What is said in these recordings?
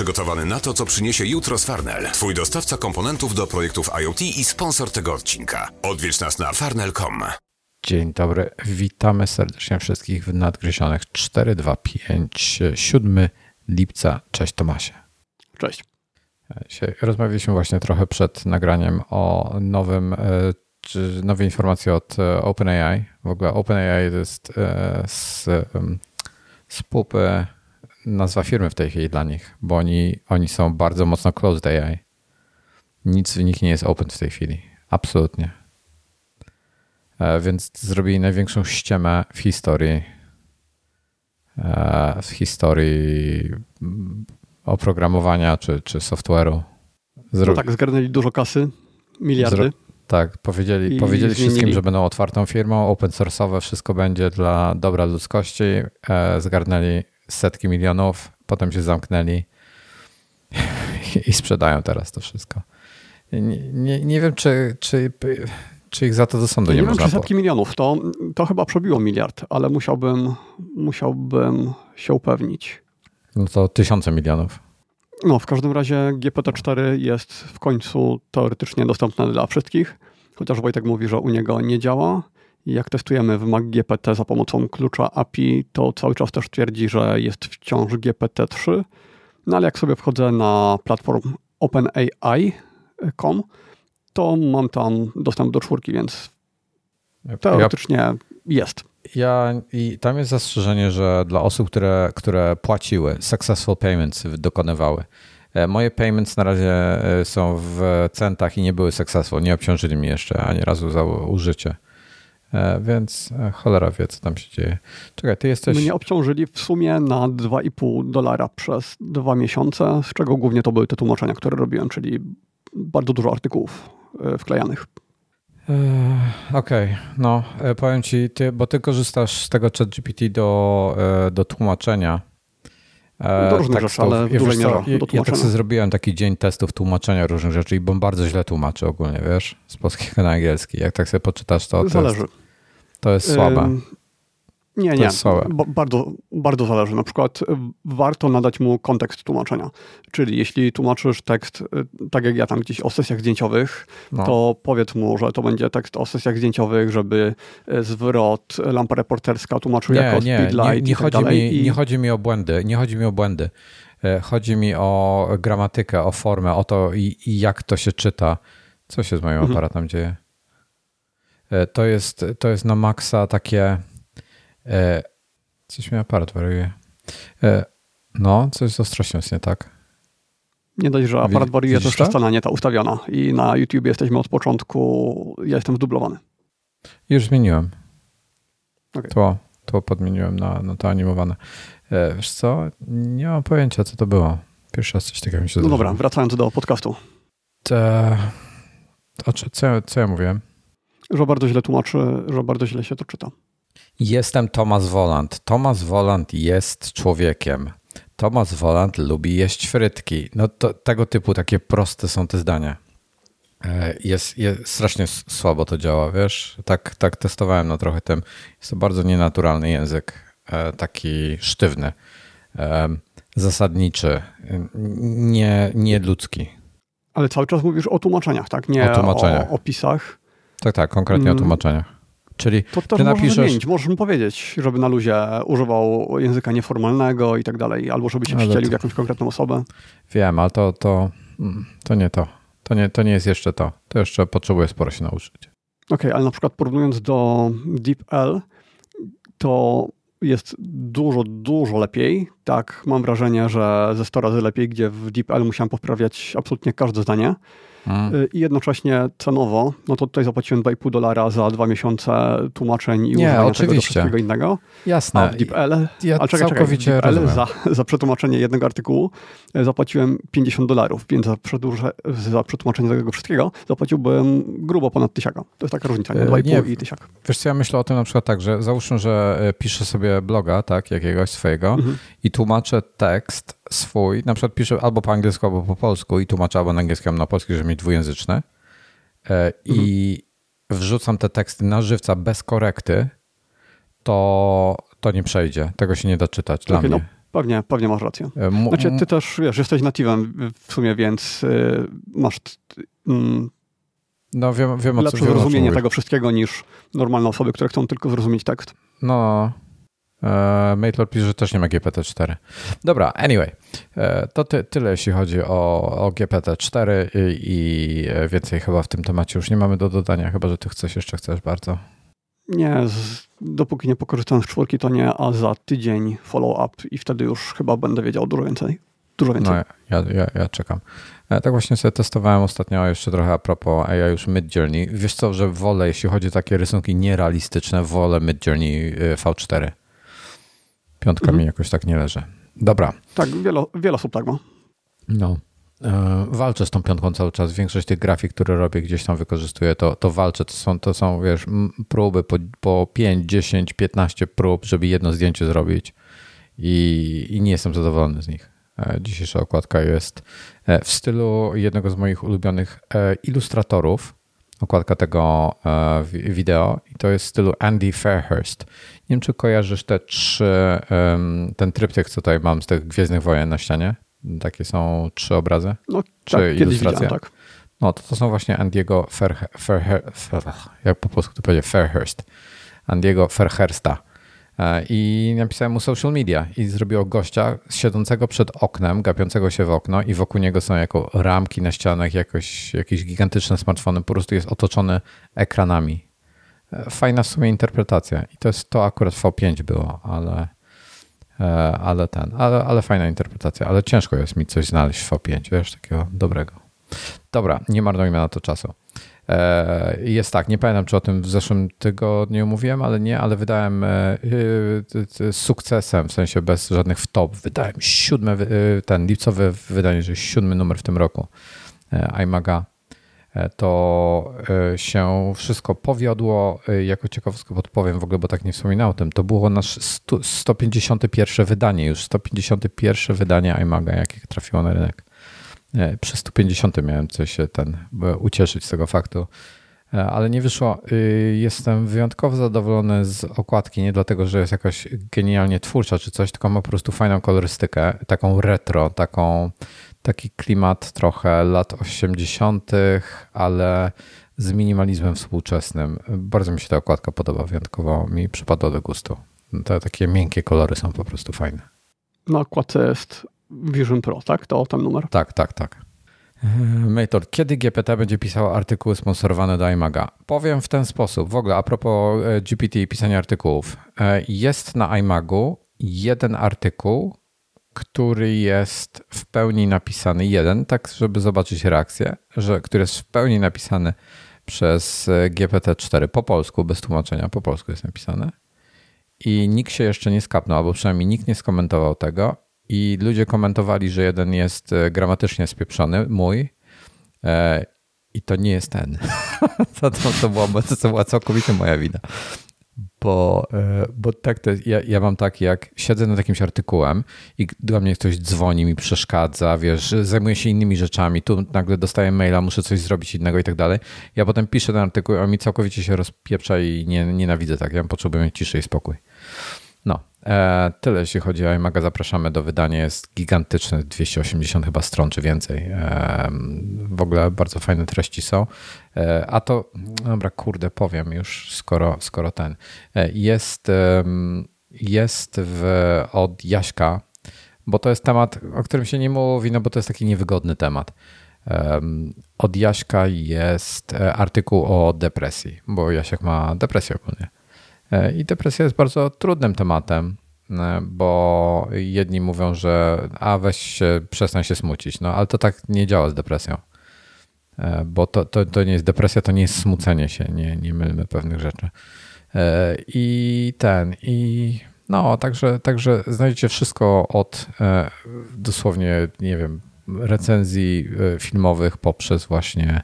przygotowany na to, co przyniesie jutro z Farnell. Twój dostawca komponentów do projektów IoT i sponsor tego odcinka. Odwiedź nas na farnell.com. Dzień dobry, witamy serdecznie wszystkich w nadgryzionych 425 7 lipca. Cześć Tomasie. Cześć. Dzisiaj rozmawialiśmy właśnie trochę przed nagraniem o nowym, e, czy nowej informacji od e, OpenAI. W ogóle OpenAI to jest e, z, z pupy nazwa firmy w tej chwili dla nich, bo oni, oni są bardzo mocno closed AI. Nic w nich nie jest open w tej chwili. Absolutnie. Więc zrobili największą ściemę w historii w historii oprogramowania czy, czy software'u. Zro... No tak, zgarnęli dużo kasy, miliardy. Zro... Tak, powiedzieli, powiedzieli wszystkim, że będą otwartą firmą, open source'owe, wszystko będzie dla dobra ludzkości. E, zgarnęli setki milionów, potem się zamknęli i sprzedają teraz to wszystko. Nie, nie, nie wiem, czy, czy, czy ich za to do sądu nie, nie można. Nie setki milionów, to, to chyba przebiło miliard, ale musiałbym, musiałbym się upewnić. No to tysiące milionów. No, w każdym razie GPT-4 jest w końcu teoretycznie dostępne dla wszystkich, chociaż Wojtek mówi, że u niego nie działa. Jak testujemy w GPT za pomocą klucza API, to cały czas też twierdzi, że jest wciąż GPT-3. No ale jak sobie wchodzę na platform OpenAI.com, to mam tam dostęp do czwórki, więc teoretycznie ja, jest. Ja, I tam jest zastrzeżenie, że dla osób, które, które płaciły, successful payments dokonywały, e, Moje payments na razie e, są w centach i nie były successful. Nie obciążyli mnie jeszcze ani razu za użycie. E, więc cholera wie, co tam się dzieje. Czekaj, ty jesteś. Mnie obciążyli w sumie na 2,5 dolara przez dwa miesiące, z czego głównie to były te tłumaczenia, które robiłem, czyli bardzo dużo artykułów wklejanych. Okej, okay. no powiem ci, ty, bo ty korzystasz z tego ChatGPT do, do tłumaczenia. Do różnych tak, rzeczy, ale w dużej mierze ja, ja tak sobie zrobiłem taki dzień testów tłumaczenia różnych rzeczy i bo bardzo źle tłumaczy ogólnie, wiesz, z polskiego na angielski. Jak tak sobie poczytasz, to, to Zależy. Jest, to jest słabe. Nie, nie. Bardzo, bardzo zależy. Na przykład y, warto nadać mu kontekst tłumaczenia. Czyli jeśli tłumaczysz tekst, y, tak jak ja tam gdzieś o sesjach zdjęciowych, no. to powiedz mu, że to będzie tekst o sesjach zdjęciowych, żeby y, zwrot, lampa reporterska tłumaczył nie, jako nie, speedlight nie, nie, tak chodzi mi, i... nie chodzi mi o błędy. Nie chodzi mi o błędy. E, chodzi mi o gramatykę, o formę, o to i, i jak to się czyta. Co się z moim mhm. aparatem dzieje? E, to jest, to jest na maksa takie E, coś mi aparat wariuje. E, no, coś z ostrością jest nie tak. Nie dość, że aparat wariuje, to już nie ta ustawiona. I na YouTube jesteśmy od początku, ja jestem zdublowany. Już zmieniłem. Okay. To, to podmieniłem na, na to animowane. Wiesz co, nie mam pojęcia, co to było. Pierwszy raz coś takiego mi się No dobra, wracając do podcastu. Te, co, co ja mówiłem? Że bardzo źle tłumaczy, że bardzo źle się to czyta. Jestem Thomas Woland. Thomas Woland jest człowiekiem. Thomas Woland lubi jeść frytki. No to tego typu takie proste są te zdania. E, jest, jest, strasznie słabo to działa, wiesz? Tak, tak testowałem na trochę tym. Jest to bardzo nienaturalny język, e, taki sztywny, e, zasadniczy, nie, nie ludzki. Ale cały czas mówisz o tłumaczeniach, tak? Nie o, o opisach. Tak, tak, konkretnie mm. o tłumaczeniach. Czyli to też ty napiszesz... zmienić. Możesz mu powiedzieć, żeby na luzie używał języka nieformalnego i tak dalej, albo żeby się ale wścielił to... jakąś konkretną osobę. Wiem, ale to, to, mm, to nie to. To nie, to nie jest jeszcze to. To jeszcze potrzebuje sporo się nauczyć. Okej, okay, ale na przykład porównując do DeepL, to jest dużo, dużo lepiej. Tak, mam wrażenie, że ze 100 razy lepiej, gdzie w DeepL musiałem poprawiać absolutnie każde zdanie. Hmm. I jednocześnie cenowo, no to tutaj zapłaciłem 2,5 dolara za dwa miesiące tłumaczeń i Nie, oczywiście. tego do innego. Jasne. A w DeepL, ja a czekaj, całkowicie czekaj, DeepL za, za przetłumaczenie jednego artykułu e, zapłaciłem 50 dolarów, więc za, za przetłumaczenie tego wszystkiego zapłaciłbym grubo ponad tysiaka. To jest taka różnica, nie? 2,5 e, i tysiak. Wiesz co, ja myślę o tym na przykład tak, że załóżmy, że piszę sobie bloga, tak, jakiegoś swojego mhm. i tłumaczę tekst swój, na przykład piszę albo po angielsku, albo po polsku i tłumaczę albo na angielski, albo na polski, żeby mieć dwujęzyczne e, i mhm. wrzucam te teksty na żywca bez korekty, to, to nie przejdzie. Tego się nie da czytać dla okay, no, mnie. No, Pewnie, pewnie masz rację. Znaczy, ty też, wiesz, jesteś native'em w sumie, więc y, masz mm, no, wiem, wiem lepsze co, zrozumienie tego wszystkiego niż normalne osoby, które chcą tylko zrozumieć tekst. No, e, MateLord pisze, że też nie ma GPT-4. Dobra, anyway, e, to ty, tyle jeśli chodzi o, o GPT-4 i, i, więcej chyba w tym temacie już nie mamy do dodania, chyba że ty chcesz jeszcze chcesz bardzo. Nie, z, dopóki nie pokorzystam z czwórki, to nie, a za tydzień follow-up i wtedy już chyba będę wiedział dużo więcej. Dużo więcej. No, ja, ja, ja czekam. Ja tak właśnie sobie testowałem ostatnio jeszcze trochę a propos AI już Mid Journey. Wiesz co, że wolę, jeśli chodzi o takie rysunki nierealistyczne, wolę Mid Journey y, V4. Piątka mhm. mi jakoś tak nie leży. Dobra. Tak, wiele, wiele osób tak ma. No. E, walczę z tą piątką cały czas. Większość tych grafik, które robię, gdzieś tam wykorzystuję, to, to walczę. To są, to są, wiesz, próby po, po 5, 10, 15 prób, żeby jedno zdjęcie zrobić i, i nie jestem zadowolony z nich. E, dzisiejsza okładka jest e, w stylu jednego z moich ulubionych ilustratorów. Okładka tego wideo i to jest w stylu Andy Fairhurst. Nie wiem, czy kojarzysz te trzy, ten tryptyk, co tutaj mam z tych Gwiezdnych Wojen na ścianie. Takie są trzy obrazy? No, czy tak, ilustracje? tak. No, to, to są właśnie Andiego Fairhurst, jak po polsku to powiedzieć, Fairhurst. Andiego Fairhursta. E, I napisałem mu social media i zrobiło gościa siedzącego przed oknem, gapiącego się w okno i wokół niego są jako ramki na ścianach, jakoś, jakieś gigantyczne smartfony, po prostu jest otoczony ekranami. Fajna w sumie interpretacja. I to jest to akurat V5 było, ale E, ale ten, ale, ale fajna interpretacja, ale ciężko jest mi coś znaleźć w V5, wiesz, takiego dobrego. Dobra, nie marnujmy na to czasu. E, jest tak, nie pamiętam, czy o tym w zeszłym tygodniu mówiłem, ale nie, ale wydałem e, z sukcesem, w sensie bez żadnych wtop, wydałem siódmy, ten lipcowy wydanie, że siódmy numer w tym roku iMaga to e, się wszystko powiodło. E, jako ciekawostkę podpowiem w ogóle, bo tak nie wspominałem o tym, to było nasz 151 wydanie, już 151 wydanie iMaga, jakie trafiło na rynek. Przy 150 miałem coś się ten ucieszyć z tego faktu, ale nie wyszło. Jestem wyjątkowo zadowolony z okładki, nie dlatego, że jest jakaś genialnie twórcza czy coś, tylko ma po prostu fajną kolorystykę, taką retro, taką taki klimat trochę lat 80., ale z minimalizmem współczesnym. Bardzo mi się ta okładka podoba, wyjątkowo mi przypadła do gustu. Te takie miękkie kolory są po prostu fajne. Na okładce jest Vision Pro, tak? To ten numer? Tak, tak, tak. Mator, kiedy GPT będzie pisał artykuły sponsorowane do iMaga? Powiem w ten sposób. W ogóle a propos e, GPT i pisania artykułów. E, jest na iMagu jeden artykuł, który jest w pełni napisany, jeden, tak żeby zobaczyć reakcję, że, który jest w pełni napisany przez e, GPT-4 po polsku, bez tłumaczenia, po polsku jest napisane. I nikt się jeszcze nie skapnął, albo przynajmniej nikt nie skomentował tego. I ludzie komentowali, że jeden jest e, gramatycznie spieprzony, mój, e, i to nie jest ten. to, to, to, była, to była całkowicie moja wina bo, e, bo tak to jest, ja, ja mam tak, jak siedzę nad jakimś artykułem i do mnie ktoś dzwoni, mi przeszkadza, wiesz, zajmuję się innymi rzeczami, tu nagle dostaję maila, muszę coś zrobić innego i tak dalej. Ja potem piszę ten artykuł, a mi całkowicie się rozpieprza i nie, nienawidzę tak, ja potrzebuję ciszy i spokój. E, tyle jeśli chodzi o iMaga. Zapraszamy do wydania. Jest gigantyczne, 280 chyba stron czy więcej. E, w ogóle bardzo fajne treści są. E, a to, dobra, kurde, powiem już, skoro, skoro ten. Jest, jest w, od Jaśka, bo to jest temat, o którym się nie mówi, no bo to jest taki niewygodny temat. Od Jaśka jest artykuł o depresji, bo Jasiek ma depresję ogólnie. E, I depresja jest bardzo trudnym tematem, e, bo jedni mówią, że a weź się, przestań się smucić, no ale to tak nie działa z depresją. E, bo to, to, to nie jest depresja, to nie jest smucenie się, nie, nie mylmy pewnych rzeczy. I ten, i no, także, także znajdziecie wszystko od dosłownie, nie wiem, recenzji filmowych poprzez właśnie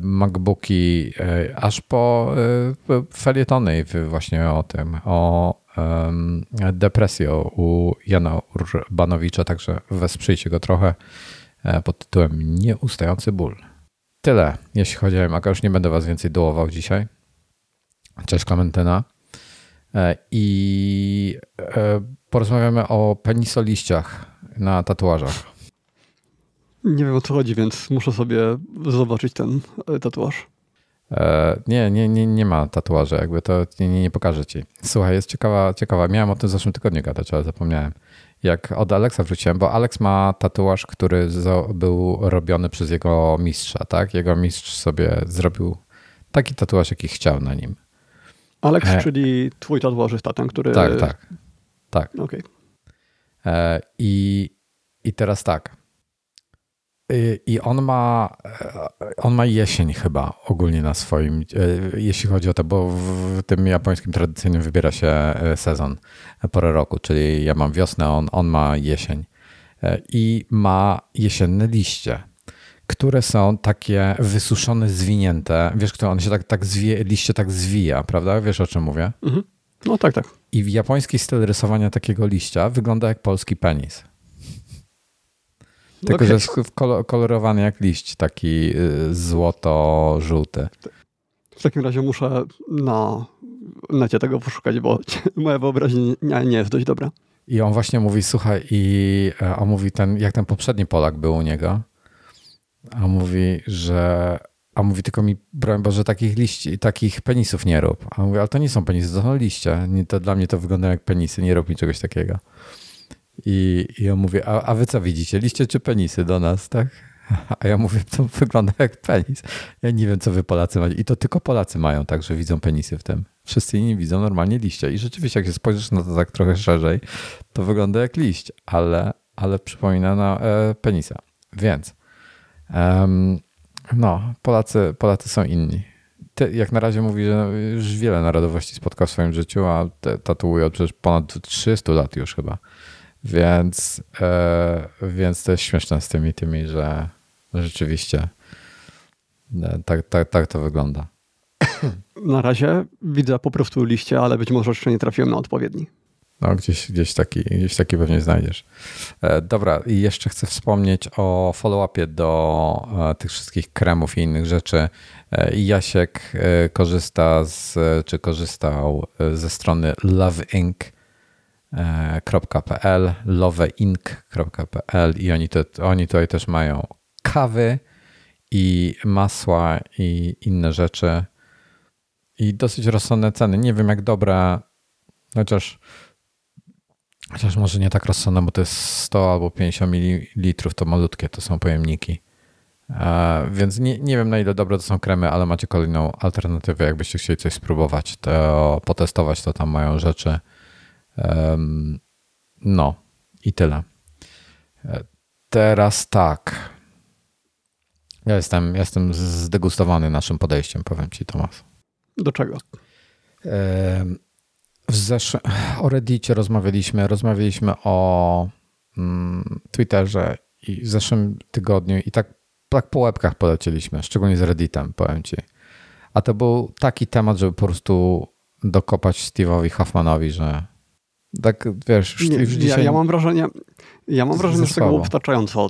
MacBooki, e, aż po e, felietony właśnie o tym, o depresji u Jana Urbanowicza, także wesprzyjcie go trochę pod tytułem Nieustający ból. Tyle, jeśli chodzi o Maca. Już nie będę was więcej dołował dzisiaj. Cześć Klementyna. I porozmawiamy o penisoliściach na tatuażach. Nie wiem o co chodzi, więc muszę sobie zobaczyć ten e, tatuaż. E, nie, nie, nie, nie ma tatuaży, jakby to nie, nie, nie pokażę ci. Słuchaj, jest ciekawa, ciekawa. Miałem o tym w zeszłym tygodniu gadać, ale zapomniałem. Jak od Alexa wróciłem, bo Alex ma tatuaż, który był robiony przez jego mistrza, tak? Jego mistrz sobie zrobił taki tatuaż, jaki chciał na nim. Alex, e... czyli twój tatuażysta, ten, który... Tak, tak. Tak. Okay. E, I, I teraz tak. I on ma, on ma jesień chyba ogólnie na swoim, e, jeśli chodzi o to, bo w tym japońskim tradycyjnym wybiera się e, sezon, porę roku, czyli ja mam wiosnę, on, on ma jesień. E, I ma jesienne liście, które są takie wysuszone, zwinięte. Wiesz, kto on się tak, tak zwie, liście tak zwija, prawda? Wiesz o czym mówię? Mhm. No tak, tak. I japoński styl rysowania takiego liścia wygląda jak polski penis. Tylko, okay. że jest kolorowany jak liść, taki y, złoto-żółty. W takim razie muszę na necie tego poszukać, bo moja wyobraźnia nie jest dość dobra. I on właśnie mówi, słuchaj, i on mówi ten, jak ten poprzedni Polak był u niego, a mówi, że a mówi tylko mi, broń Boże, takich liści, takich penisów nie rób. A mówi, ale to nie są penisy, to są liście. Nie, to dla mnie to wygląda jak penisy, nie rób mi czegoś takiego. I, i on mówi, a, a wy co widzicie, liście czy penisy do nas, tak? A ja mówię, to wygląda jak penis. Ja nie wiem, co wy Polacy macie. I to tylko Polacy mają tak, że widzą penisy w tym. Wszyscy inni widzą normalnie liście. I rzeczywiście, jak się spojrzysz na to tak trochę szerzej, to wygląda jak liść, ale, ale przypomina na e, penisa. Więc um, no, Polacy, Polacy są inni. Ty, jak na razie mówi, że już wiele narodowości spotkał w swoim życiu, a tatuuje od przecież ponad 300 lat już chyba. Więc, e, więc to jest śmieszne z tymi tymi, że rzeczywiście e, tak, tak, tak to wygląda. Na razie widzę po prostu liście, ale być może jeszcze nie trafiłem na odpowiedni. No, gdzieś, gdzieś, taki, gdzieś taki pewnie znajdziesz. E, dobra, i jeszcze chcę wspomnieć o follow-upie do tych wszystkich kremów i innych rzeczy. Jasiek korzysta z, czy korzystał ze strony Love Inc .pl, loveinc.pl i oni, to, oni tutaj też mają kawy i masła i inne rzeczy i dosyć rozsądne ceny. Nie wiem jak dobre, chociaż chociaż może nie tak rozsądne, bo to jest 100 albo 50 ml, to malutkie to są pojemniki. Więc nie, nie wiem na ile dobre to są kremy, ale macie kolejną alternatywę, jakbyście chcieli coś spróbować, to potestować, to tam mają rzeczy no i tyle. E, teraz tak. Ja jestem, jestem zdegustowany naszym podejściem, powiem ci, Tomasz. Do czego? W zesz... O Reddicie rozmawialiśmy, rozmawialiśmy o mm, Twitterze i w zeszłym tygodniu i tak, tak po łebkach polecieliśmy, szczególnie z Redditem, powiem ci. A to był taki temat, żeby po prostu dokopać Steve'owi Hoffmanowi, że tak, wiesz, już, nie, już dzisiaj... Ja, ja, mam wrażenie, ja mam wrażenie, że tego było wystarczająco.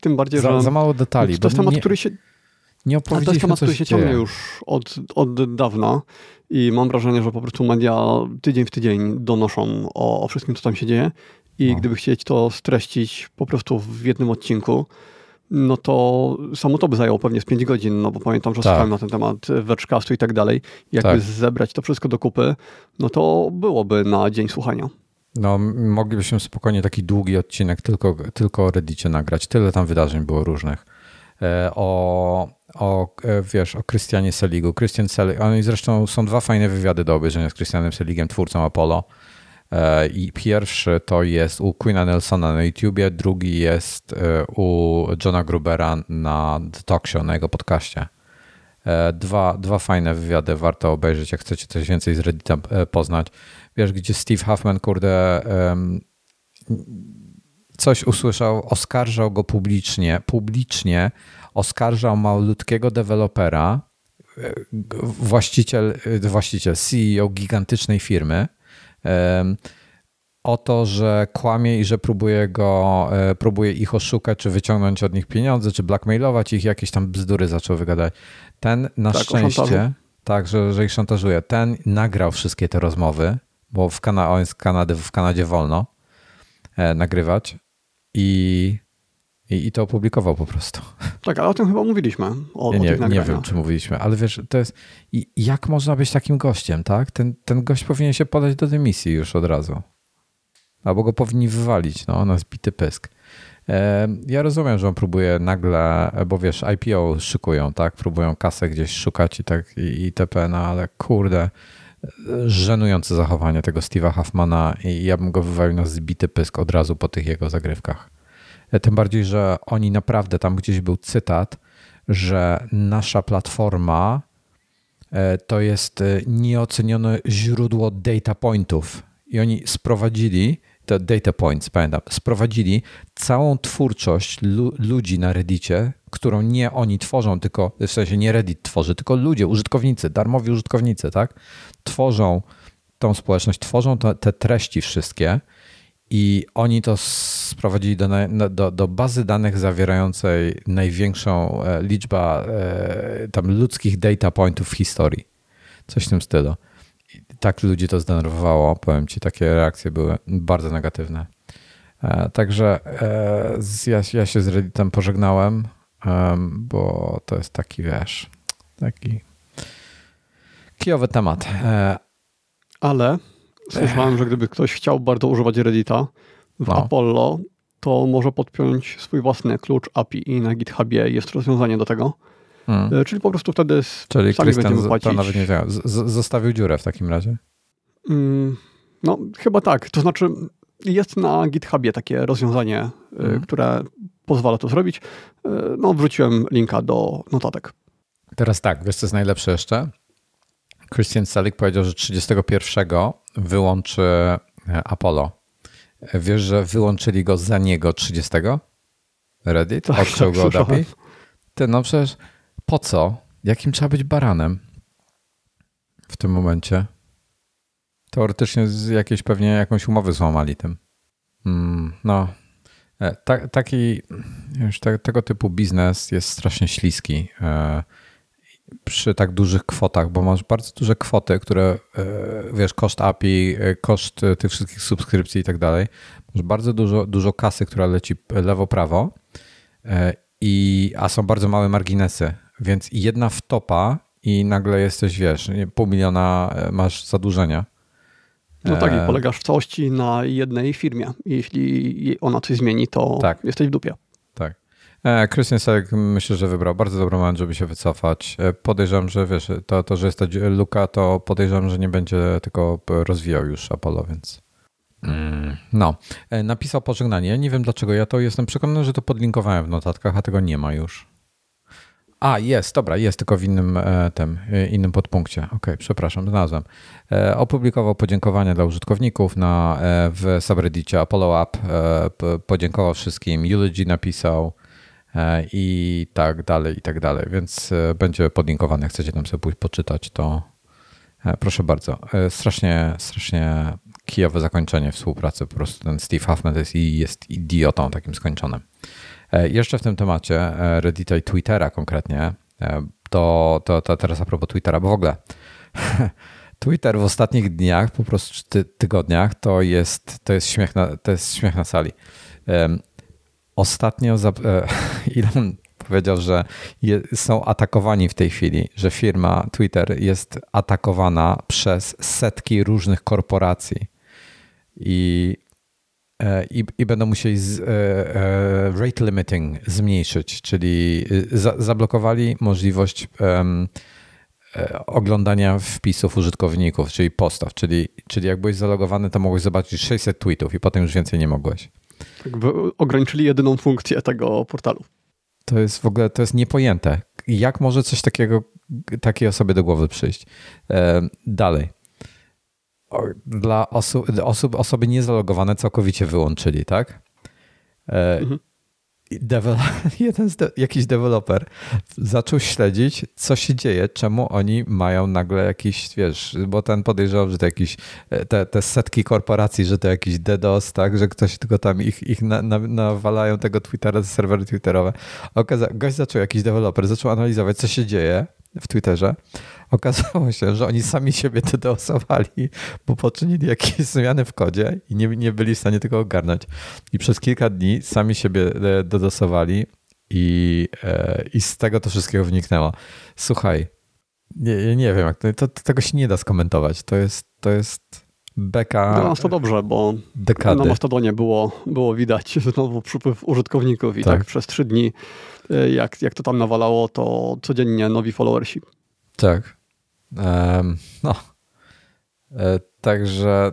Tym bardziej, za, że... Za mało detali. To jest temat, nie, który się... Nie opowiedzieliśmy, To jest temat, który się ciągnie już od, od dawna i mam wrażenie, że po prostu media tydzień w tydzień donoszą o, o wszystkim, co tam się dzieje i no. gdyby chcieć to streścić po prostu w jednym odcinku, no to samo to by zajęło pewnie z 5 godzin, no bo pamiętam, że tak. słuchałem na ten temat Vergecastu i tak dalej. Jakby tak. zebrać to wszystko do kupy, no to byłoby na dzień słuchania. No, moglibyśmy spokojnie taki długi odcinek tylko, tylko o Reddicie nagrać. Tyle tam wydarzeń było różnych. E, o, o e, wiesz, o Christianie Seligu. Christian Selig, oni zresztą są dwa fajne wywiady do obejrzenia z Christianem Seligiem, twórcą Apollo. E, I pierwszy to jest u Queena Nelsona na YouTubie, drugi jest e, u Johna Grubera na The Talk Show, na jego podcaście. E, dwa, dwa fajne wywiady warto obejrzeć, jak chcecie coś więcej z Reddita poznać. Wiesz, gdzie Steve Huffman, kurde, coś usłyszał, oskarżał go publicznie, publicznie oskarżał malutkiego dewelopera, właściciel, właściciel, CEO gigantycznej firmy, o to, że kłamie i że próbuje go, e, próbuje ich oszukać, czy wyciągnąć od nich pieniądze, czy blackmailować ich, jakieś tam bzdury zaczął wygadać. Ten na tak, szczęście, tak, że, że ich szantażuje, ten nagrał wszystkie te rozmowy, bo w Kana on jest Kanady, w Kanadzie wolno nagrywać i, i, i to opublikował po prostu. Tak, ale o tym chyba mówiliśmy. O, ja nie, o nie wiem, czy mówiliśmy, ale wiesz, to jest. Jak można być takim gościem, tak? Ten, ten gość powinien się podać do dymisji już od razu. Albo go powinni wywalić, no, na zbity pysk. Ja rozumiem, że on próbuje nagle, bo wiesz, IPO szykują, tak? Próbują kasę gdzieś szukać i tak i itp., no ale kurde, żenujące zachowanie tego Steve'a Huffmana i ja bym go wywalił na zbity pysk od razu po tych jego zagrywkach. Tym bardziej, że oni naprawdę, tam gdzieś był cytat, że nasza platforma e, to jest e, nieocenione źródło data pointów. I oni sprowadzili te data points, pamiętam, sprowadzili całą twórczość lu ludzi na Reddicie, którą nie oni tworzą, tylko w sensie nie Reddit tworzy, tylko ludzie, użytkownicy, darmowi użytkownicy, tak? Tworzą tą społeczność, tworzą te, te treści wszystkie i oni to sprowadzili do, do, do, bazy danych zawierającej największą e, liczbę e, tam ludzkich data pointów w historii. Coś w tym stylu tak ludzi to zdenerwowało, powiem ci, takie reakcje były bardzo negatywne. E, także ja, ja się z Redditem pożegnałem, bo to jest taki, wiesz, taki kijowy temat. Ale słyszałem, że gdyby ktoś chciał bardzo używać Reddita w no. Apollo, to może podpiąć swój własny klucz API i na GitHubie jest rozwiązanie do tego. Hmm. E, czyli po prostu wtedy Czyli sami Christian będziemy płacić. To nawet nie wiem. Zostawił dziurę w takim razie? Mm, no, chyba tak. To znaczy, jest na GitHubie takie rozwiązanie, hmm. które pozwala to zrobić. E, no, wrzuciłem linka do notatek. Teraz tak, wiesz co jest najlepsze jeszcze? Christian Selig powiedział, że 31 wyłączy Apollo. Wiesz, że wyłączyli go za niego 30? Reddit? Tak, Odciął tak, go od API? Ty, no przecież po co? Jakim trzeba być baranem w tym momencie? Teoretycznie z jakiejś pewnie jakąś umowę złamali tym. Mm, no, e, ta, taki, już te, tego typu biznes jest strasznie śliski e, przy tak dużych kwotach, bo masz bardzo duże kwoty, które, e, wiesz, koszt API, koszt tych wszystkich subskrypcji i tak dalej. Masz bardzo dużo, dużo kasy, która leci lewo-prawo, i, a są bardzo małe marginesy więc jedna wtopa i nagle jesteś, wiesz, pół miliona e, masz zadłużenia. No tak, i e, polegasz w całości na jednej firmie. Jeśli ona coś zmieni, to tak. jesteś w dupie. E, Christian Selek myślę, że wybrał bardzo dobry moment, żeby się wycofać. Podejrzewam, że wiesz, to, to że jest ta luka, to podejrzewam, że nie będzie tylko rozwijał już Apollo, więc. Mm, no, napisał pożegnanie. Nie wiem dlaczego. Ja to jestem przekonany, że to podlinkowałem w notatkach, a tego nie ma już. A, jest, dobra, jest, tylko w innym e, tym, e, innym podpunkcie. Okej, okay, przepraszam, znalazłem. E, opublikował podziękowania dla użytkowników na, w subreddicie Apollo App. Podziękował wszystkim, eulogy napisał i tak dalej, i tak dalej. Więc będzie podlinkowane. Chcecie tam sobie pójść poczytać, to proszę bardzo. Strasznie, strasznie kijowe zakończenie współpracy. Po prostu ten Steve Huffman jest, jest idiotą takim skończonym. E, jeszcze w tym temacie e, Reddita i Twittera konkretnie, e, to, to, to teraz a propos Twittera, bo w ogóle Twitter w ostatnich dniach, po prostu ty, tygodniach, to jest, to jest, śmiech, na, to jest śmiech na sali. Ostatnio Elon powiedział, że je, są atakowani w tej chwili, że firma Twitter jest atakowana przez setki różnych korporacji. I E, i, i będą musieli z, e, e, rate limiting zmniejszyć, czyli za, zablokowali możliwość oglądania wpisów użytkowników, czyli postów, czyli, czyli jak byłeś zalogowany, to mogłeś zobaczyć 600 tweetów i potem już więcej nie mogłeś. Tak, ograniczyli jedyną funkcję tego portalu. To jest w ogóle, to jest niepojęte. Jak może coś takiego, takiej osobie do głowy przyjść? Dalej dla osób, osób, osoby niezalogowane całkowicie wyłączyli, tak? E, mhm. jeden de jakiś deweloper zaczął śledzić, co się dzieje, czemu oni mają nagle jakiś, wiesz, bo ten podejrzewał, że to jakiś, e, te, te setki korporacji, że to jakiś DDoS, tak, że ktoś tylko tam ich, ich na, na, nawalają tego Twittera, serwery Twitterowe. Okaza gość zaczął, jakiś deweloper zaczął analizować, co się dzieje w Twitterze. Okazało się, że oni sami siebie DDoSowali, bo poczynili jakieś zmiany w kodzie i nie, nie byli w stanie tego ogarnąć. I przez kilka dni sami siebie DDoSowali i, i z tego to wszystkiego wyniknęło. Słuchaj, nie, nie wiem, jak to, to, tego się nie da skomentować. To jest, to jest beka. Dla nas to dobrze, bo dekady. na Mastodonie było, było widać znowu przypływ użytkowników i tak, tak przez trzy dni, e, jak, jak to tam nawalało, to codziennie nowi followersi. Tak. No. E, także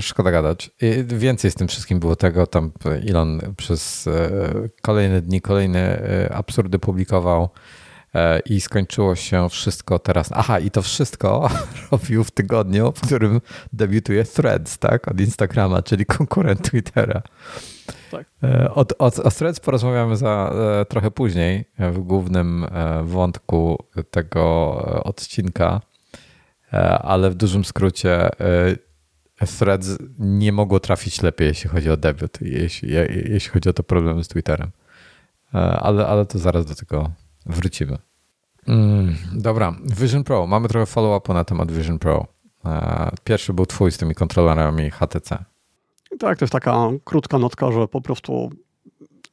szkoda gadać. Więcej z tym wszystkim było tego. Tam Elon przez e, kolejne dni kolejne e, absurdy publikował. I skończyło się wszystko teraz. Aha, i to wszystko robił w tygodniu, w którym debiutuje Threads, tak? Od Instagrama, czyli konkurent Twittera. Tak. E, od, od, o Threads porozmawiamy za e, trochę później w głównym wątku tego odcinka, ale w dużym skrócie Threads nie mogło trafić lepiej, jeśli chodzi o debiut, jeśli, jeśli chodzi o to problemy z Twitterem. Ale, ale to zaraz do tego Wrócimy. Mm, dobra, Vision Pro. Mamy trochę follow-upu na temat Vision Pro. E, pierwszy był twój z tymi kontrolerami HTC. Tak, to jest taka krótka notka, że po prostu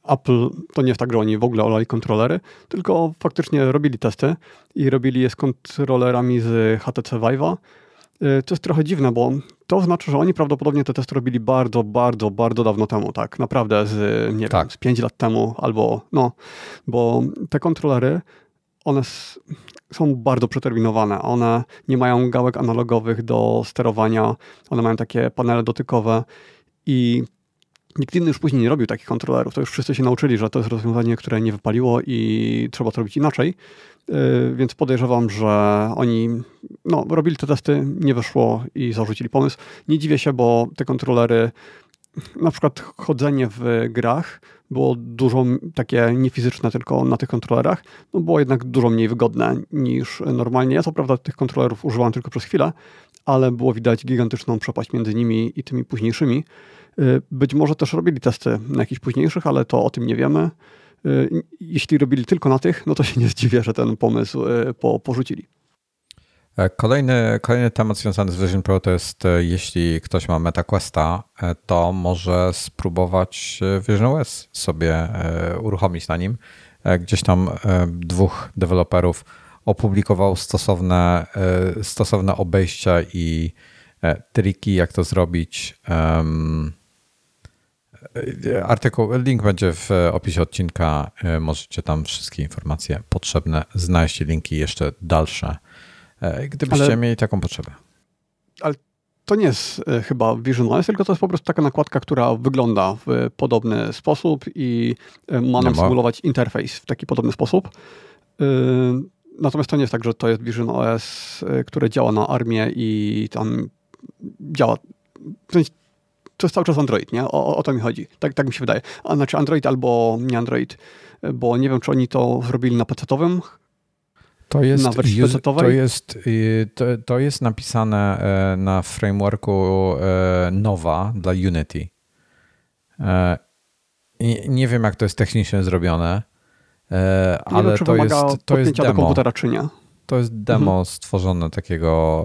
Apple to nie jest tak, że oni w ogóle olali kontrolery, tylko faktycznie robili testy i robili je z kontrolerami z HTC Vive'a. E, to jest trochę dziwne, bo to znaczy, że oni prawdopodobnie te testy robili bardzo, bardzo, bardzo dawno temu, tak naprawdę z, nie tak. wiem, z 5 lat temu albo, no, bo te kontrolery, one są bardzo przeterminowane. One nie mają gałek analogowych do sterowania, one mają takie panele dotykowe i Nikt inny już później nie robił takich kontrolerów. To już wszyscy się nauczyli, że to jest rozwiązanie, które nie wypaliło i trzeba to robić inaczej. Y, więc podejrzewam, że oni no, robili te testy, nie wyszło i zarzucili pomysł. Nie dziwię się, bo te kontrolery, na przykład chodzenie w grach było dużo takie niefizyczne tylko na tych kontrolerach, no było jednak dużo mniej wygodne niż normalnie. Ja co prawda tych kontrolerów używałem tylko przez chwilę, ale było widać gigantyczną przepaść między nimi i tymi późniejszymi. Y, być może też robili testy na jakichś późniejszych, ale to o tym nie wiemy. Y, jeśli robili tylko na tych, no to się nie zdziwię, że ten pomysł y, po, porzucili. E, kolejny, kolejny temat związany z Vision Pro to jest, e, jeśli ktoś ma MetaQuesta, e, to może spróbować Vision OS sobie uruchomić na nim. Gdzieś tam dwóch deweloperów opublikował stosowne, stosowne obejścia i triki, jak to zrobić. Artykuł, link będzie w opisie odcinka. Możecie tam wszystkie informacje potrzebne znaleźć, linki jeszcze dalsze, e, gdybyście ale, mieli taką potrzebę. Ale to nie jest e, chyba Vision OS, tylko to jest po prostu taka nakładka, która wygląda w podobny sposób i e, ma nam symulować interfejs w taki podobny sposób. Natomiast to nie jest tak, że to jest Vision OS, które działa na armię i tam działa. W sensie to jest cały czas Android, nie? O, o to mi chodzi. Tak, tak mi się wydaje. A znaczy Android albo nie Android, bo nie wiem, czy oni to zrobili na PC-owym, to jest, na wersji to jest, y, to, to jest napisane e, na frameworku e, Nova dla Unity. E, nie wiem, jak to jest technicznie zrobione, ale wiem, to jest, to jest demo. do komputera, czy nie. To jest demo mhm. stworzone takiego.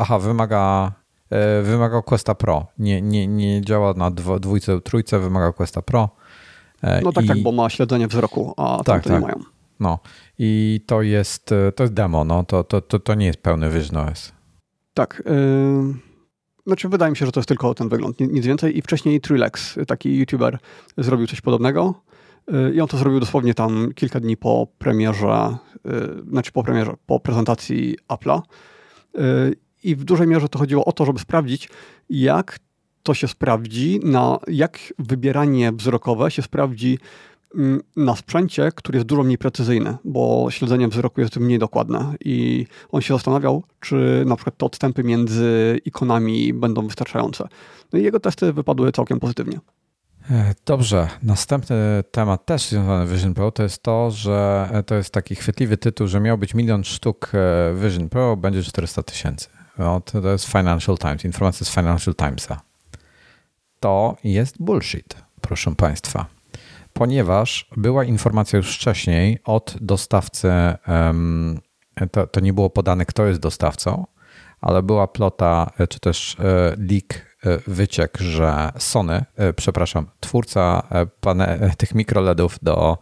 Aha, wymaga E, wymagał Questa Pro. Nie, nie, nie działa na dwójce, trójce, wymagał Questa Pro. E, no tak, I... tak, bo ma śledzenie wzroku, a tak, tak. nie mają. No i to jest, e, to jest demo, no. to, to, to, to nie jest pełny Vision OS. Tak. Yy... Znaczy, wydaje mi się, że to jest tylko ten wygląd, nic więcej. I wcześniej Trilex, taki youtuber, zrobił coś podobnego. I on to zrobił dosłownie tam kilka dni po premierze, znaczy po premierze, po prezentacji Apple'a i w dużej mierze to chodziło o to, żeby sprawdzić, jak to się sprawdzi, na, jak wybieranie wzrokowe się sprawdzi mm, na sprzęcie, który jest dużo mniej precyzyjny, bo śledzenie wzroku jest mniej dokładne i on się zastanawiał, czy na przykład te odstępy między ikonami będą wystarczające. No i jego testy wypadły całkiem pozytywnie. E, dobrze, następny temat też związany z Vision Pro to jest to, że to jest taki chwytliwy tytuł, że miał być milion sztuk e, Vision Pro, będzie 400 tysięcy. No, to, jest Financial Times, informacja z Financial Timesa. To jest bullshit, proszę Państwa. ponieważ była informacja już wcześniej od dostawcy, to, to nie było podane, kto jest dostawcą, ale była plota, czy też leak, wyciek, że Sony, przepraszam, twórca pane, tych mikroLEDów do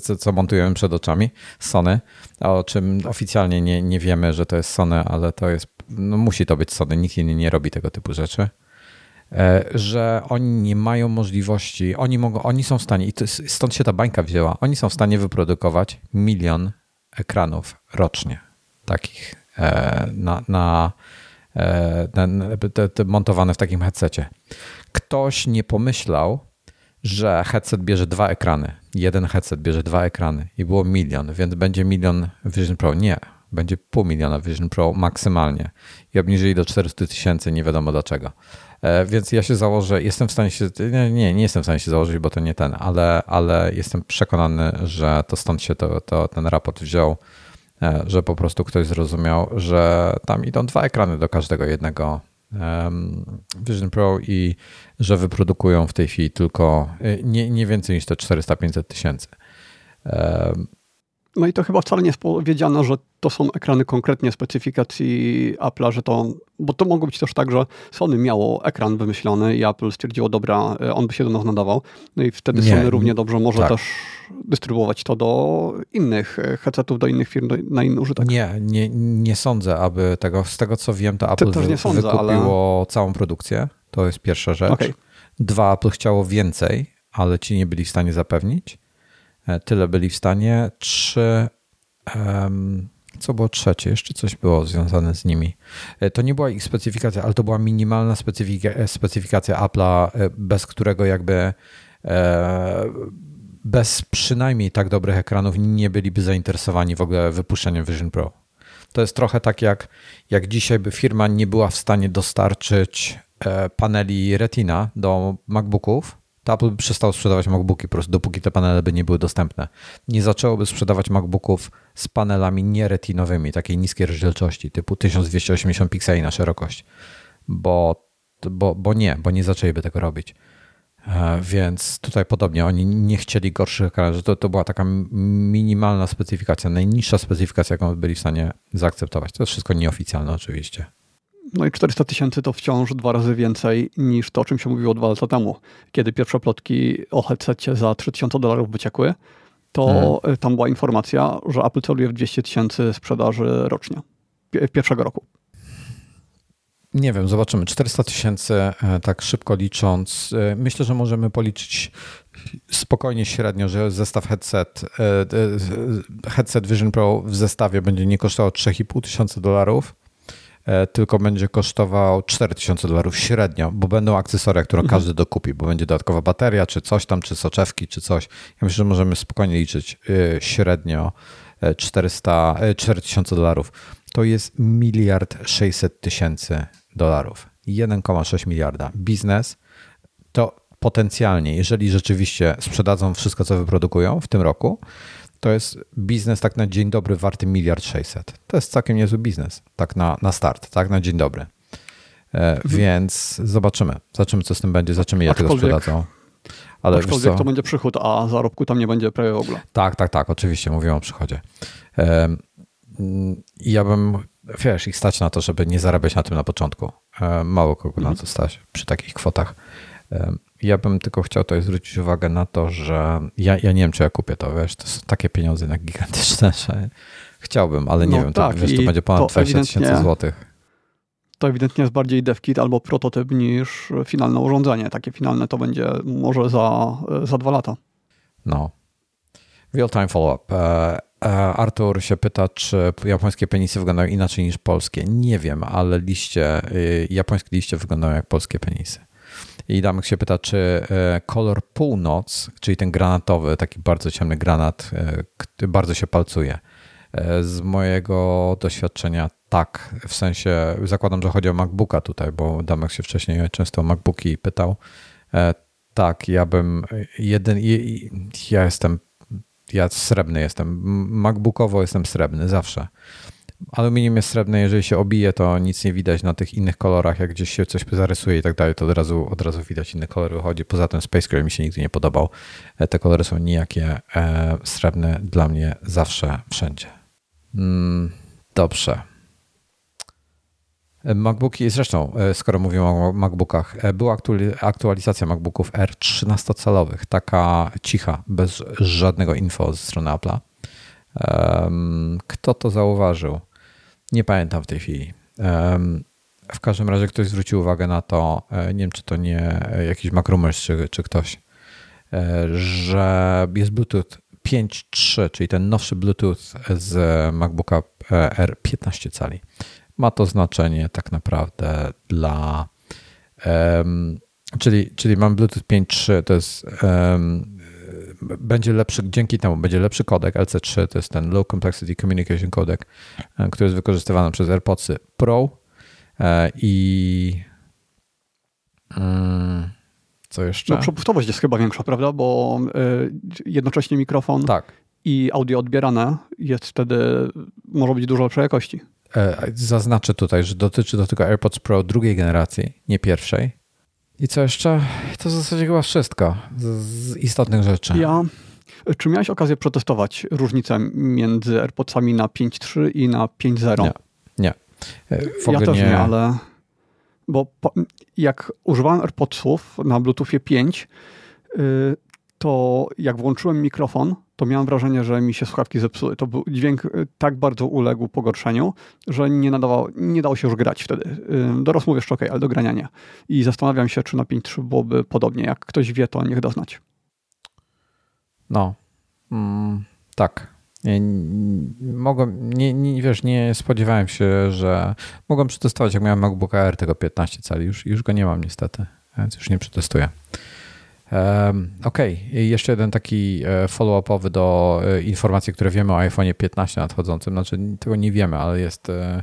co, co, montujemy przed oczami, Sony, o czym oficjalnie nie, nie wiemy, że to jest Sony, ale to jest, no musi to być Sony, nikt inny nie robi tego typu rzeczy. E, że oni nie mają możliwości, oni, mogą, oni są w stanie, i stąd się ta bańka wzięła, oni są w stanie wyprodukować milion ekranów rocznie, takich e, na, e, na te, te montowane w takim headsetie. Ktoś nie pomyślał, że headset bierze dwa ekrany. Jeden headset bierze dwa ekrany i było milion, więc będzie milion Vision Pro. Nie, będzie pół miliona Vision Pro maksymalnie i obniżyli do 400 tysięcy, nie wiadomo dlaczego. E, więc ja się założę, jestem w stanie się, nie, nie, jestem w stanie się założyć, bo to nie ten, ale, ale jestem przekonany, że to stąd się to, to, ten raport wziął, e, że po prostu ktoś zrozumiał, że tam idą dwa ekrany do każdego jednego Vision Pro i że wyprodukują w tej chwili tylko e, nie, nie więcej niż te 400-500 tysięcy. No i to chyba wcale nie jest powiedziane, że to są ekrany konkretnie specyfikacji Apple'a, że to, bo to mogło być też tak, że Sony miało ekran wymyślony i Apple stwierdziło, dobra, e, on by się do nas nadawał. No i wtedy nie, Sony równie dobrze może tak. też dystrybuować to do innych e, headsetów, do innych firm, do, na inny użytek. Nie, nie, nie sądzę, aby tego, z tego co wiem, to Apple wy, sądzę, wykupiło ale... całą produkcję. To jest pierwsza rzecz. Okay. Dwa, Apple chciało więcej, ale ci nie byli w stanie zapewnić. E, tyle byli w stanie. Trzy. Co było trzecie? Jeszcze coś było związane z nimi. E, to nie była ich specyfikacja, ale to była minimalna e, specyfikacja Apple'a, bez którego jakby bez przynajmniej tak dobrych ekranów nie byliby zainteresowani w ogóle wypuszczeniem Vision Pro. To jest trochę tak jak, jak dzisiaj by firma nie była w stanie dostarczyć paneli Retina do MacBooków, Apple by przestało sprzedawać MacBooki po prostu, dopóki te panele by nie były dostępne. Nie zaczęłoby sprzedawać MacBooków z panelami nieretinowymi, takiej niskiej rozdzielczości, typu 1280 pikseli na szerokość, bo, bo, bo nie, bo nie zaczęliby tego robić. E, więc tutaj podobnie, oni nie chcieli gorszych ekranów, to, to była taka minimalna specyfikacja, najniższa specyfikacja, jaką byli w stanie zaakceptować. To jest wszystko nieoficjalne oczywiście. No i 400 tysięcy to wciąż dwa razy więcej niż to, o czym się mówiło dwa lata temu. Kiedy pierwsze plotki o headsetie za 3000 dolarów wyciekły, to mhm. tam była informacja, że Apple celuje w 200 tysięcy sprzedaży rocznie, pierwszego roku. Nie wiem, zobaczymy. 400 tysięcy, e, tak szybko licząc. E, myślę, że możemy policzyć spokojnie średnio, że zestaw headset, e, headset Vision Pro w zestawie będzie nie kosztował 3,5 tysiąca dolarów E, tylko będzie kosztował 4000 dolarów średnio, bo będą akcesoria, które mhm. każdy dokupi, bo będzie dodatkowa bateria, czy coś tam, czy soczewki, czy coś. Ja myślę, że możemy spokojnie liczyć e, średnio 400, e, 4000 dolarów. To jest miliard 600 tysięcy dolarów. 1,6 miliarda. Biznes to potencjalnie, jeżeli rzeczywiście sprzedadzą wszystko, co wyprodukują w tym roku, to jest biznes tak na dzień dobry warty miliard sześćset. To jest całkiem niezły biznes, tak na, na start, tak na dzień dobry. E. Więc zobaczymy. Zobaczymy, co z tym będzie, zobaczymy, jak tego sprzedadzą. Ale Aczkolwiek to będzie przychód, a zarobku tam nie będzie prawie w ogóle. Tak, tak, tak, oczywiście, mówiłem o przychodzie. E, ja bym, wiesz, ich stać na to, żeby nie zarabiać na tym na początku. E, mało kogo mhm. na to stać przy takich kwotach. Ja bym tylko chciał tutaj zwrócić uwagę na to, że ja, ja nie wiem, czy ja kupię to, wiesz, to są takie pieniądze tak gigantyczne, że chciałbym, ale nie no wiem, tak, to, wiesz, to będzie ponad 20 tysięcy złotych. To ewidentnie jest bardziej devkit albo prototyp niż finalne urządzenie. Takie finalne to będzie może za, za dwa lata. No. Real-time follow-up. E, e, Artur się pyta, czy japońskie penisy wyglądają inaczej niż polskie. Nie wiem, ale liście, y, japońskie liście wyglądają jak polskie penisy. I Damek się pyta, czy e, kolor północ, czyli ten granatowy, taki bardzo ciemny granat, e, bardzo się palcuje. E, z mojego doświadczenia tak, w sensie zakładam, że chodzi o MacBooka tutaj, bo Damek się wcześniej często o MacBooki pytał. Tak, ja bym jeden, ja jestem, ja srebrny jestem, MacBookowo jestem srebrny zawsze. Aluminium jest srebrne, jeżeli się obije, to nic nie widać na tych innych kolorach, jak gdzieś się coś zarysuje i tak dalej, to od razu, od razu widać inny kolor wychodzi. Poza tym Space Gray mi się nigdy nie podobał. E, te kolory są nijakie, e, srebrne dla mnie zawsze, wszędzie. Mm, dobrze. MacBooki, zresztą, skoro mówimy o MacBookach, była aktualizacja MacBooków R 13-calowych, taka cicha, bez żadnego info ze strony Apple'a. Kto to zauważył? Nie pamiętam w tej chwili. W każdym razie ktoś zwrócił uwagę na to, e, nie wiem czy to nie jakiś MacRumors czy, czy ktoś, e, że jest Bluetooth 5.3, czyli ten nowszy Bluetooth z MacBooka R 15 cali. Ma to znaczenie tak naprawdę dla. Um, czyli, czyli mam Bluetooth 5.3, to jest um, będzie lepszy, dzięki temu będzie lepszy kodek LC3, to jest ten Low Complexity Communication Codec, e, który jest wykorzystywany przez AirPodsy Pro e, i mm, co jeszcze? No, przepustowość jest chyba większa, prawda? Bo e, jednocześnie mikrofon tak. i audio odbierane jest wtedy, może być dużo lepszej jakości. Zaznaczę tutaj, że dotyczy to tylko AirPods Pro drugiej generacji, nie pierwszej. I co jeszcze? To w zasadzie chyba wszystko z, z istotnych rzeczy. Ja. Czy miałeś okazję przetestować różnicę między AirPodsami na 5.3 i na 5.0? Nie. nie. W ja też nie, nie ale. Bo po, jak używałem AirPodsów na Bluetoothie 5, yy, to jak włączyłem mikrofon, to miałem wrażenie, że mi się słuchawki zepsuły. To był dźwięk y, tak bardzo uległ pogorszeniu, że nie, nadawał, nie dało się już grać wtedy. Y, do rozmów jeszcze ok, ale do grania nie. I zastanawiam się, czy na 5.3 byłoby podobnie. Jak ktoś wie, to niech da znać. No, mm, tak. Nie, mogłem, nie, nie, wiesz, nie spodziewałem się, że mogłem przetestować, jak miałem MacBook Air tego 15 cali. Już, już go nie mam niestety, więc już nie przetestuję. Okej, okay. jeszcze jeden taki e, follow-upowy do e, informacji, które wiemy o iPhone 15 nadchodzącym. Znaczy, tego nie wiemy, ale jest, e,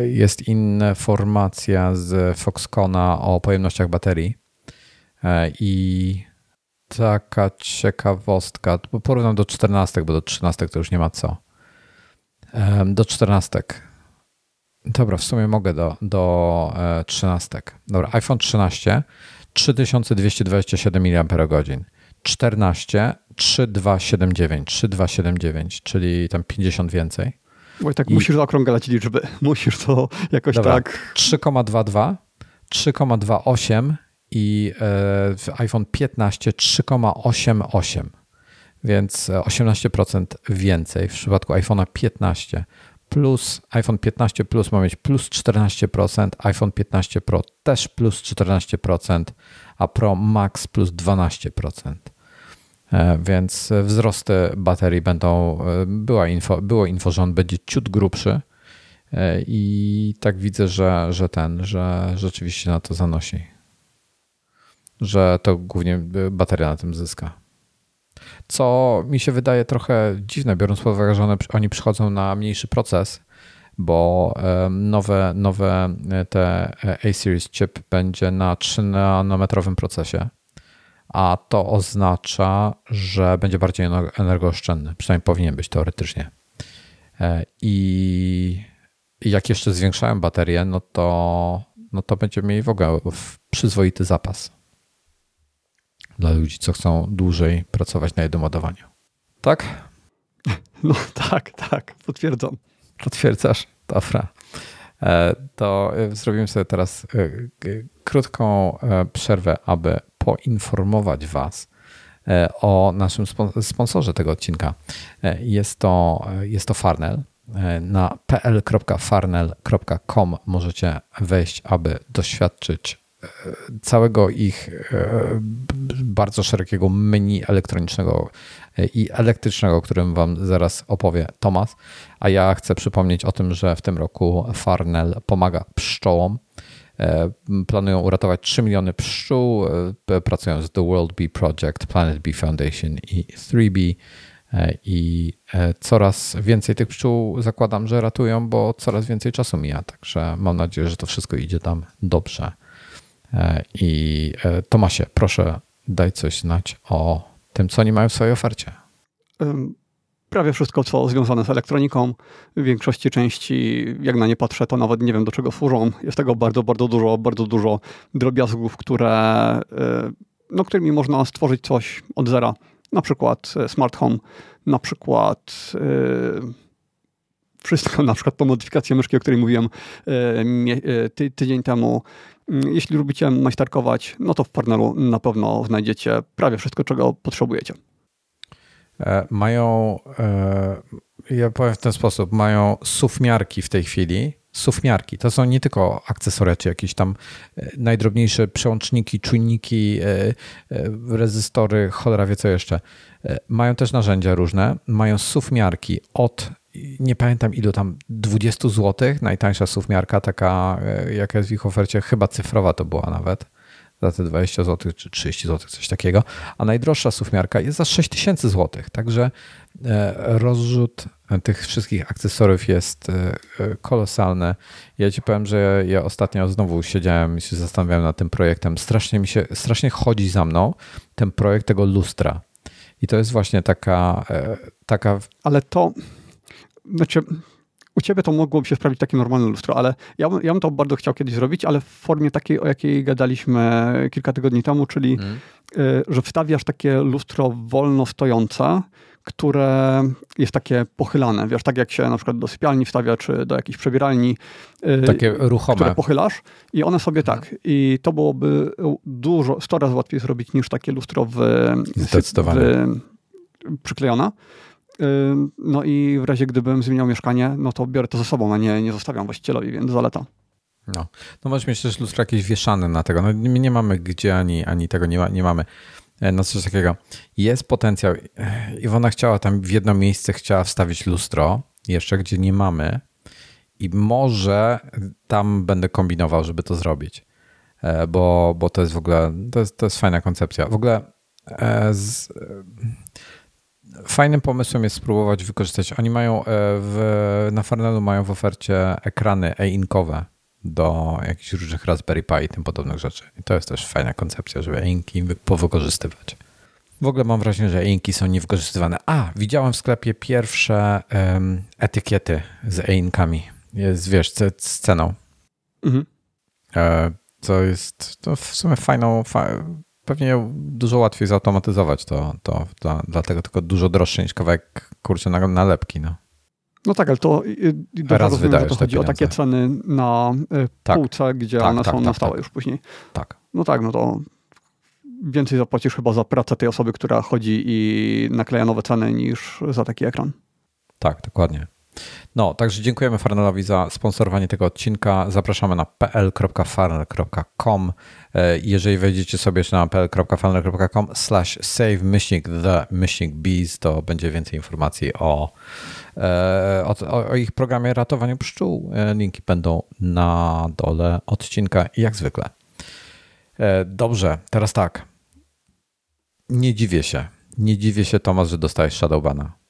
jest informacja z Foxcona o pojemnościach baterii. I taka ciekawostka, porównam do 14, bo do 13 to już nie ma co. Do 14. Dobra, w sumie mogę do, do 13. Dobra, iPhone 13 3227 mAh. 14 3279, 3279, czyli tam 50 więcej. Bo tak I... musisz zaokrąglać liczby. Musisz to jakoś Dobra. tak. 3,22, 3,28 i e, iPhone 15 3,88, więc 18% więcej w przypadku iPhone'a 15 plus iPhone 15 Plus ma mieć plus 14%, iPhone 15 Pro też plus 14%, a Pro Max plus 12%. E, więc wzrosty baterii będą, e, była info, było info, że on będzie ciut grubszy e, i tak widzę, że, że ten, że rzeczywiście na to zanosi. Że to głównie bateria na tym zyska. Co mi się wydaje trochę dziwne, biorąc pod uwagę, że one, oni przychodzą na mniejszy proces, bo nowe, nowe e, te e, A-Series chip będzie na 3 nanometrowym procesie, a to oznacza, że będzie bardziej energooszczędny. Przynajmniej powinien być teoretycznie. E, I jak jeszcze zwiększają baterię, no to, no to będziemy mieli w ogóle przyzwoity zapas dla ludzi, co chcą dłużej pracować na jednym ładowaniu. Tak? No tak, tak, potwierdzam. Potwierdzasz? Dobra. E, to e, zrobimy sobie teraz e, krótką przerwę, aby poinformować Was o naszym sponsorze tego odcinka. Jest to, jest to Farnell. Na pl.farnell.com możecie wejść, aby doświadczyć całego ich e, bardzo szerokiego menu elektronicznego i elektrycznego, o którym Wam zaraz opowie Tomas. A ja chcę przypomnieć o tym, że w tym roku Farnell pomaga pszczołom. E, planują uratować 3 miliony pszczół, e, pracują z The World Bee Project, Planet Bee Foundation i 3B. I coraz więcej tych pszczół zakładam, że ratują, bo coraz więcej czasu mija. Także mam nadzieję, że to wszystko idzie tam dobrze. E, I e, Tomasie, proszę, daj coś znać o tym, co oni mają w swojej ofercie. prawie wszystko, co związane z elektroniką. W większości części, jak na nie patrzę, to nawet nie wiem, do czego służą. Jest tego bardzo, bardzo dużo, bardzo dużo drobiazgów, które, no, którymi można stworzyć coś od zera. Na przykład smart home, na przykład wszystko, na przykład po modyfikacji myszki, o której mówiłem ty, tydzień temu. Mm, jeśli lubicie majsterkować, no to w Parnelu na pewno znajdziecie prawie wszystko, czego potrzebujecie. E, mają, e, ja powiem w ten sposób, mają sufmiarki w tej chwili. Sufmiarki to są nie tylko akcesoria, czy jakieś tam e, najdrobniejsze przełączniki, czujniki, rezystory, cholera wie co jeszcze. Mają też narzędzia różne. Mają sufmiarki od nie pamiętam ilu tam, 20 zł, najtańsza sufmiarka, taka jaka jest w ich ofercie, chyba cyfrowa to była nawet za te 20 zł czy 30 zł, coś takiego, a najdroższa sufmiarka jest za 6000 zł. Także e, rozrzut tych wszystkich akcesoriów jest e, kolosalny. Ja ci powiem, że ja ostatnio znowu siedziałem i się zastanawiałem nad tym projektem. Strasznie mi się, strasznie chodzi za mną ten projekt tego lustra. I to jest właśnie taka, e, taka... Ale to, znaczy u ciebie to mogłoby się sprawić takie normalne lustro, ale ja, ja bym to bardzo chciał kiedyś zrobić, ale w formie takiej, o jakiej gadaliśmy kilka tygodni temu, czyli hmm. y, że wstawiasz takie lustro wolno stojące, które jest takie pochylane, wiesz, tak jak się na przykład do sypialni wstawia, czy do jakiejś przebieralni. Y, takie ruchome. Które pochylasz i one sobie mhm. tak. I to byłoby dużo, sto razy łatwiej zrobić niż takie lustro w, Zdecydowanie. w przyklejone. No i w razie gdybym zmieniał mieszkanie, no to biorę to ze sobą, a nie, nie zostawiam właścicielowi, więc zaleta. No, no możesz mieć też lustro jakieś wieszane na tego. No, my nie mamy gdzie, ani, ani tego nie, ma, nie mamy. E, no coś takiego. Jest potencjał. Iwona chciała tam w jedno miejsce chciała wstawić lustro, jeszcze gdzie nie mamy i może tam będę kombinował, żeby to zrobić, e, bo, bo to jest w ogóle, to jest, to jest fajna koncepcja. W ogóle e, z, Fajnym pomysłem jest spróbować wykorzystać. Oni mają e, w, na Farnelu mają w ofercie ekrany e-inkowe do jakichś różnych Raspberry Pi i tym podobnych rzeczy. I to jest też fajna koncepcja, żeby e-inki powykorzystywać. W ogóle mam wrażenie, że e-inki są niewykorzystywane. A, widziałem w sklepie pierwsze um, etykiety z e-inkami. Jest, wiesz, z ceną. Mhm. E, to jest to w sumie fajną, fa pewnie dużo łatwiej zautomatyzować to, to dla, dlatego tylko dużo droższe niż kawałek kurczę na nalepki. No. No tak, ale to dobrze Raz rozumiem, że to chodzi o takie ceny na y, tak. półce, gdzie tak, one tak, są tak, na stałe tak. już później. Tak. No tak, no to więcej zapłacisz chyba za pracę tej osoby, która chodzi i nakleja nowe ceny niż za taki ekran. Tak, dokładnie. No, także dziękujemy Farnelowi za sponsorowanie tego odcinka. Zapraszamy na pl.farnel.com. E, jeżeli wejdziecie sobie na pl.farnel.com slash save myślnik the myślnik bees, to będzie więcej informacji o, e, o, o ich programie ratowania pszczół. E, linki będą na dole odcinka, jak zwykle. Dobrze, teraz tak. Nie dziwię się. Nie dziwię się, Tomasz, że dostajesz Shadowbana.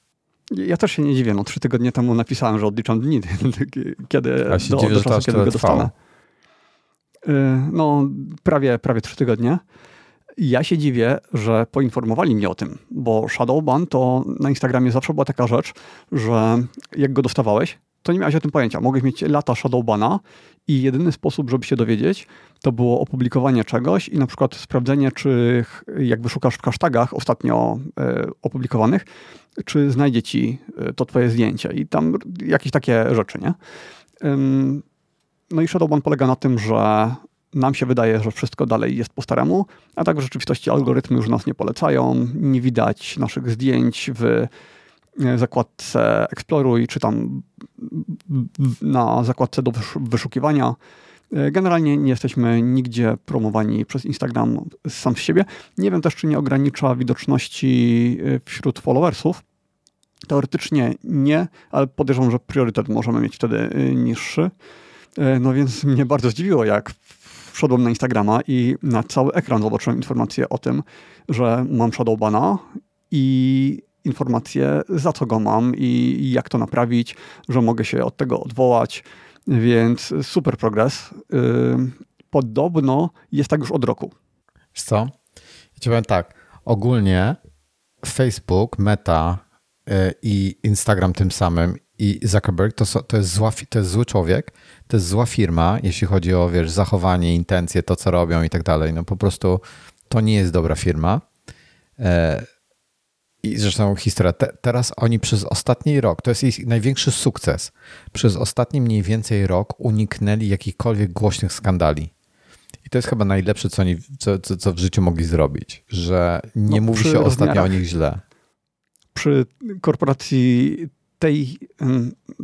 Ja też się nie dziwię. No, trzy tygodnie temu napisałem, że odliczam dni, kiedy A się do, dziwię, do czasu, kiedy go dostanę. Y, no, prawie, prawie trzy tygodnie. Ja się dziwię, że poinformowali mnie o tym, bo Shadowban to na Instagramie zawsze była taka rzecz, że jak go dostawałeś, to nie miałeś o tym pojęcia. Mogłeś mieć lata Shadowbana i jedyny sposób, żeby się dowiedzieć, to było opublikowanie czegoś i na przykład sprawdzenie, czy jak wyszukasz w hashtagach ostatnio e, opublikowanych, czy znajdzie ci e, to twoje zdjęcie i tam jakieś takie rzeczy, nie? No i Shadowban polega na tym, że nam się wydaje, że wszystko dalej jest po staremu, a tak w rzeczywistości algorytmy już nas nie polecają, nie widać naszych zdjęć w zakładce Exploruj, czy tam na zakładce do wyszukiwania. Generalnie nie jesteśmy nigdzie promowani przez Instagram sam z siebie. Nie wiem też, czy nie ogranicza widoczności e, wśród followersów. Teoretycznie nie, ale podejrzewam, że priorytet możemy mieć wtedy e, niższy. E, no więc mnie bardzo zdziwiło, jak wszedłem na Instagrama i na cały ekran zobaczyłem informację o tym, że mam Shadowbana i informacje, za co go mam i jak to naprawić, że mogę się od tego odwołać, więc super progres. Podobno jest tak już od roku. Wiesz co? Ja ci powiem tak, ogólnie Facebook, Meta i Instagram tym samym i Zuckerberg to, to, jest zła, to jest zły człowiek, to jest zła firma, jeśli chodzi o wiesz, zachowanie, intencje, to co robią i tak dalej. No po prostu to nie jest dobra firma. I zresztą historia. Te, teraz oni przez ostatni rok, to jest ich największy sukces, przez ostatni mniej więcej rok uniknęli jakichkolwiek głośnych skandali. I to jest chyba najlepsze, co, oni, co, co, co w życiu mogli zrobić, że nie no, mówi się ostatnio o nich źle. Przy korporacji tej,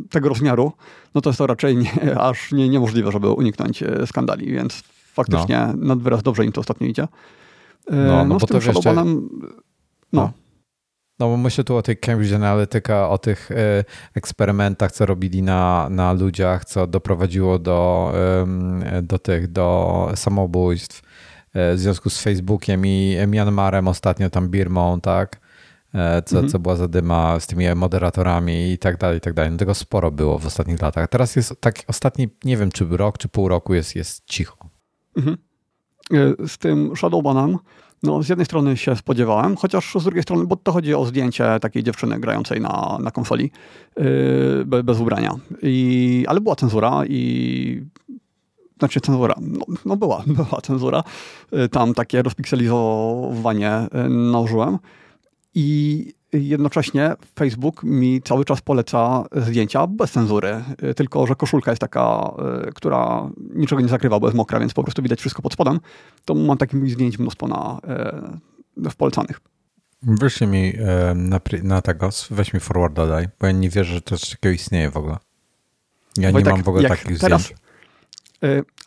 tego rozmiaru, no to jest to raczej nie, aż nie, niemożliwe, żeby uniknąć e, skandali, więc faktycznie no. nad wyraz dobrze im to ostatnio idzie. E, no, no, no bo to wiesz, no. no. No bo myślę tu o tej Cambridge Analytica, o tych e, eksperymentach, co robili na, na ludziach, co doprowadziło do, do tych, do samobójstw w związku z Facebookiem i Myanmarem ostatnio, tam Birmą, tak? E, co, mhm. co była zadyma z tymi moderatorami i tak dalej, i tak dalej. No tego sporo było w ostatnich latach. Teraz jest tak, ostatni, nie wiem, czy rok, czy pół roku jest, jest cicho. Mhm. Z tym Shadowbanem, no z jednej strony się spodziewałem, chociaż z drugiej strony, bo to chodzi o zdjęcie takiej dziewczyny grającej na, na konsoli yy, bez ubrania. I, ale była cenzura i znaczy cenzura, no, no, była, była cenzura. Tam takie rozpikselizowanie nałożyłem. I jednocześnie Facebook mi cały czas poleca zdjęcia bez cenzury, tylko że koszulka jest taka, e, która niczego nie zakrywa, bo jest mokra, więc po prostu widać wszystko pod spodem. To mam takich zdjęć mnóstwo na, e, w polecanych. Wyślij mi e, na, na tego, weź mi forward dodaj, bo ja nie wierzę, że to coś takiego istnieje w ogóle. Ja Wojtek, nie mam w ogóle takich teraz, zdjęć.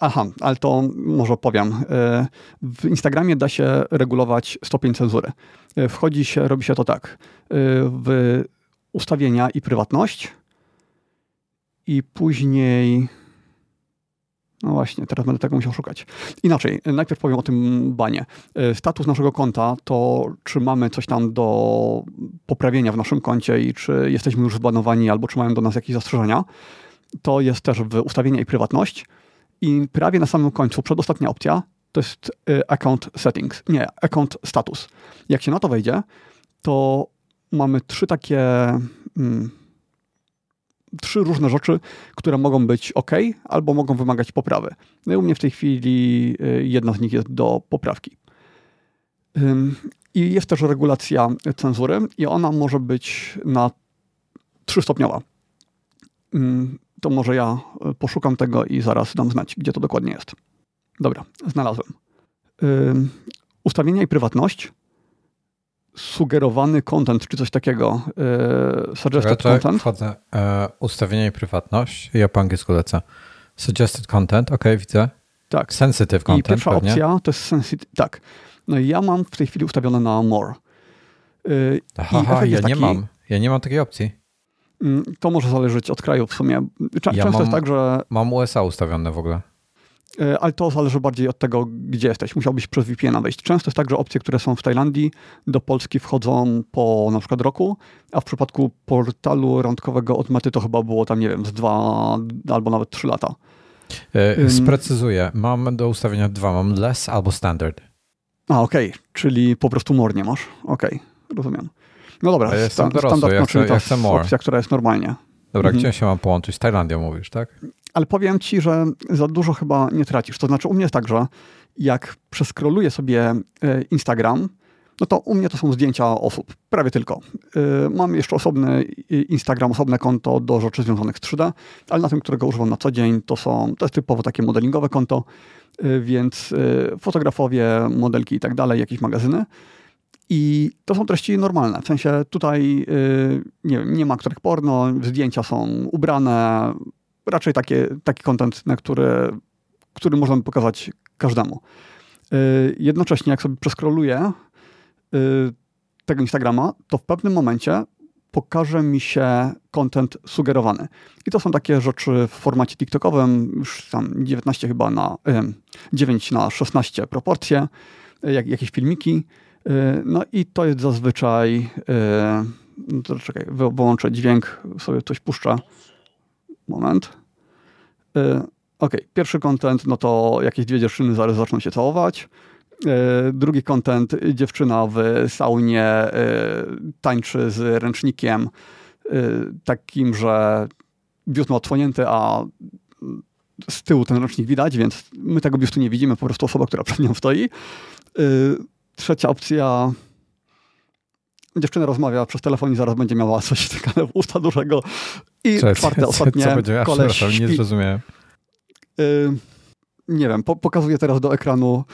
Aha, ale to może powiem. W Instagramie da się regulować stopień cenzury. Wchodzi się, robi się to tak. W ustawienia i prywatność i później no właśnie, teraz będę tego musiał szukać. Inaczej, najpierw powiem o tym banie. Status naszego konta to, czy mamy coś tam do poprawienia w naszym koncie i czy jesteśmy już zbanowani albo czy mają do nas jakieś zastrzeżenia. To jest też w ustawienia i prywatność. I prawie na samym końcu, przedostatnia opcja, to jest y, account settings, nie, account status. Jak się na to wejdzie, to mamy trzy takie, mm, trzy różne rzeczy, które mogą być ok, albo mogą wymagać poprawy. No i u mnie w tej chwili y, jedna z nich jest do poprawki. I jest też regulacja cenzury i ona może być na trzystopniowa to może ja e, poszukam tego i zaraz dam znać, gdzie to dokładnie jest. Dobra, znalazłem. Yy, ustawienia i prywatność. Sugerowany content, czy coś takiego. Yy, suggested Czekaj, content. Wchodzę. E, ustawienia i prywatność. Ja po angielsku lecę. Suggested content, ok, widzę. Tak. Sensitive content. I pierwsza pewnie. opcja to jest sensitive. Tak. No i ja mam w tej chwili ustawione na more. Yy, Aha, ja taki... nie mam. Ja nie mam takiej opcji. Mm, to może zależeć od kraju w sumie. Ja często mam, jest tak, że. Mam USA ustawione w ogóle. E, ale to zależy bardziej od tego, gdzie jesteś. Musiałbyś przez VPN-a wejść. Często jest tak, że opcje, które są w Tajlandii, do Polski wchodzą po na przykład roku, a w przypadku portalu randkowego od Mety to chyba było tam, nie wiem, z dwa albo nawet trzy lata. Yy, sprecyzuję. Mam do ustawienia dwa. Mam less albo standard. A, okej. Okay. Czyli po prostu more nie masz. Okej, okay. rozumiem. No dobra, ja jestem sta dorosły, standard, ja chcę, ja chcę more. opcja, która jest normalnie. Dobra, mhm. gdzie się mam połączyć? Z Tajlandią mówisz, tak? Ale powiem ci, że za dużo chyba nie tracisz. To znaczy u mnie jest tak, że jak przeskroluję sobie e, Instagram, no to u mnie to są zdjęcia osób, prawie tylko. E, mam jeszcze osobny Instagram, osobne konto do rzeczy związanych z 3D, ale na tym, którego używam na co dzień, to są, to jest typowo takie modelingowe konto, e, więc fotografowie, modelki i tak dalej, jakieś magazyny. I to są treści normalne. W sensie tutaj yy, nie, wiem, nie ma aktorek porno, zdjęcia są ubrane, raczej takie, taki content, na który, który możemy pokazać każdemu. Yy, jednocześnie, jak sobie przeskroluję yy, tego Instagrama, to w pewnym momencie pokaże mi się content sugerowany. I to są takie rzeczy w formacie TikTokowym, już tam 19 chyba na 9 na 16 proporcje, jak, jakieś filmiki Y, no i to jest zazwyczaj, y, no czekaj, wyłączę dźwięk, sobie coś puszcza. Moment. Y, ok, pierwszy content, no to jakieś dwie dziewczyny zaraz zaczną się całować. Drugi content, dziewczyna w saunie tańczy z ręcznikiem takim, że biust ma odsłonięty, a z tyłu ten ręcznik widać, więc my tego biustu nie widzimy, po prostu osoba, która przed nią stoi. Trzecia opcja, dziewczyna rozmawia przez telefon i zaraz będzie miała coś w usta dużego. I Cześć, czwarte, ostatnie, co będzie? koleś śpi. nie zrozumiałem. Y nie wiem, po, pokazuję teraz do ekranu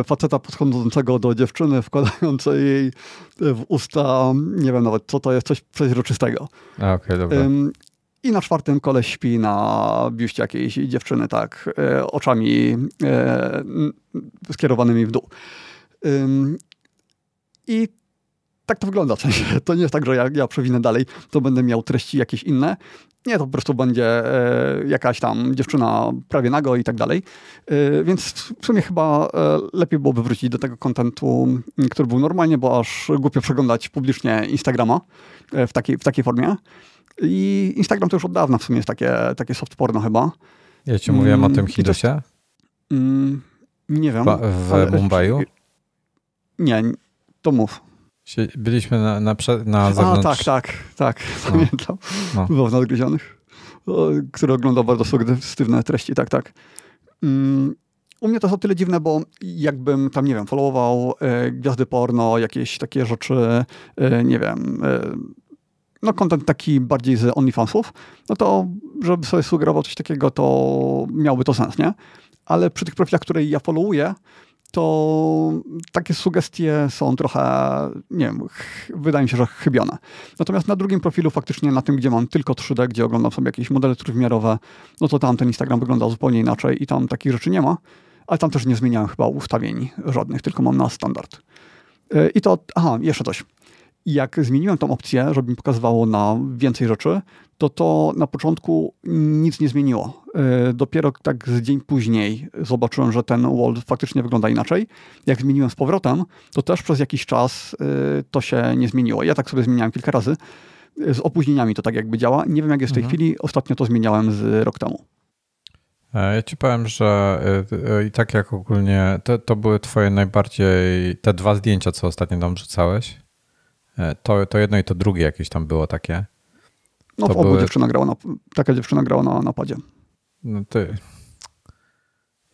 y, faceta podchodzącego do dziewczyny, wkładającej jej w usta, nie wiem nawet co to jest, coś przeźroczystego. Okej, okay, dobra. Y, I na czwartym koleś śpi na biuście jakiejś dziewczyny, tak, y, oczami y, skierowanymi w dół. I tak to wygląda. To nie jest tak, że jak ja przewinę dalej, to będę miał treści jakieś inne. Nie, to po prostu będzie e, jakaś tam dziewczyna prawie nago i tak dalej. E, więc w sumie chyba e, lepiej byłoby wrócić do tego kontentu, który był normalnie, bo aż głupio przeglądać publicznie Instagrama w takiej, w takiej formie. I Instagram to już od dawna w sumie jest takie, takie soft porno chyba. Ja ci mówiłem mm, o tym Hidusie? Mm, nie wiem. w ale, Mumbaiu? Nie, to mów. Byliśmy na, na, na zewnątrz. A, tak, tak, tak, no. pamiętam. No. W Nadgryzionych, który oglądał bardzo sugestywne treści, tak, tak. Um, u mnie to jest o tyle dziwne, bo jakbym tam, nie wiem, followował e, gwiazdy porno, jakieś takie rzeczy, e, nie wiem, e, no kontent taki bardziej z OnlyFansów, no to żeby sobie sugerował coś takiego, to miałby to sens, nie? Ale przy tych profilach, które ja followuję, to takie sugestie są trochę, nie wiem, wydaje mi się, że chybione. Natomiast na drugim profilu, faktycznie na tym, gdzie mam tylko 3D, gdzie oglądam sobie jakieś modele trójwymiarowe, no to tam ten Instagram wygląda zupełnie inaczej i tam takich rzeczy nie ma, ale tam też nie zmieniałem chyba ustawień żadnych, tylko mam na standard. E, I to, aha, jeszcze coś jak zmieniłem tą opcję, żeby mi pokazywało na więcej rzeczy, to to na początku nic nie zmieniło. E, dopiero tak z dzień później zobaczyłem, że ten wall faktycznie wygląda inaczej. Jak zmieniłem z powrotem, to też przez jakiś czas e, to się nie zmieniło. Ja tak sobie zmieniałem kilka razy. E, z opóźnieniami to tak jakby działa. Nie wiem jak jest w tej mhm. chwili. Ostatnio to zmieniałem z rok temu. Ja ci powiem, że i tak jak ogólnie, to, to były twoje najbardziej, te dwa zdjęcia, co ostatnio tam rzucałeś, to, to jedno i to drugie jakieś tam było takie. No to w obu były... dziewczyna grała na, taka dziewczyna grała na napadzie. No ty.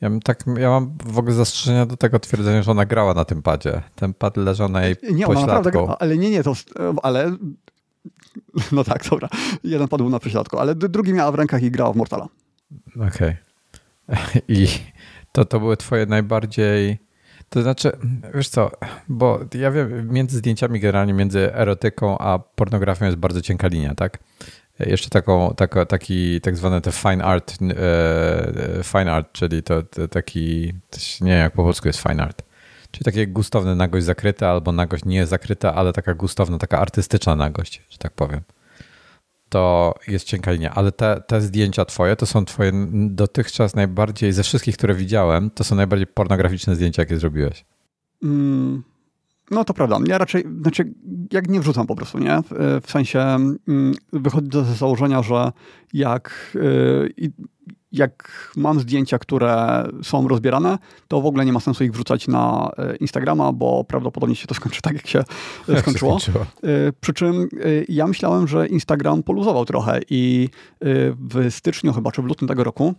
Ja, mam tak, ja mam w ogóle zastrzeżenia do tego twierdzenia, że ona grała na tym padzie. Ten pad leżał na jej Nie, ona naprawdę ale nie, nie, to, ale no tak, dobra. Jeden padł na prześladku, ale drugi miała w rękach i grała w Mortala. Okej. Okay. I to, to były twoje najbardziej to znaczy, wiesz co, bo ja wiem, między zdjęciami generalnie, między erotyką a pornografią jest bardzo cienka linia, tak? Jeszcze taką, tako, taki tak zwany te fine art, e, fine art, czyli to, to taki, nie wiem jak po polsku jest fine art, czyli takie gustowne nagość zakryta albo nagość nie zakryta, ale taka gustowna, taka artystyczna nagość, że tak powiem. To jest cienka linia, ale te, te zdjęcia twoje to są twoje dotychczas najbardziej, ze wszystkich, które widziałem, to są najbardziej pornograficzne zdjęcia, jakie zrobiłeś. Mm, no to prawda. Ja raczej, znaczy, jak nie wrzucam po prostu, nie? W, sensie mm, wychodzę ze założenia, że jak yy, jak mam zdjęcia, które są rozbierane, to w ogóle nie ma sensu ich wrzucać na e, Instagrama, bo prawdopodobnie się to skończy tak, jak się jak skończyło. Się e, Przy czym ja myślałem, że Instagram poluzował trochę i w styczniu chyba, czy w lutym tego roku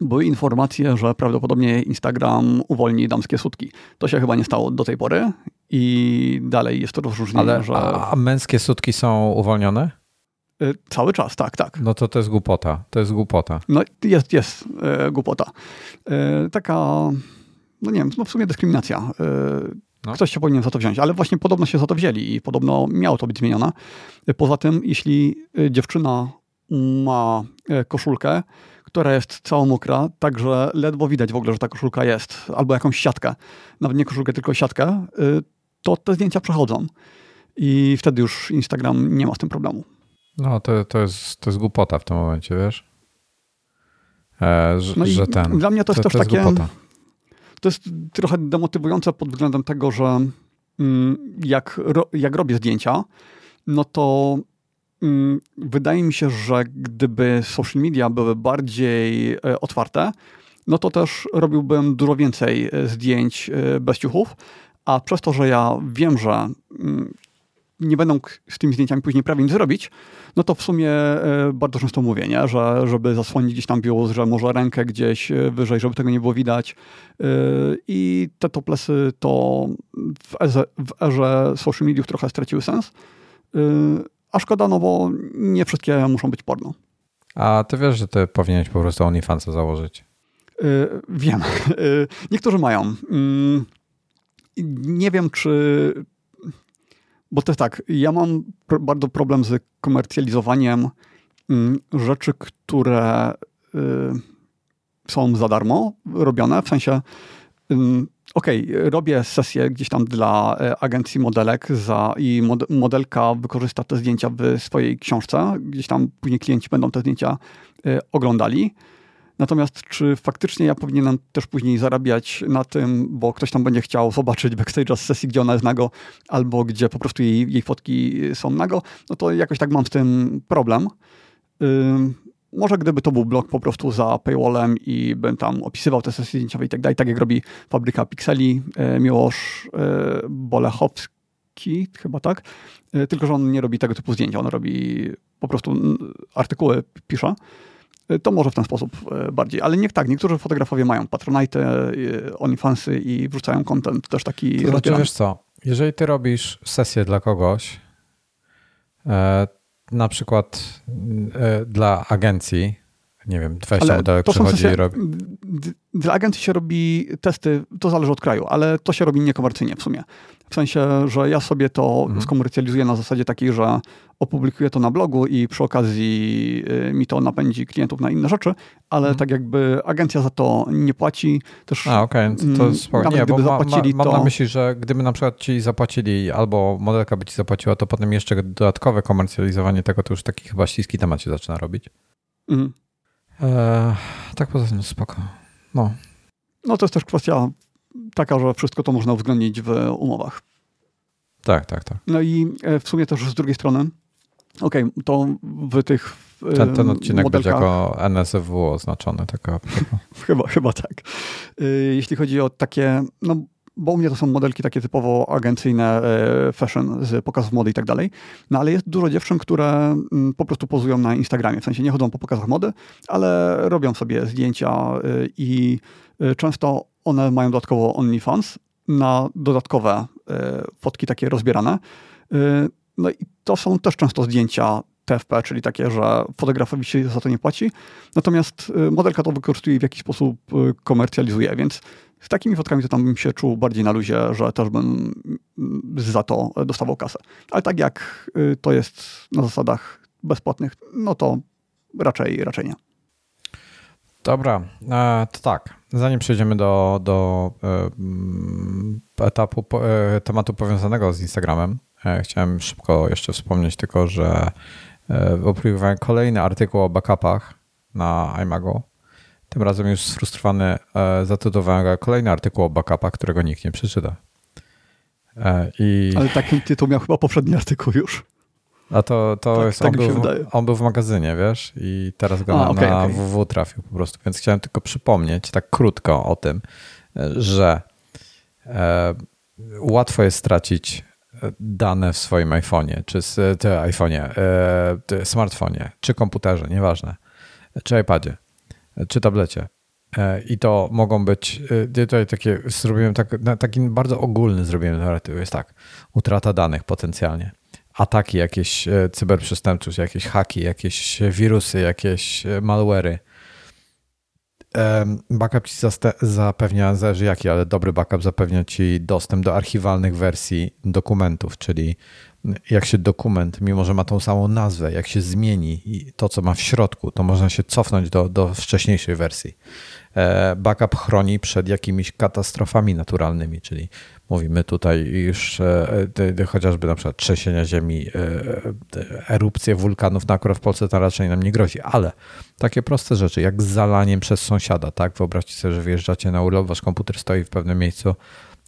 były informacje, że prawdopodobnie Instagram uwolni damskie sutki. To się chyba nie stało do tej pory i dalej jest to rozróżnienie, Ale, że... A męskie sutki są uwolnione? Y, cały czas, tak, tak. No to to jest głupota. To jest głupota. No jest, jest e, głupota. E, taka, no nie wiem, no w sumie dyskryminacja. E, no. Ktoś się powinien za to wziąć, ale właśnie podobno się za to wzięli i podobno miało to być zmienione. Poza tym, jeśli dziewczyna ma koszulkę, która jest cała mokra, także ledwo widać w ogóle, że ta koszulka jest, albo jakąś siatkę, nawet nie koszulkę, tylko siatkę, to te zdjęcia przechodzą. I wtedy już Instagram nie ma z tym problemu. No, to, to, jest, to jest głupota w tym momencie, wiesz? E, że, no że ten. Dla mnie to jest to, też to jest takie. Głupota. To jest trochę demotywujące pod względem tego, że mm, jak, jak robię zdjęcia, no to wydaje mi się, że gdyby social media były bardziej e, otwarte, no to też robiłbym dużo więcej zdjęć bez ciuchów, a przez to, że ja wiem, że mm, nie będą z tymi zdjęciami później prawie nic zrobić, no to w sumie e, bardzo często mówię, nie? Że, żeby zasłonić gdzieś tam biust, że może rękę gdzieś e, wyżej, żeby tego nie było widać. E, I te toplesy to w erze social mediów trochę straciły sens. A szkoda, no bo nie wszystkie muszą być porno. A ty wiesz, że ty powinieneś po prostu OnlyFansa założyć? Wiem. Niektórzy mają. Mm, nie wiem, czy bo jest tak, ja mam pr bardzo problem z komercjalizowaniem mm, rzeczy, które y, są za darmo robione, w sensie y, okej, okay, robię sesję gdzieś tam dla e, agencji modelek za, i mod, modelka wykorzysta te zdjęcia w swojej książce, gdzieś tam później klienci będą te zdjęcia y, oglądali. Natomiast czy faktycznie ja powinienem też później zarabiać na tym, bo ktoś tam będzie chciał zobaczyć backstage z sesji, gdzie ona jest nago, albo gdzie po prostu jej, jej fotki są nago, no to jakoś tak mam z tym problem. Może gdyby to był blog po prostu za paywallem i bym tam opisywał te sesje zdjęciowe i tak dalej, tak jak robi Fabryka Pixeli, yy, Miłosz yy, Bolechowski, chyba tak, yy, tylko że on nie robi tego typu zdjęcia, on robi po prostu artykuły, pisze. To może w ten sposób e, bardziej. Ale niech tak, niektórzy fotografowie mają Patronite, e, OnlyFansy i wrzucają content też taki To znaczy, wiesz co, jeżeli ty robisz sesję dla kogoś, e, na przykład dla agencji, nie wiem, 20 modelek przychodzi i robi. Dla agencji się robi testy, to zależy od kraju, ale to się robi niekomercyjnie w sumie. W sensie, że ja sobie to mhm. skomercjalizuję na zasadzie takiej, że opublikuję to na blogu i przy okazji y, mi to napędzi klientów na inne rzeczy, ale mhm. tak jakby agencja za to nie płaci. Też, A, okej, okay. to, to spoko. Nie, bo ma, zapłacili, ma, mam to... na myśli, że gdyby na przykład ci zapłacili albo modelka by ci zapłaciła, to potem jeszcze dodatkowe komercjalizowanie tego, to już taki chyba śliski temat się zaczyna robić. Mhm. E, tak poza tym spoko. No. no to jest też kwestia taka, że wszystko to można uwzględnić w umowach. Tak, tak, tak. No i e, w sumie też z drugiej strony, okej, okay, to w tych ten, ten odcinek modelkach, będzie jako NSFW oznaczony. Taka, chyba, chyba tak. E, jeśli chodzi o takie, no bo u mnie to są modelki takie typowo agencyjne, e, fashion z pokazów mody i tak dalej. No ale jest dużo dziewczyn, które mm, po prostu pozują na Instagramie, w sensie nie chodzą po pokazach mody, ale robią sobie zdjęcia e, i e, często one mają dodatkowo OnlyFans na dodatkowe fotki takie rozbierane. No i to są też często zdjęcia TFP, czyli takie, że fotografowi się za to nie płaci, natomiast modelka to wykorzystuje i w jakiś sposób komercjalizuje, więc z takimi fotkami to tam bym się czuł bardziej na luzie, że też bym za to dostawał kasę. Ale tak jak to jest na zasadach bezpłatnych, no to raczej, raczej nie. Dobra, e, to tak. Zanim przejdziemy do, do e, etapu, e, tematu powiązanego z Instagramem, chciałem szybko jeszcze wspomnieć tylko, że opublikowałem kolejny artykuł o backupach na iMago tym razem już sfrustrowany zatytułowałem kolejny artykuł o backupach, którego nikt nie przeczyta. I... Ale taki tytuł miał chyba poprzedni artykuł już. A to, to tak, jest, tak on, był, on był w magazynie, wiesz, i teraz go A, na, okay, na okay. www trafił po prostu. Więc chciałem tylko przypomnieć tak krótko o tym, że e, łatwo jest stracić dane w swoim iPhone'ie, czy iPhone'ie, e, smartfonie, czy komputerze, nieważne, czy iPadzie czy tablecie. E, I to mogą być, e, tutaj takie, zrobiłem tak, taki bardzo ogólny zrobiłem narratyw, jest tak, utrata danych potencjalnie, ataki jakieś e, cyberprzestępczość, jakieś haki, jakieś wirusy, jakieś malwery. Backup ci zapewnia, zależy jaki, ale dobry backup zapewnia ci dostęp do archiwalnych wersji dokumentów, czyli jak się dokument, mimo że ma tą samą nazwę, jak się zmieni i to, co ma w środku, to można się cofnąć do, do wcześniejszej wersji. E, backup chroni przed jakimiś katastrofami naturalnymi, czyli mówimy tutaj już e, chociażby na przykład trzęsienia ziemi, e, erupcje wulkanów, na akurat w Polsce to raczej nam nie grozi, ale takie proste rzeczy, jak zalaniem przez sąsiada, tak? Wyobraźcie sobie, że wyjeżdżacie na urlop, wasz komputer stoi w pewnym miejscu,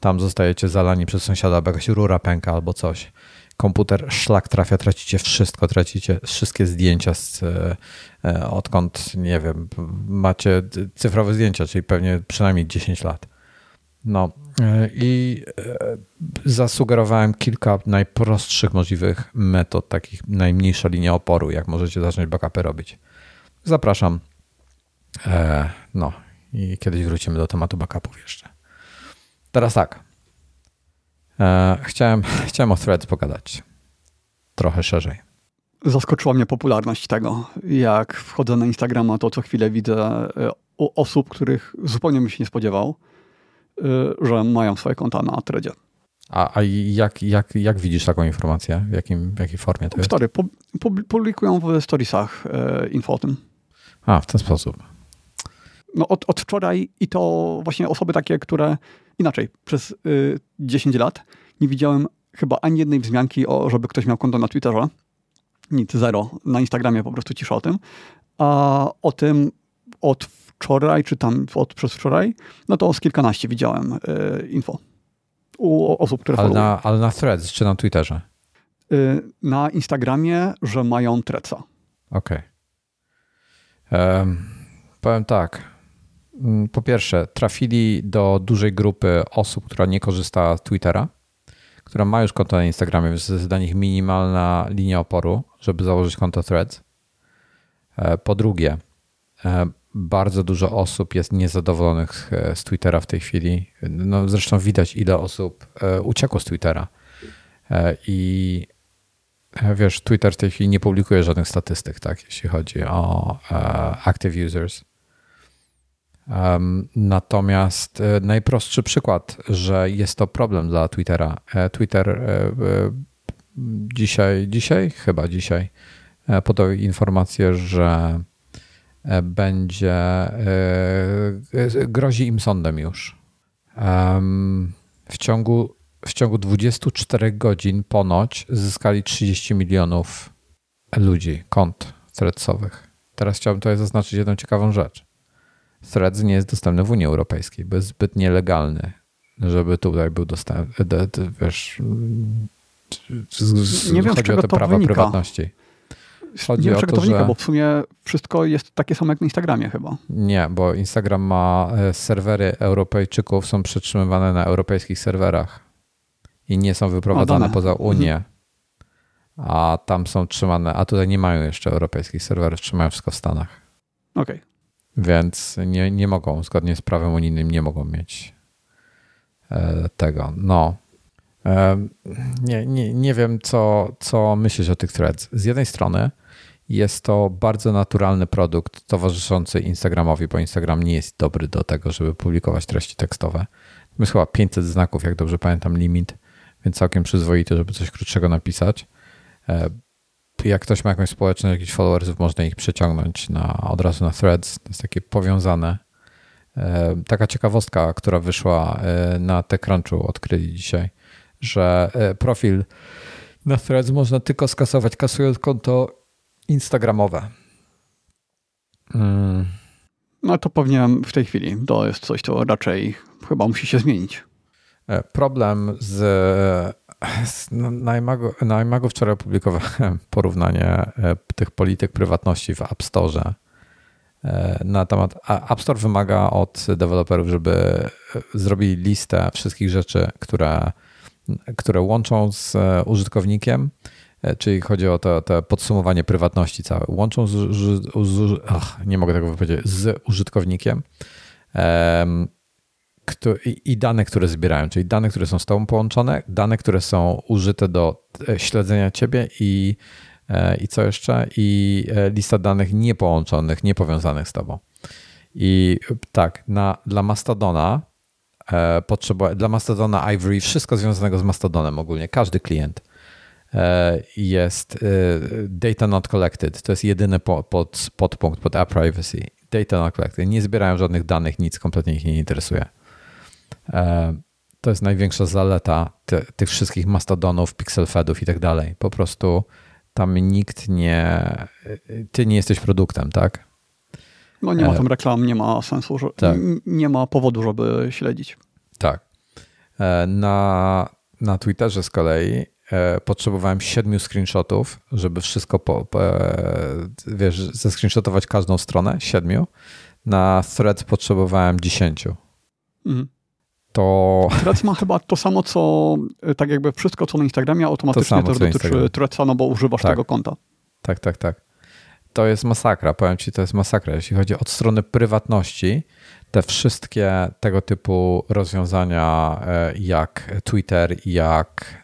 tam zostajecie zalani przez sąsiada, bo jakaś rura pęka albo coś komputer szlak trafia, tracicie wszystko, tracicie wszystkie zdjęcia z, e, odkąd, nie wiem, macie cyfrowe zdjęcia, czyli pewnie przynajmniej 10 lat. No e, i zasugerowałem kilka najprostszych możliwych metod, takich najmniejsza linia oporu, jak możecie zacząć backupy robić. Zapraszam. No i kiedyś wrócimy do tematu backupów jeszcze. Teraz tak. E, chciałem, chciałem o Threads pogadać trochę szerzej. Zaskoczyła mnie popularność tego. Jak wchodzę na Instagrama, to co chwilę widzę e, osób, których zupełnie bym się nie spodziewał, e, że mają swoje konta na Threadzie. A, a jak, jak, jak widzisz taką informację? W, jakim, w jakiej formie to jest? Story. Publikują w storiesach info o tym. A, w ten sposób. No od, od wczoraj i to właśnie osoby takie, które inaczej, przez y, 10 lat nie widziałem chyba ani jednej wzmianki, o, żeby ktoś miał konto na Twitterze. Nic, zero. Na Instagramie po prostu cisza o tym. A o tym od wczoraj, czy tam od przez wczoraj, no to z kilkanaście widziałem y, info u osób, które ale na, ale na Threads czy na Twitterze? Y, na Instagramie, że mają Threadsa. Okej. Okay. Um, powiem tak. Mm, po pierwsze, trafili do dużej grupy osób, która nie korzysta z Twittera, która ma już konto na Instagramie, więc jest dla nich minimalna linia oporu, żeby założyć konto Threads. E, po drugie, e, bardzo dużo osób jest niezadowolonych e, z Twittera w tej chwili. No, zresztą widać, ile osób uciekło z Twittera. I wiesz, Twitter w tej chwili nie publikuje żadnych statystyk, tak, jeśli chodzi o active users. Natomiast e, najprostszy przykład, że jest to problem dla Twittera. E, Twitter e, dzisiaj, dzisiaj, chyba dzisiaj, podał informację, że będzie, grozi im sądem już. W ciągu, w ciągu 24 godzin ponoć zyskali 30 milionów ludzi, kont threadsowych. Teraz chciałbym tutaj zaznaczyć jedną ciekawą rzecz. Threads nie jest dostępny w Unii Europejskiej, bo jest zbyt nielegalny, żeby tutaj był dostępny. Wiesz, nie wiem, chodzi o te prawa wynika. prywatności. Chodzi nie wiem, o to, to wynika, że... bo w sumie wszystko jest takie samo jak na Instagramie chyba. Nie, bo Instagram ma e, serwery Europejczyków, są przetrzymywane na europejskich serwerach i nie są wyprowadzane poza mhm. Unię. Mhm. A tam są trzymane, a tutaj nie mają jeszcze europejskich serwerów, trzymają wszystko w Stanach. Okej. Okay. Więc nie, nie mogą, zgodnie z prawem unijnym, nie mogą mieć e, tego. No. E, nie, nie, nie wiem, co, co myślisz o tych threads. Z jednej strony jest to bardzo naturalny produkt towarzyszący Instagramowi, bo Instagram nie jest dobry do tego, żeby publikować treści tekstowe. Jest chyba 500 znaków, jak dobrze pamiętam, limit, więc całkiem przyzwoity, żeby coś krótszego napisać. Jak ktoś ma jakąś społeczność, jakichś followersów, można ich przeciągnąć na, od razu na threads. To jest takie powiązane. E, taka ciekawostka, która wyszła e, na TechCrunchu, odkryli dzisiaj, że e, profil na threads można tylko skasować, kasując konto instagramowe. Mm. No to pewnie w tej chwili to jest coś, co raczej chyba musi się zmienić. Problem z no, na iMagu, na iMagu wczoraj opublikowałem porównanie e, tych polityk prywatności w App Store e, na temat. App Store wymaga od deweloperów, żeby e, zrobili listę wszystkich rzeczy, które, które łączą z użytkownikiem, czyli chodzi o to, to podsumowanie prywatności całe. Łączą z, z, z ach, nie mogę tego wypowiedzieć, z użytkownikiem i dane, które zbierają, czyli dane, które są z Tobą połączone, dane, które są użyte do e, śledzenia Ciebie i, e, i co jeszcze? I e, lista danych niepołączonych, niepowiązanych z Tobą. I tak, na, dla Mastodona potrzeba, dla Mastodona Ivory, wszystko związanego z Mastodonem ogólnie, każdy klient jest data not collected. To jest jedyny pod, podpunkt pod app privacy. Data not collected. Nie zbierają żadnych danych, nic kompletnie ich nie interesuje. E, to jest największa zaleta ty, tych wszystkich mastodonów, pixelfedów i tak dalej. Po prostu tam nikt nie. Ty nie jesteś produktem, tak? No nie ma e, tam reklam, nie ma sensu, że, tak. nie ma powodu, żeby śledzić. Tak. E, na, na Twitterze z kolei potrzebowałem siedmiu screenshotów, żeby wszystko, po, po, wiesz, zescreenshotować każdą stronę, siedmiu. Na thread potrzebowałem dziesięciu. Mhm. To... Threads ma chyba to samo, co tak jakby wszystko, co na Instagramie, automatycznie to samo, też dotyczy. Threadsa, no bo używasz tak. tego konta. Tak, tak, tak. To jest masakra, powiem ci, to jest masakra. Jeśli chodzi od strony prywatności, te wszystkie tego typu rozwiązania e, jak Twitter, jak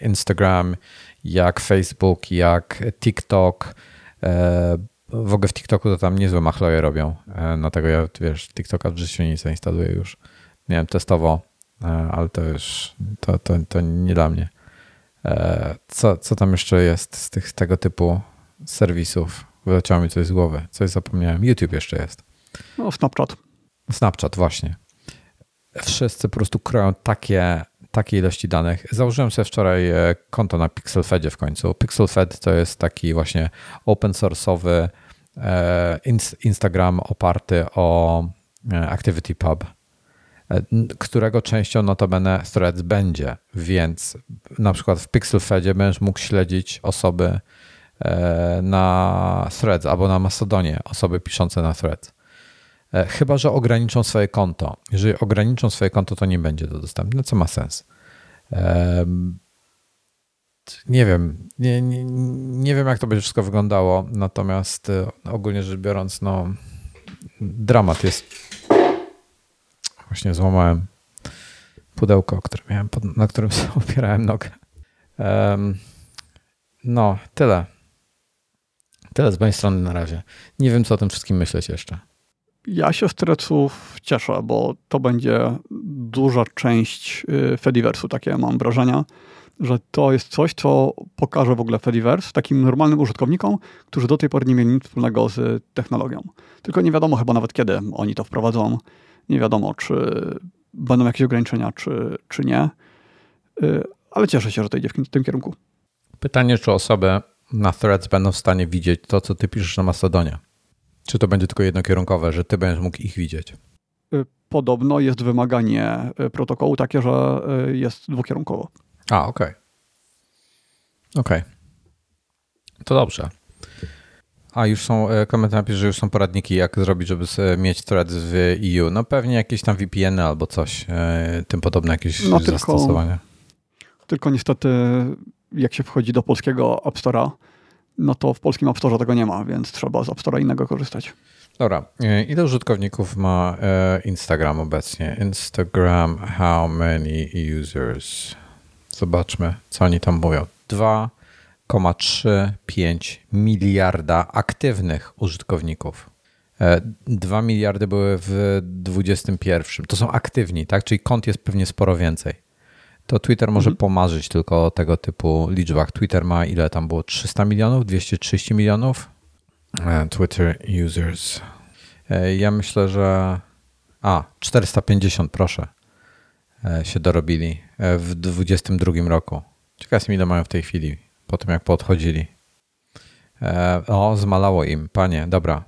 Instagram, jak Facebook, jak TikTok, e, w ogóle w TikToku to tam niezłe machloje robią. E, dlatego ja, wiesz, TikToka w życiu nie zainstaluję już. Miałem testowo, ale to już, to, to, to nie dla mnie. Co, co tam jeszcze jest z tych tego typu serwisów? Wyleciało mi coś z głowy. Coś zapomniałem. YouTube jeszcze jest. No, Snapchat. Snapchat, właśnie. Wszyscy po prostu kroją takie, takie ilości danych. Założyłem sobie wczoraj e, konto na PixelFedzie w końcu. PixelFed to jest taki właśnie open source'owy e, Instagram oparty o e, ActivityPub, którego częścią notabene Threads będzie, więc na przykład w PixelFedzie będziesz mógł śledzić osoby na Threads albo na Mastodonie, osoby piszące na Threads. E, chyba, że ograniczą swoje konto. Jeżeli ograniczą swoje konto, to nie będzie to dostępne, co ma sens. Nie wiem, nie, nie, nie wiem, jak to będzie wszystko wyglądało, natomiast e, ogólnie rzecz biorąc, no, dramat jest. Właśnie złamałem pudełko, które miałem pod, na którym opierałem nogę. Um, no, tyle. Tyle z mojej strony na razie. Nie wiem, co o tym wszystkim myśleć jeszcze. Ja się z Treców cieszę, bo to będzie duża część y, Fediversu, takie mam wrażenia, że to jest coś, co pokaże w ogóle Fediverse takim normalnym użytkownikom, którzy do tej pory nie mieli nic wspólnego z technologią. Tylko nie wiadomo chyba nawet kiedy oni to wprowadzą. Nie wiadomo, czy będą jakieś ograniczenia, czy, czy nie. Y, ale cieszę się, że to idzie w tym kierunku. Pytanie, czy osoby na Threads będą w stanie widzieć to, co ty piszesz na Mastodonie? Czy to będzie tylko jednokierunkowe, że ty będziesz mógł ich widzieć? Y, podobno jest wymaganie y, protokołu takie, że jest dwukierunkowo. A, okej. Okay. Okej. Okay. To dobrze. A już są, komentarz napisz, że już są poradniki, jak zrobić, żeby mieć threads w EU. No pewnie jakieś tam VPN albo coś, tym podobne jakieś no, tylko, zastosowania. Tylko niestety, jak się wchodzi do polskiego App Store'a, no to w polskim App Store tego nie ma, więc trzeba z App Store'a innego korzystać. Dobra, e, ile użytkowników ma e, Instagram obecnie? Instagram, how many users? Zobaczmy, co oni tam mówią. 2,35 miliarda aktywnych użytkowników. 2 e, miliardy były w 21. To są aktywni, tak? Czyli kont jest pewnie sporo więcej to Twitter może mhm. pomarzyć tylko o tego typu liczbach. Twitter ma ile tam było? 300 milionów? 230 milionów? E, Twitter users. E, ja myślę, że. A, 450, proszę. Się dorobili w 2022 roku. Ciekaw jestem, ile mają w tej chwili, po tym jak podchodzili. O, zmalało im, panie, dobra.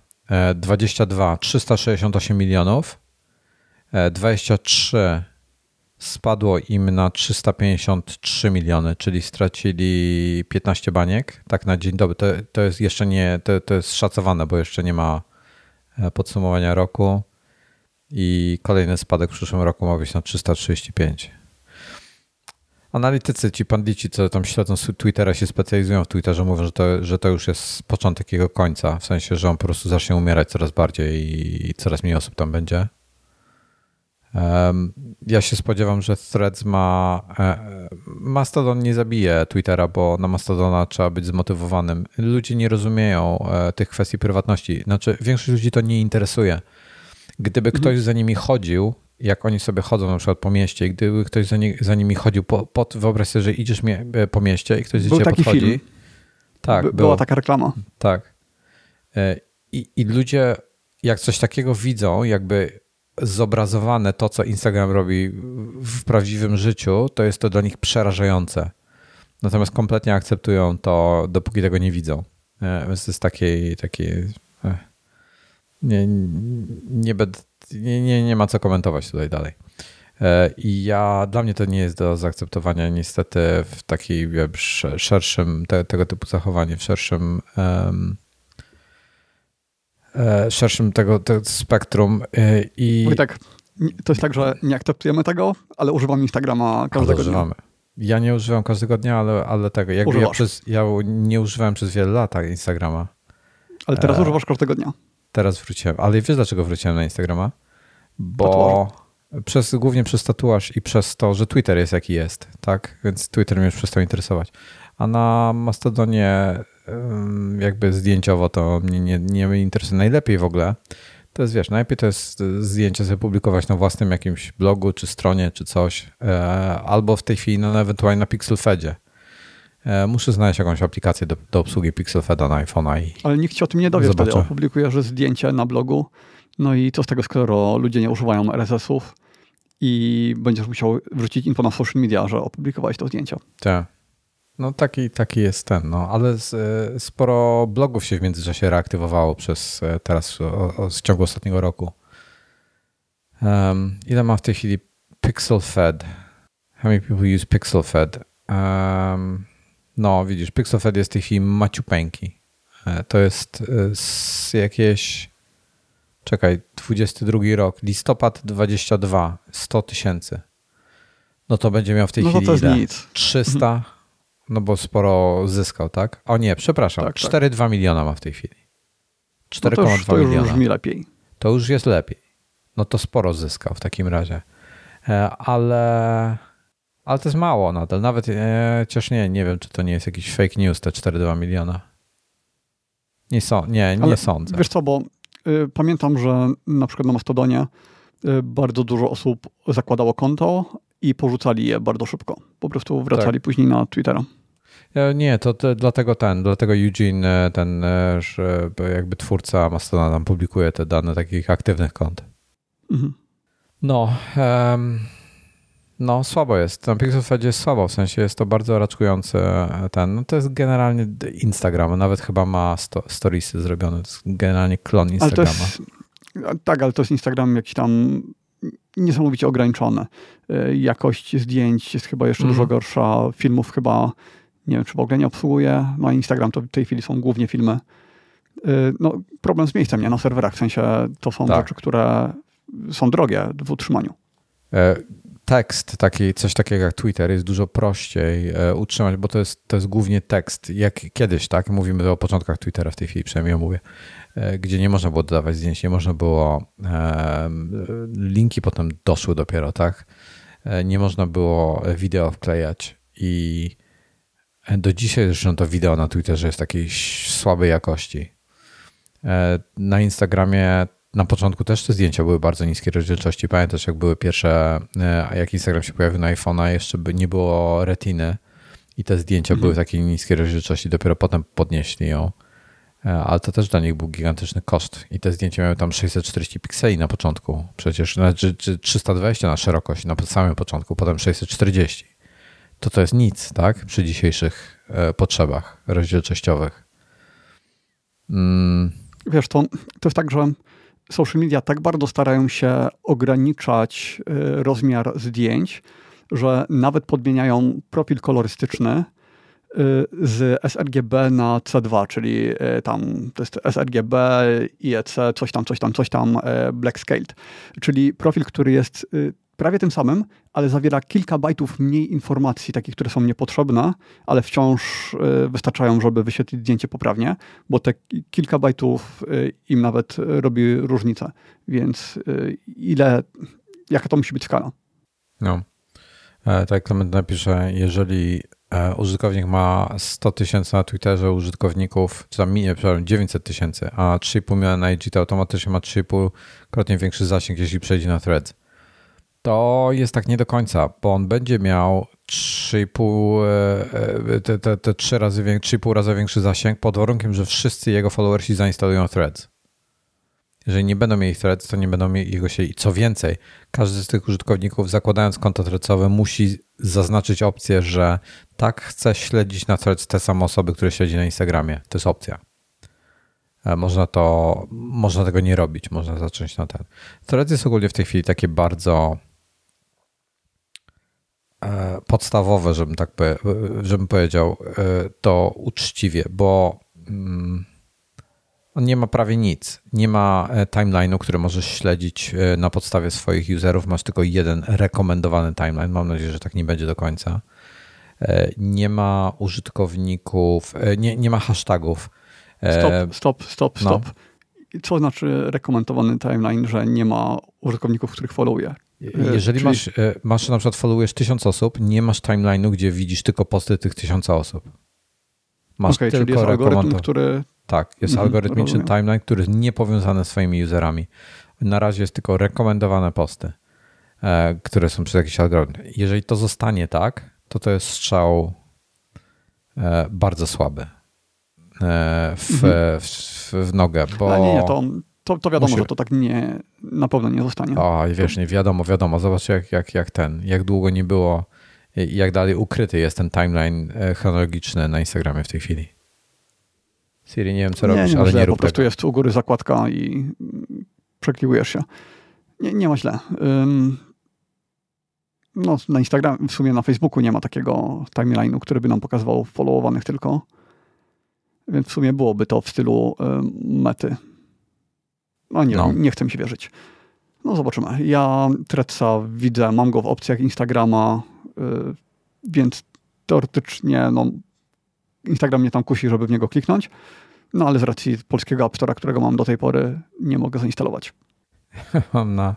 22, 368 milionów. 23 spadło im na 353 miliony, czyli stracili 15 baniek, tak na dzień dobry. To, to jest jeszcze nie, to, to jest szacowane, bo jeszcze nie ma e, podsumowania roku i kolejny spadek w przyszłym roku ma być na 335. Analitycy, ci pandici, co tam śledzą Twittera, się specjalizują w Twitterze, mówią, że to, że to już jest początek jego końca, w sensie, że on po prostu zacznie umierać coraz bardziej i coraz mniej osób tam będzie. Ja się spodziewam, że Threads ma. E, Mastodon nie zabije Twittera, bo na Mastodona trzeba być zmotywowanym. Ludzie nie rozumieją e, tych kwestii prywatności. Znaczy, większość ludzi to nie interesuje. Gdyby mhm. ktoś za nimi chodził, jak oni sobie chodzą na przykład po mieście, gdyby ktoś za, nie, za nimi chodził, po, pod, wyobraź sobie, że idziesz e, po mieście i ktoś z ciebie podchodzi. Film. Tak, By, była taka reklama. Tak. I, I ludzie, jak coś takiego widzą, jakby zobrazowane to, co Instagram robi w prawdziwym życiu, to jest to dla nich przerażające. Natomiast kompletnie akceptują to, dopóki tego nie widzą. E, więc to jest takie, takie nie, nie, nie, nie, nie ma co komentować tutaj dalej. I ja, dla mnie to nie jest do zaakceptowania niestety w takiej szerszym, te, tego typu zachowanie, w szerszym um, szerszym tego, tego spektrum. I tak, to jest tak, że nie akceptujemy tego, ale używam Instagrama każdego używamy. dnia. Ja nie używam każdego dnia, ale, ale tego. Jakby ja, przez, ja nie używałem przez wiele lat Instagrama. Ale teraz e, używasz każdego dnia. Teraz wróciłem. Ale wiesz dlaczego wróciłem na Instagrama? Bo przez, głównie przez tatuaż i przez to, że Twitter jest jaki jest, tak? Więc Twitter mnie już przestał interesować. A na Mastodonie jakby zdjęciowo to mnie nie, nie interesuje. Najlepiej w ogóle to jest, wiesz, najlepiej to jest zdjęcie sobie publikować na własnym jakimś blogu, czy stronie, czy coś, e, albo w tej chwili no, ewentualnie na PixelFedzie. E, muszę znaleźć jakąś aplikację do, do obsługi PixelFeda na iPhone'a i Ale nikt ci o tym nie dowie zobaczę. wtedy. Opublikujesz zdjęcie na blogu, no i co z tego, skoro ludzie nie używają RSS-ów i będziesz musiał wrzucić info na social media, że opublikowałeś to zdjęcie. Tak. No taki, taki jest ten, no, ale z, e, sporo blogów się w międzyczasie reaktywowało przez e, teraz o, o, w ciągu ostatniego roku. Um, ile ma w tej chwili Pixel Fed? How many people use Pixel Fed? Um, no, widzisz, Pixel Fed jest w tej chwili maciupeńki. E, to jest z jakieś czekaj, 22 rok, listopad 22, 100 tysięcy. No to będzie miał w tej no chwili to to nic. 300, no bo sporo zyskał, tak? O nie, przepraszam, tak, 4,2 tak. miliona ma w tej chwili. 4,2 no to już, miliona. To już lepiej. To już jest lepiej. No to sporo zyskał w takim razie. E, ale, ale to jest mało nadal. Nawet e, chociaż nie, nie wiem, czy to nie jest jakiś fake news, te 4,2 miliona. Nie, so, nie, nie ale sądzę. Wiesz co, bo y, pamiętam, że na przykład na Mastodonie y, bardzo dużo osób zakładało konto, i porzucali je bardzo szybko. Po prostu wracali tak. później na Twittera. Nie, to, to, dlatego ten, dlatego Eugene, ten e, że jakby twórca Mastodona tam publikuje te dane takich aktywnych kont. Mhm. No, um, no słabo jest. Ten Pixelfed jest słabo, w sensie jest to bardzo raczkujący e, ten, no to jest generalnie Instagram, nawet chyba ma sto, storiesy zrobione, to jest generalnie klon Instagrama. Ale jest, tak, ale to jest Instagram jakiś tam niesamowicie ograniczone. Jakość zdjęć jest chyba jeszcze mm. dużo gorsza. Filmów chyba nie wiem, czy w ogóle nie obsługuje. No Instagram to w tej chwili są głównie filmy. E, no, problem z miejscem, nie? Na serwerach, w sensie to są tak. rzeczy, które są drogie w utrzymaniu. E, tekst, taki, coś takiego jak Twitter jest dużo prościej utrzymać, bo to jest, to jest głównie tekst, jak kiedyś, tak? Mówimy o początkach Twittera w tej chwili, przynajmniej mówię. E, gdzie nie można było dodawać zdjęć, nie można było, linki potem doszły dopiero, tak? E, nie można było wideo wklejać i do dzisiaj zresztą to wideo na Twitterze jest takiej słabej jakości. E, na Instagramie na początku też te zdjęcia były bardzo niskiej rozdzielczości. Pamiętasz, jak były pierwsze, jak Instagram się pojawił na iPhone'a, jeszcze by nie było retiny i te zdjęcia mhm. były w takiej niskiej rozdzielczości, dopiero potem podnieśli ją. E, ale to też dla nich był gigantyczny koszt. I te zdjęcia miały tam 640 pikseli na początku, przecież, znaczy 320 na szerokość na samym początku, potem 640. To to jest nic, tak? Przy dzisiejszych e, potrzebach rozdzielczościowych. Mm. Wiesz, to, to jest tak, że social media tak bardzo starają się ograniczać e, rozmiar zdjęć, że nawet podmieniają profil kolorystyczny Y, z sRGB na C2, czyli y, tam to jest sRGB, IEC, coś tam, coś tam, coś tam, y, Black Scaled, czyli profil, który jest prawie tym samym, ale zawiera kilka bajtów mniej informacji, takich, które są niepotrzebne, ale wciąż wystarczają, żeby wyświetlić zdjęcie poprawnie, bo te kilka bajtów im nawet robi różnicę. Więc ile, jaka to musi być skala? No. E, tak, Klement napisze, jeżeli E, użytkownik ma 100 tysięcy na Twitterze użytkowników, czy tam minie, przepraszam, 900 tysięcy, a 3,5 miliona na IG, to automatycznie ma 3,5 krotnie większy zasięg, jeśli przejdzie na thread. To jest tak nie do końca, bo on będzie miał 3,5 e, e, te, te, te 3 razy, 3,5 razy większy zasięg pod warunkiem, że wszyscy jego followersi zainstalują threads. Jeżeli nie będą mieli threads, to nie będą mieli jego sieci. Co więcej, każdy z tych użytkowników, zakładając konto threadsowe, musi zaznaczyć opcję, że tak chce śledzić na threads te same osoby, które śledzi na Instagramie. To jest opcja. E, można to, można tego nie robić, można zacząć na ten. Threads jest ogólnie w tej chwili takie bardzo podstawowe, żebym tak żebym powiedział to uczciwie, bo mm, on nie ma prawie nic. Nie ma timeline'u, który możesz śledzić na podstawie swoich userów. Masz tylko jeden rekomendowany timeline. Mam nadzieję, że tak nie będzie do końca. Nie ma użytkowników, nie, nie ma hashtagów. Stop, stop, stop, stop. No co znaczy rekomendowany timeline, że nie ma użytkowników, których followuje? Jeżeli Czyli... masz, e, masz na przykład followujesz tysiąc osób, nie masz timeline'u, gdzie widzisz tylko posty tych tysiąca osób. Masz okay, tylko czyli jest algorytm, który... Tak, jest mhm, algorytmiczny rozumiem. timeline, który jest niepowiązany z swoimi userami. Na razie jest tylko rekomendowane posty, e, które są przez jakiś algorytm. Jeżeli to zostanie tak, to to jest strzał e, bardzo słaby. E, w, mhm. w, w, nogę. Bo... A nie, nie, to, to, to wiadomo, Musi... że to tak nie, na pewno nie zostanie. O, wiesz, nie wiadomo, wiadomo. Zobacz, jak, jak, jak ten, jak długo nie było, jak dalej ukryty jest ten timeline e, chronologiczny na Instagramie w tej chwili. Siri, nie wiem, co nie, robisz, nie ale źle, nie rób po prostu tego. jest u góry zakładka i przekliłujesz się. Nie, nie ma źle. no, na Instagram, w sumie na Facebooku nie ma takiego timeline'u, który by nam pokazywał followowanych tylko. Więc w sumie byłoby to w stylu y, mety. No nie, no. nie chcę mi się wierzyć. No zobaczymy. Ja Tretsa widzę, mam go w opcjach Instagrama, y, więc teoretycznie no, Instagram mnie tam kusi, żeby w niego kliknąć. No ale z racji polskiego App Store'a, którego mam do tej pory, nie mogę zainstalować. Mam na,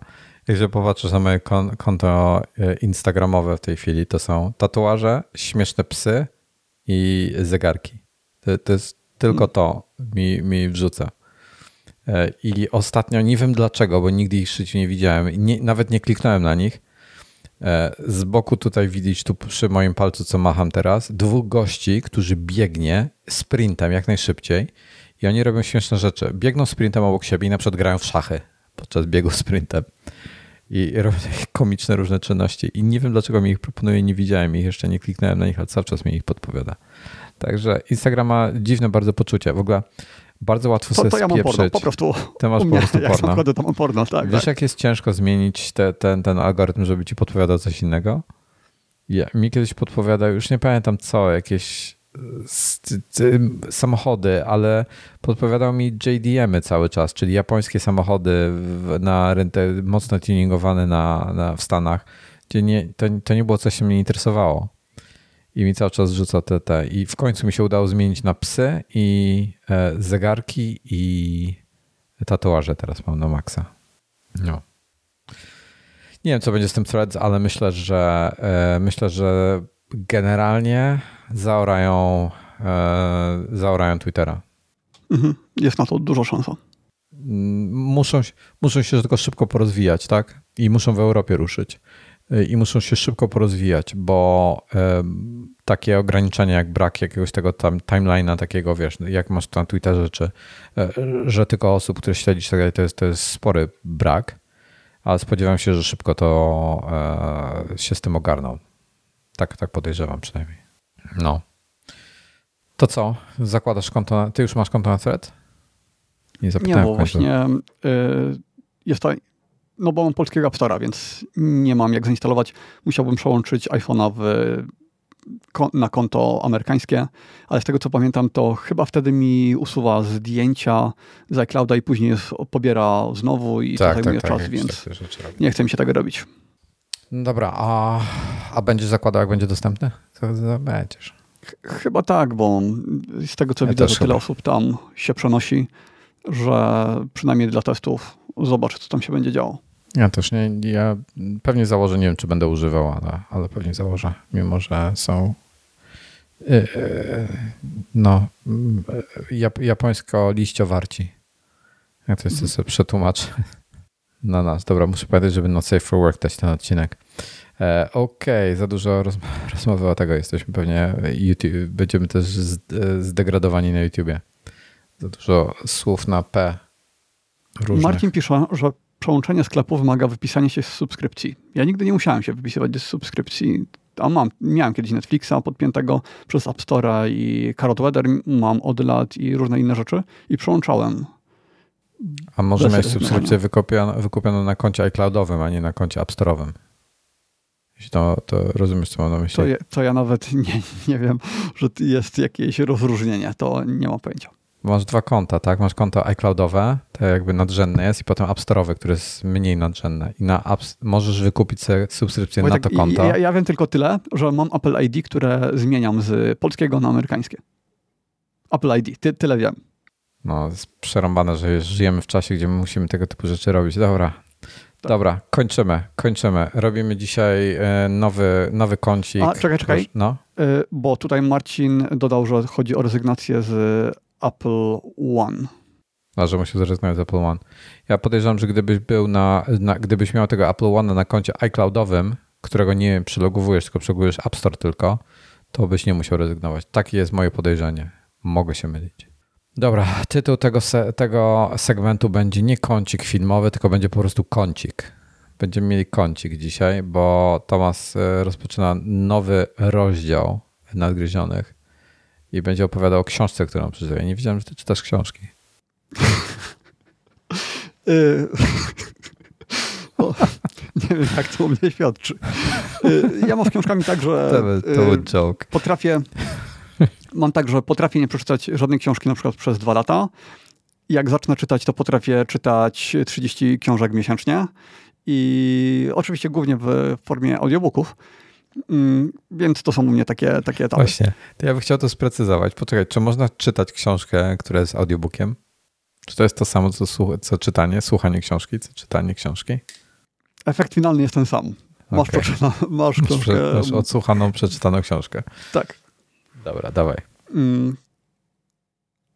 jeżeli popatrzysz na moje konto y, instagramowe w tej chwili, to są tatuaże, śmieszne psy i zegarki. To, to jest tylko to mi, mi wrzuca. E, I ostatnio, nie wiem dlaczego, bo nigdy ich w nie widziałem, nie, nawet nie kliknąłem na nich. E, z boku tutaj widzieć, tu przy moim palcu, co macham teraz, dwóch gości, którzy biegnie sprintem jak najszybciej i oni robią śmieszne rzeczy. Biegną sprintem obok siebie i na przykład grają w szachy podczas biegu sprintem. I robią komiczne różne czynności. I nie wiem, dlaczego mi ich proponuje, nie widziałem ich, jeszcze nie kliknąłem na nich, ale cały czas mi ich podpowiada. Także Instagram ma dziwne bardzo poczucie. W ogóle bardzo łatwo to, sobie to ja mam porno, po prostu. Ty masz po prostu porno. Jak to mam porno, tak. Wiesz, tak. jak jest ciężko zmienić te, ten, ten algorytm, żeby ci podpowiadał coś innego? Ja, mi kiedyś podpowiadał, już nie pamiętam co, jakieś samochody, ale podpowiadał mi JDM-y cały czas, czyli japońskie samochody na rynku mocno tuningowane na, na, w Stanach, gdzie nie, to, to nie było coś, co mnie interesowało i mi cały czas rzuca te, te. I w końcu mi się udało zmienić na psy i e, zegarki i tatuaże teraz mam na maksa. No. Nie wiem, co będzie z tym threads, ale myślę, że e, myślę, że generalnie zaorają, e, zaorają Twittera. Mhm. Jest na to dużo szansa. Muszą, muszą się tylko szybko porozwijać, tak? I muszą w Europie ruszyć i muszą się szybko porozwijać, bo takie ograniczenia jak brak jakiegoś tego tam timeline'a takiego, wiesz, jak masz na Twitterze, czy e, że tylko osób, które śledzisz, tak to jest, to jest spory brak, ale spodziewam się, że szybko to e, się z tym ogarną. Tak, tak podejrzewam przynajmniej. No. To co? Zakładasz konto na... Ty już masz konto na thread? Nie zapytałem. Nie, bo właśnie y, jest to no bo mam polskiego App Store'a, więc nie mam jak zainstalować. Musiałbym przełączyć iPhone'a w, na konto amerykańskie, ale z tego co pamiętam, to chyba wtedy mi usuwa zdjęcia z iClouda i później pobiera znowu i tak, to zajmuje tak, tak czas, tak, więc nie chce mi się tego robić. No dobra, a, a będziesz zakładał, jak będzie dostępny? To będziesz. Chyba tak, bo z tego co ja widzę, że tyle osób tam się przenosi, że przynajmniej dla testów zobaczę, co tam się będzie działo. Ja też nie, ja pewnie założę, nie wiem czy będę używał, ale, ale pewnie założę, mimo że są y, y, no y, japońsko liściowarci. Jak to jest, to sobie przetłumacz na nas. Dobra, muszę powiedzieć, żeby not safe for work dać ten odcinek. E, Okej, okay, za dużo roz, rozmowy o tego jesteśmy pewnie. YouTube, będziemy też zdegradowani na YouTubie. Za dużo słów na P. Różnych. Marcin pisze, że przełączenie sklepu wymaga wypisania się z subskrypcji. Ja nigdy nie musiałem się wypisywać z subskrypcji. A mam, miałem kiedyś Netflixa podpiętego przez App Store'a i Carrot Weather mam od lat i różne inne rzeczy i przełączałem. A może mieć subskrypcję wykupioną, wykupioną na koncie iCloudowym, a nie na koncie App Store'owym? Jeśli to, to rozumiesz, co mam na myśli. To, je, to ja nawet nie, nie wiem, że jest jakieś rozróżnienie. To nie mam pojęcia. Masz dwa konta, tak? Masz konto iCloudowe, to jakby nadrzędne jest, i potem App Store'owe, które jest mniej nadrzędne. I na apps możesz wykupić sobie subskrypcję na tak, to konto. Ja, ja wiem tylko tyle, że mam Apple ID, które zmieniam z polskiego na amerykańskie. Apple ID, Ty, tyle wiem. No, jest przerąbane, że żyjemy w czasie, gdzie my musimy tego typu rzeczy robić. Dobra. Tak. Dobra, kończymy, kończymy. Robimy dzisiaj e, nowy, nowy kącik. A, czekaj, czekaj. No. E, bo tutaj Marcin dodał, że chodzi o rezygnację z Apple One. A, że musiał zrezygnować z Apple One. Ja podejrzewam, że gdybyś był na, na gdybyś miał tego Apple One na koncie iCloudowym, którego nie przylogowujesz, tylko przylogujesz App Store tylko, to byś nie musiał rezygnować. Takie jest moje podejrzenie. Mogę się mylić. Dobra, tytuł tego, se, tego segmentu będzie nie kącik filmowy, tylko będzie po prostu kącik. Będziemy mieli kącik dzisiaj, bo Tomas e, rozpoczyna nowy rozdział nadgryzionych i będzie opowiadał o książce, którą przeczytał. Ja nie wiedziałem, że ty czytasz książki. Y, nie wiem, jak to u mnie świadczy. Y, ja mam z książkami tak, że to, y, joke. potrafię mam tak, że potrafię nie przeczytać żadnej książki na przykład przez dwa lata. Jak zacznę czytać, to potrafię czytać 30 książek miesięcznie i oczywiście głównie w formie audiobooków. Mm, więc to są u mnie takie, takie etapy. Właśnie. To ja bym chciał to sprecyzować. Poczekaj, czy można czytać książkę, która jest audiobookiem? Czy to jest to samo, co, co czytanie, słuchanie książki, co czytanie książki? Efekt finalny jest ten sam. Masz, okay. masz książkę. Masz odsłuchaną, przeczytaną książkę. Tak. Dobra, dawaj.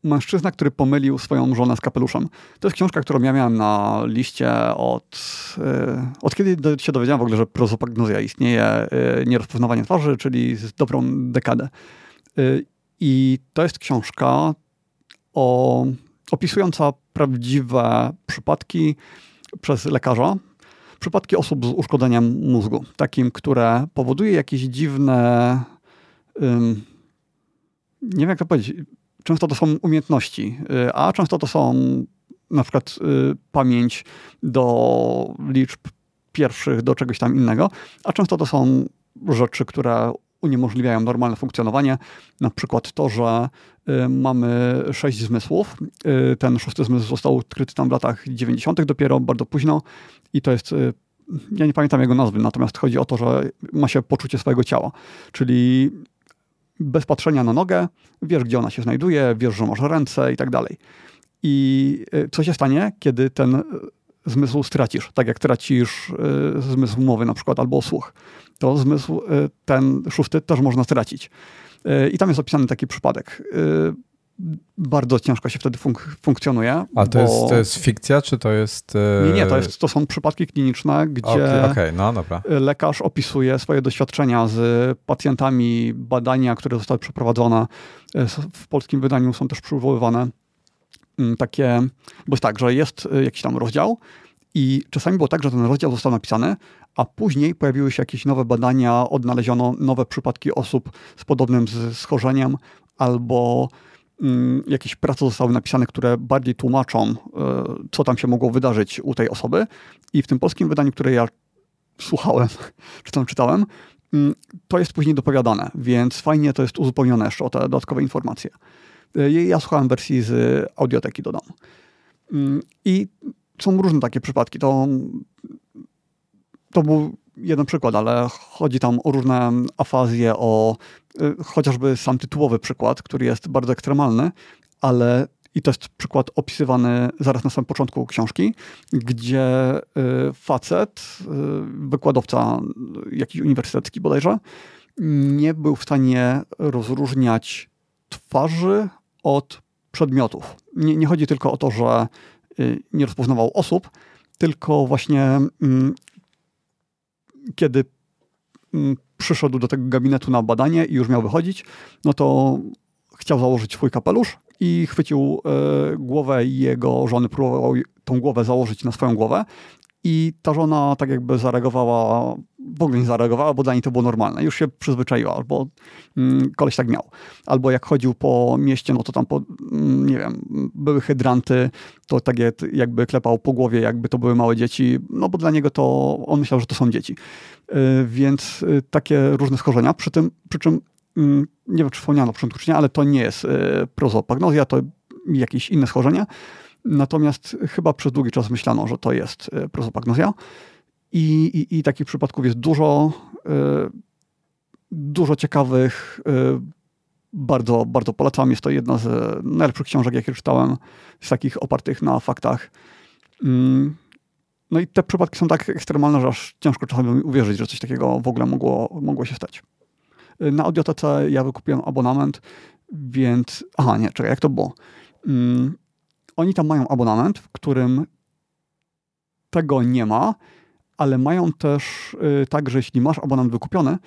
Mężczyzna, który pomylił swoją żonę z kapeluszem. To jest książka, którą ja miałem na liście od, yy, od kiedy się dowiedziałem w ogóle, że prozopagnozja istnieje, yy, nierozpoznawanie twarzy, czyli z dobrą dekadę. Yy, I to jest książka o, opisująca prawdziwe przypadki przez lekarza, przypadki osób z uszkodzeniem mózgu, takim, które powoduje jakieś dziwne nie wiem jak to powiedzieć, często to są umiejętności, y, a często to są na przykład y, pamięć do liczb pierwszych, do czegoś tam innego, a często to są rzeczy, które uniemożliwiają normalne funkcjonowanie. Na przykład to, że y, mamy sześć zmysłów. Ten szósty zmysł został odkryty tam w latach 90. dopiero, bardzo późno i to jest ja nie pamiętam jego nazwy, natomiast chodzi o to, że ma się poczucie swojego ciała. Czyli bez patrzenia na nogę, wiesz, gdzie ona się znajduje, wiesz, że masz ręce i tak dalej. I y, co się stanie, kiedy ten y, zmysł stracisz, tak jak tracisz y, zmysł mowy na przykład albo słuch, to zmysł ten szósty też można stracić. I tam jest opisany taki przypadek bardzo ciężko się wtedy funk funkcjonuje. A to, bo... jest, to jest fikcja, czy to jest... Nie, nie, to, jest, to są przypadki kliniczne, gdzie okay, okay. No, dobra. lekarz opisuje swoje doświadczenia z pacjentami, badania, które zostały przeprowadzone. W polskim wydaniu są też przywoływane mm, takie, bo jest tak, że jest jakiś tam rozdział i czasami było tak, że ten rozdział został napisany, a później pojawiły się jakieś nowe badania, odnaleziono nowe przypadki osób z podobnym schorzeniem albo jakieś prace zostały napisane, które bardziej tłumaczą, e, co tam się mogło wydarzyć u tej osoby. I w tym polskim wydaniu, które ja słuchałem, czy tam czytałem, mm, to jest później dopowiadane, więc fajnie to jest uzupełnione jeszcze o te dodatkowe informacje. E, ja słuchałem wersji z audioteki do domu. Mm, I są różne takie przypadki. To, to był jeden przykład, ale chodzi tam o różne afazje, o y, chociażby sam tytułowy przykład, który jest bardzo ekstremalny, ale i to jest przykład opisywany zaraz na samym początku książki, gdzie y, facet, y, wykładowca jakiś uniwersytecki bodajże, nie był w stanie rozróżniać twarzy od przedmiotów. Nie, nie chodzi tylko o to, że nie rozpoznawał osób, tylko właśnie mm, kiedy mm, przyszedł do tego gabinetu na badanie i już miał wychodzić, no to chciał założyć swój kapelusz i chwycił e, głowę jego żony, próbował tą głowę założyć na swoją głowę. I ta żona tak jakby zareagowała w ogóle nie zareagowała, bo dla niej to było normalne. Już się przyzwyczaiła, albo mm, koleś tak miał. Albo jak chodził po mieście, no to tam, po, mm, nie wiem, były hydranty, to tak jakby klepał po głowie, jakby to były małe dzieci, no bo dla niego to, on myślał, że to są dzieci. Yy, więc yy, takie różne schorzenia, przy tym, przy czym, yy, nie wiem, czy wspomniano przy czy nie, ale to nie jest yy, prozopagnozja, to jakieś inne schorzenie. Natomiast chyba przez długi czas myślano, że to jest prozopagnozja. I, i, i takich przypadków jest dużo, y, dużo ciekawych. Y, bardzo, bardzo polecam. Jest to jedna z najlepszych książek, jakie czytałem, z takich opartych na faktach. Mm, no i te przypadki są tak ekstremalne, że aż ciężko czasami uwierzyć, że coś takiego w ogóle mogło, mogło się stać. Y, na Audiotece ja wykupiłem abonament, więc... Aha, nie, czekaj, jak to było? Um, oni tam mają abonament, w którym tego nie ma, ale mają też y, tak, że jeśli masz abonament wykupiony,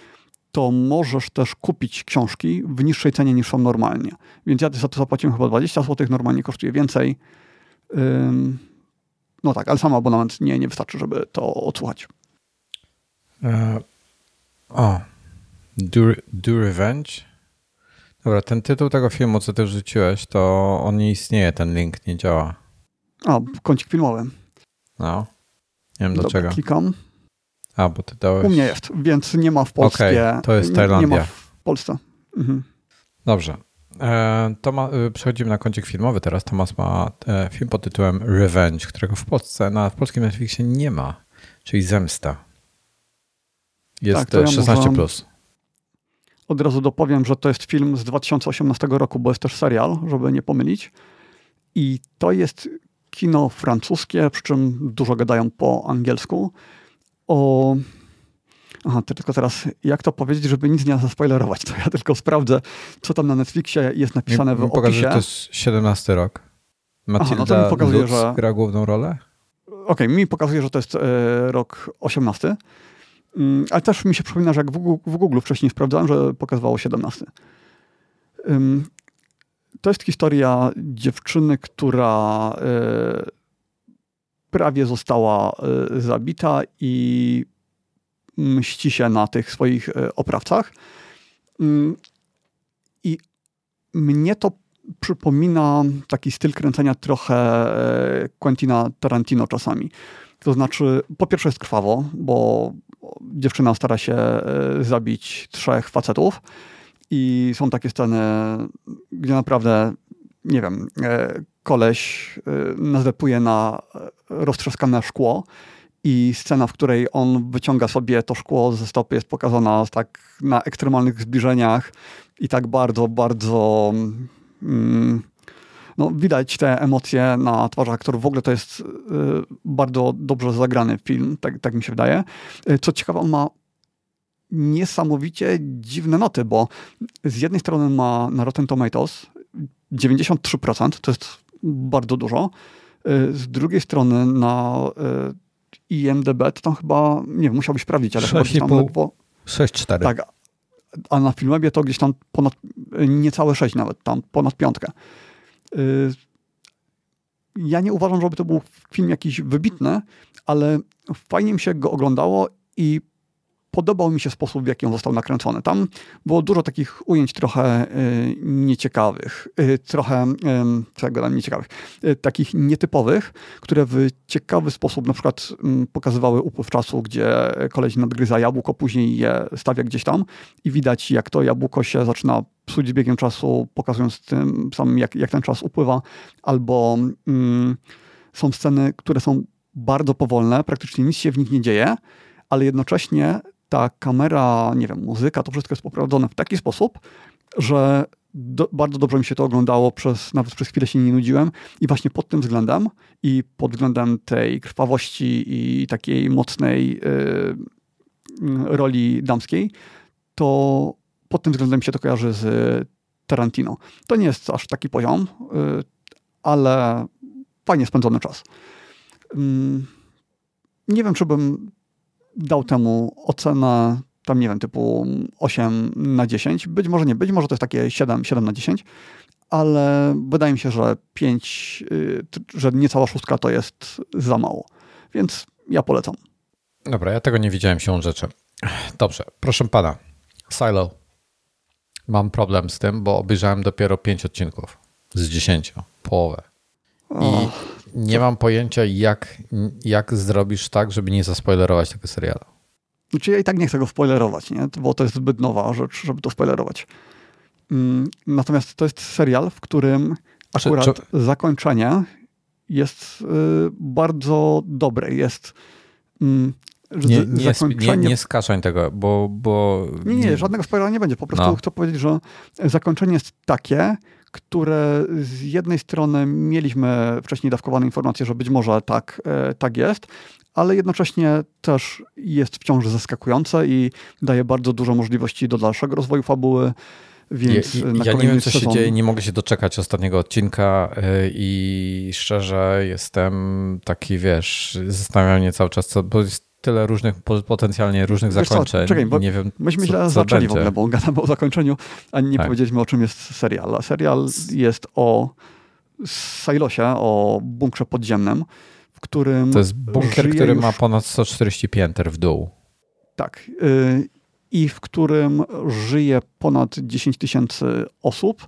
to możesz też kupić książki w niższej cenie niż są normalnie. Więc ja za to zapłaciłem chyba 20 zł, normalnie kosztuje więcej. No tak, ale sam abonament nie, nie wystarczy, żeby to odsłuchać. E, o, do, do Revenge. Dobra, ten tytuł tego filmu, co ty wrzuciłeś, to on nie istnieje, ten link nie działa. A, kącik filmowy. No. Nie wiem dlaczego. Klikam. A, bo ty dałeś... U mnie jest, więc nie ma w Polsce. Okay, to jest Tajlandia. Nie, nie ma w Polsce. Mhm. Dobrze. E, to ma, y, przechodzimy na kącik filmowy teraz. Tomasz ma e, film pod tytułem Revenge, którego w Polsce, na w polskim Netflixie nie ma, czyli Zemsta. Jest tak, ja 16+. Plus. Od razu dopowiem, że to jest film z 2018 roku, bo jest też serial, żeby nie pomylić. I to jest kino francuskie, przy czym dużo gadają po angielsku. O. Aha, tylko teraz, jak to powiedzieć, żeby nic nie zaspoilerować, to ja tylko sprawdzę, co tam na Netflixie jest napisane mi, w mi opisie. że to jest 17 rok. Matilda Aha, no to mi pokazuje, Lutz że... gra główną rolę? Okej, okay, mi pokazuje, że to jest e, rok 18. Mm, ale też mi się przypomina, że jak w Google, w Google wcześniej sprawdzałem, że pokazywało 17 to jest historia dziewczyny, która e, prawie została e, zabita i mści się na tych swoich e, oprawcach. Mm, I mnie to przypomina taki styl kręcenia trochę Quentina Tarantino czasami. To znaczy, po pierwsze jest krwawo, bo dziewczyna stara się zabić trzech facetów i są takie sceny, gdzie naprawdę, nie wiem, e, koleś e, nazlepuje na roztrzaskane szkło i scena, w której on wyciąga sobie to szkło ze stopy jest pokazana tak na ekstremalnych zbliżeniach i tak bardzo, bardzo mm, no, widać te emocje na twarzach aktorów. W ogóle to jest y, bardzo dobrze zagrany film, tak, tak mi się wydaje. Co ciekawe, on ma niesamowicie dziwne noty, bo z jednej strony ma na Rotten Tomatoes 93%, to jest bardzo dużo. Y, z drugiej strony na y, IMDB to tam chyba, nie wiem, musiałbyś sprawdzić, ale 6, chyba tam ledwo... 6,4. Tak, a na Filmwebie to gdzieś tam ponad, niecałe 6 nawet, tam ponad piątkę. Y, ja nie uważam, żeby to był film jakiś wybitny, ale fajnie mi się go oglądało i podobał mi się sposób, w jaki on został nakręcony. Tam było dużo takich ujęć trochę y, nieciekawych, y, trochę, y, co ja nieciekawych, y, takich nietypowych, które w ciekawy sposób na przykład y, pokazywały upływ czasu, gdzie koleś nadgryza jabłko, później je stawia gdzieś tam i widać, jak to jabłko się zaczyna psuć z biegiem czasu, pokazując tym samym, jak, jak ten czas upływa, albo mm, są sceny, które są bardzo powolne, praktycznie nic się w nich nie dzieje, ale jednocześnie ta kamera, nie wiem, muzyka, to wszystko jest poprowadzone w taki sposób, że do, bardzo dobrze mi się to oglądało, przez, nawet przez chwilę się nie nudziłem i właśnie pod tym względem i pod względem tej krwawości i takiej mocnej y, roli damskiej, to pod tym względem się to kojarzy z Tarantino. To nie jest aż taki poziom, y, ale fajnie spędzony czas. Y, nie wiem, czy bym dał temu ocenę tam nie wiem, typu 8 na 10. Być może nie, być może to jest takie 7, 7 na 10, ale wydaje mi się, że 5, y, że niecała szóstka to jest za mało. Więc ja polecam. Dobra, ja tego nie widziałem się rzeczy. Dobrze, proszę pana. Silo. Mam problem z tym, bo obejrzałem dopiero 5 odcinków z 10, połowę. I nie mam pojęcia, jak, jak zrobisz tak, żeby nie zaspoilerować tego serialu. Znaczy ja i tak nie chcę go spoilerować, nie? bo to jest zbyt nowa rzecz, żeby to spoilerować. Mm, natomiast to jest serial, w którym akurat czy, czy... zakończenie jest y, bardzo dobre. Jest mm, nie, nie, nie, nie skaszań tego, bo, bo... Nie, nie, żadnego spoilera nie będzie. Po prostu no. chcę powiedzieć, że zakończenie jest takie, które z jednej strony mieliśmy wcześniej dawkowane informacje, że być może tak, e, tak jest, ale jednocześnie też jest wciąż zaskakujące i daje bardzo dużo możliwości do dalszego rozwoju fabuły. Więc ja, ja nie wiem, co sezon... się dzieje, nie mogę się doczekać ostatniego odcinka e, i szczerze jestem taki, wiesz, zastanawiam mnie cały czas, co, bo jest tyle różnych, potencjalnie różnych Wiesz zakończeń. Co, czekaj, bo nie wiem, myśmy źle zaczęli będzie. w ogóle, bo gadamy o zakończeniu, a nie tak. powiedzieliśmy o czym jest serial. Serial jest o Silosie, o bunkrze podziemnym, w którym To jest bunkier, który już... ma ponad 140 pięter w dół. Tak. Yy, I w którym żyje ponad 10 tysięcy osób.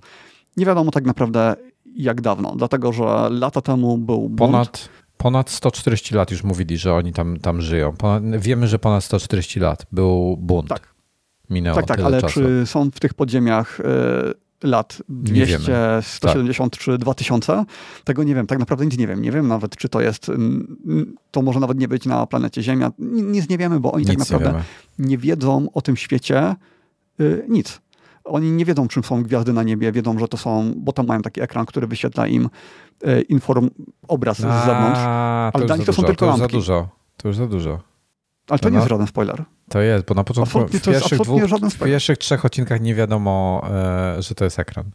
Nie wiadomo tak naprawdę jak dawno, dlatego że lata temu był bunt. Ponad Ponad 140 lat już mówili, że oni tam, tam żyją. Ponad, wiemy, że ponad 140 lat był bunt. Tak. Minęło tak, tak, ale czasu. czy są w tych podziemiach y, lat 200, 170 tak. czy 2000? Tego nie wiem, tak naprawdę nic nie wiem. Nie wiem nawet, czy to jest, to może nawet nie być na planecie Ziemia. Nic nie wiemy, bo oni tak nic tak naprawdę nie, nie, wiedzą o tym świecie y, nic oni nie wiedzą, czym są gwiazdy na niebie, wiedzą, że to są, bo tam mają taki ekran, który wyświetla im inform, obraz A, z zewnątrz, ale dla nich to są tylko to lampki. za dużo, to już za dużo. Ale to, to nie no, jest żaden spoiler. To jest, bo na początku w pierwszych, dwóch, w pierwszych trzech odcinkach nie wiadomo, e, że to jest ekran.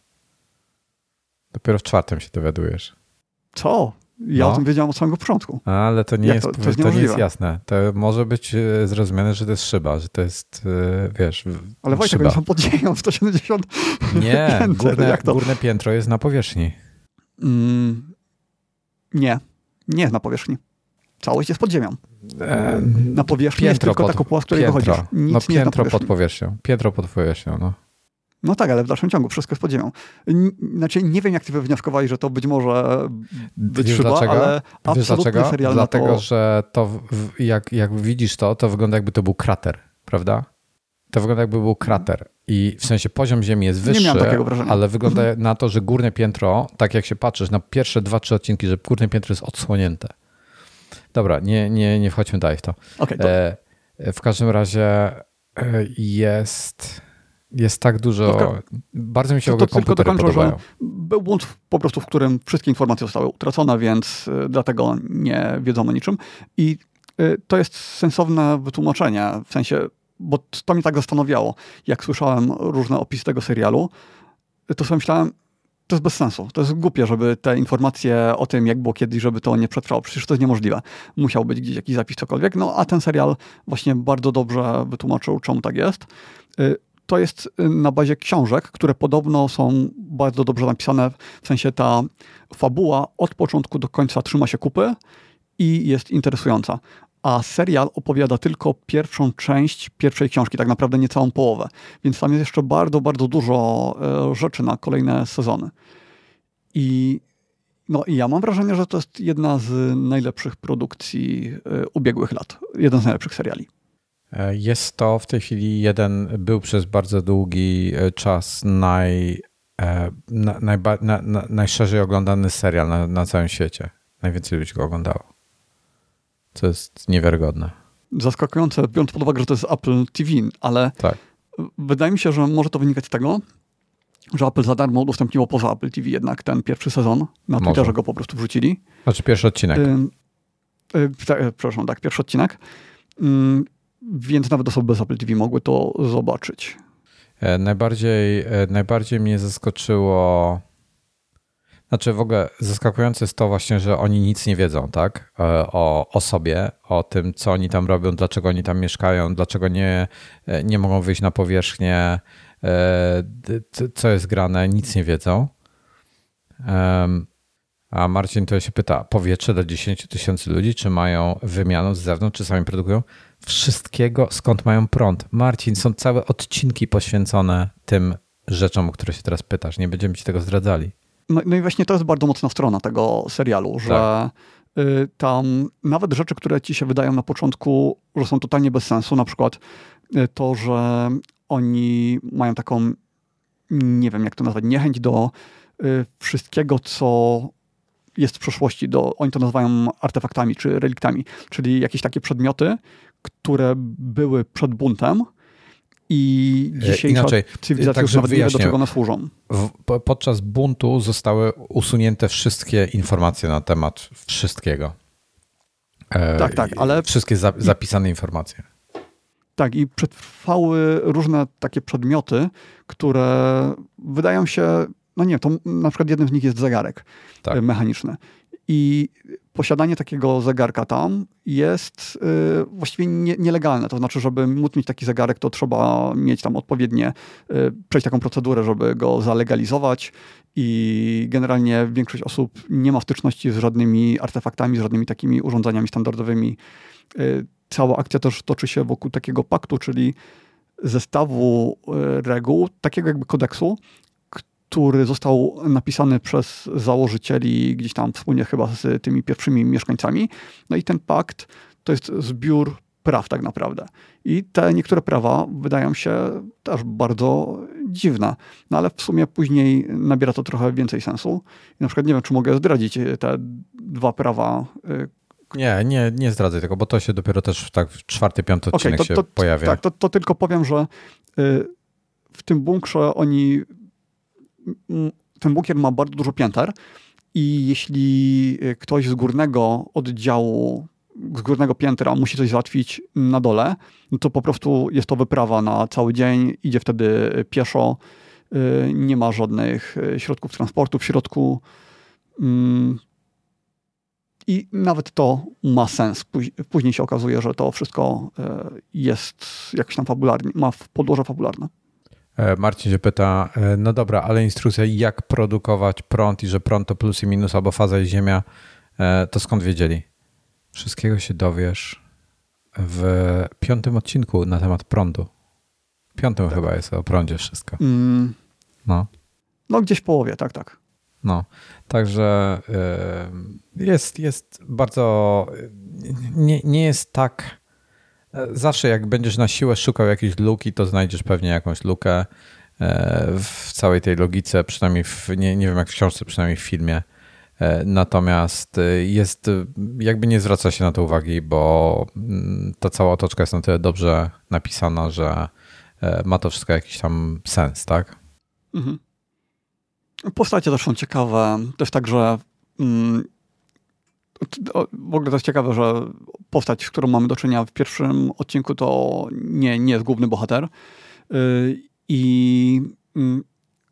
Dopiero w czwartym się dowiadujesz. Co? Ja no. o tym wiedziałem od samego początku. Ale to nie, jest, to, to, jest, to nie jest jasne. To może być e, zrozumiane, że to jest szyba, że to jest, e, wiesz, Ale Wojciech, oni są pod ziemią 170 Nie, pięter, górne, górne piętro jest na powierzchni. Mm, nie, nie jest na powierzchni. Całość jest pod ziemią. E, na powierzchni jest tylko pod, ta kopuła, z której piętro. wychodzisz. Nic no, piętro pod powierzchnią. Piętro pod powierzchnią, no. No tak, ale w dalszym ciągu wszystko jest pod ziemią. Znaczy, nie wiem, jak ty wywnioskowali, że to być może być Wiesz szyba, dlaczego? ale Wiesz dlaczego? Dlatego, to... że to jak, jak widzisz to, to wygląda jakby to był krater, prawda? To wygląda jakby był krater. I w sensie poziom ziemi jest wyższy, ale wygląda mhm. na to, że górne piętro, tak jak się patrzysz na pierwsze dwa, trzy odcinki, że górne piętro jest odsłonięte. Dobra, nie, nie, nie wchodźmy dalej w to. Okay, e, w każdym razie e, jest jest tak dużo. To, bardzo mi się to, to komputery dokończę, podobają. Był błąd po prostu, w którym wszystkie informacje zostały utracone, więc y, dlatego nie wiedzą o niczym. I y, to jest sensowne wytłumaczenie, w sensie, bo to mnie tak zastanawiało. Jak słyszałem różne opisy tego serialu, to sobie myślałem, to jest bez sensu. To jest głupie, żeby te informacje o tym, jak było kiedyś, żeby to nie przetrwało. Przecież to jest niemożliwe. Musiał być gdzieś jakiś zapis, cokolwiek. No a ten serial właśnie bardzo dobrze wytłumaczył, czemu tak jest. Y, to jest y, na bazie książek, które podobno są bardzo dobrze napisane, w sensie ta fabuła od początku do końca trzyma się kupy i jest interesująca. A serial opowiada tylko pierwszą część pierwszej książki, tak naprawdę nie całą połowę. Więc tam jest jeszcze bardzo, bardzo dużo e, rzeczy na kolejne sezony. I no i ja mam wrażenie, że to jest jedna z najlepszych produkcji e, ubiegłych lat. Jeden z najlepszych seriali. E, jest to w tej chwili jeden, był przez bardzo długi czas naj, na, najba, na, na, najszerzej oglądany serial na, na całym świecie. Najwięcej ludzi go oglądało. Co jest niewiarygodne. Zaskakujące, biorąc pod uwagę, że to jest Apple TV, ale tak. wydaje mi się, że może to wynikać z tego, że Apple za darmo udostępniło poza Apple TV jednak ten pierwszy sezon. Na Twitterze go po prostu wrzucili. Znaczy pierwszy odcinek. Yy, yy, przepraszam, tak, pierwszy odcinek. Yy, więc nawet osoby bez Apple TV mogły to zobaczyć. E, najbardziej, e, najbardziej mnie zaskoczyło. Znaczy w ogóle zaskakujące jest to właśnie, że oni nic nie wiedzą, tak? E, o, o sobie, o tym, co oni tam robią, dlaczego oni tam mieszkają, dlaczego nie, nie mogą wyjść na powierzchnię, co jest grane, nic nie wiedzą. A Marcin to się pyta, powietrze dla 10 tysięcy ludzi, czy mają wymianę z zewnątrz, czy sami produkują? Wszystkiego, skąd mają prąd. Marcin, są całe odcinki poświęcone tym rzeczom, o które się teraz pytasz. Nie będziemy ci tego zdradzali. No, no i właśnie to jest bardzo mocna strona tego serialu, że tak. y, tam nawet rzeczy, które ci się wydają na początku, że są totalnie bez sensu, na przykład y, to, że oni mają taką, nie wiem jak to nazwać, niechęć do y, wszystkiego, co jest w przeszłości, do, oni to nazywają artefaktami czy reliktami, czyli jakieś takie przedmioty, które były przed buntem, i e, dzisiejsza Inaczej, cywilizacja już nawet nie wie, do czego one służą. W, podczas buntu zostały usunięte wszystkie informacje na temat wszystkiego. E, tak, tak, ale... Wszystkie za, zapisane informacje. Tak, i przetrwały różne takie przedmioty, które wydają się, no nie, to na przykład jednym z nich jest zegarek tak. E, mechaniczny. I posiadanie takiego zegarka tam jest y, właściwie nie, nielegalne. To znaczy, żeby móc mieć taki zegarek, to trzeba mieć tam odpowiednie, y, przejść taką procedurę, żeby go zalegalizować i generalnie większość osób nie ma styczności z żadnymi artefaktami, z żadnymi takimi urządzeniami standardowymi. Y, cała akcja też toczy się wokół takiego paktu, czyli zestawu y, reguł, takiego jakby kodeksu, który został napisany przez założycieli gdzieś tam wspólnie chyba z tymi pierwszymi mieszkańcami. No i ten pakt to jest zbiór praw tak naprawdę. I te niektóre prawa wydają się też bardzo dziwne. No ale w sumie później nabiera to trochę więcej sensu. I na przykład nie wiem, czy mogę zdradzić te dwa prawa. Y, nie, nie, nie zdradzaj tego, bo to się dopiero też tak w czwarty, piąty odcinek okay, to, to, się pojawia. Tak, to, to tylko powiem, że y, w tym bunkrze oni ten bunkier ma bardzo dużo pięter i jeśli e, ktoś z górnego oddziału, z górnego piętra musi coś załatwić na dole, no to po prostu jest to wyprawa na cały dzień, idzie wtedy pieszo, e, nie ma żadnych e, środków transportu w środku. Mm. I nawet to ma sens. Później się okazuje, że to wszystko jest jakoś tam fabularnie, ma podłoże fabularne. E, Marcin się pyta, e, no dobra, ale instrukcja jak produkować prąd i że prąd to plus i minus albo faza i ziemia, e, to skąd wiedzieli? Wszystkiego się dowiesz w piątym odcinku na temat prądu. Piątym tak. chyba jest o prądzie wszystko. Mm. No. No gdzieś w połowie, tak, tak. No, także jest, jest bardzo, nie, nie jest tak Zawsze jak będziesz na siłę szukał jakiejś luki, to znajdziesz pewnie jakąś lukę e, w całej tej logice, przynajmniej w, nie, nie wiem jak w książce, przynajmniej w filmie. E, natomiast e, jest, jakby nie zwraca się na to uwagi, bo mm, ta cała otoczka jest na tyle dobrze napisana, że ma to wszystko jakiś tam sens, tak? Mhm. Postacie też są ciekawe. Też tak, że mm, w ogóle to jest ciekawe, że postać, z którą mamy do czynienia w pierwszym odcinku, to nie, nie jest główny bohater. Y, I mm,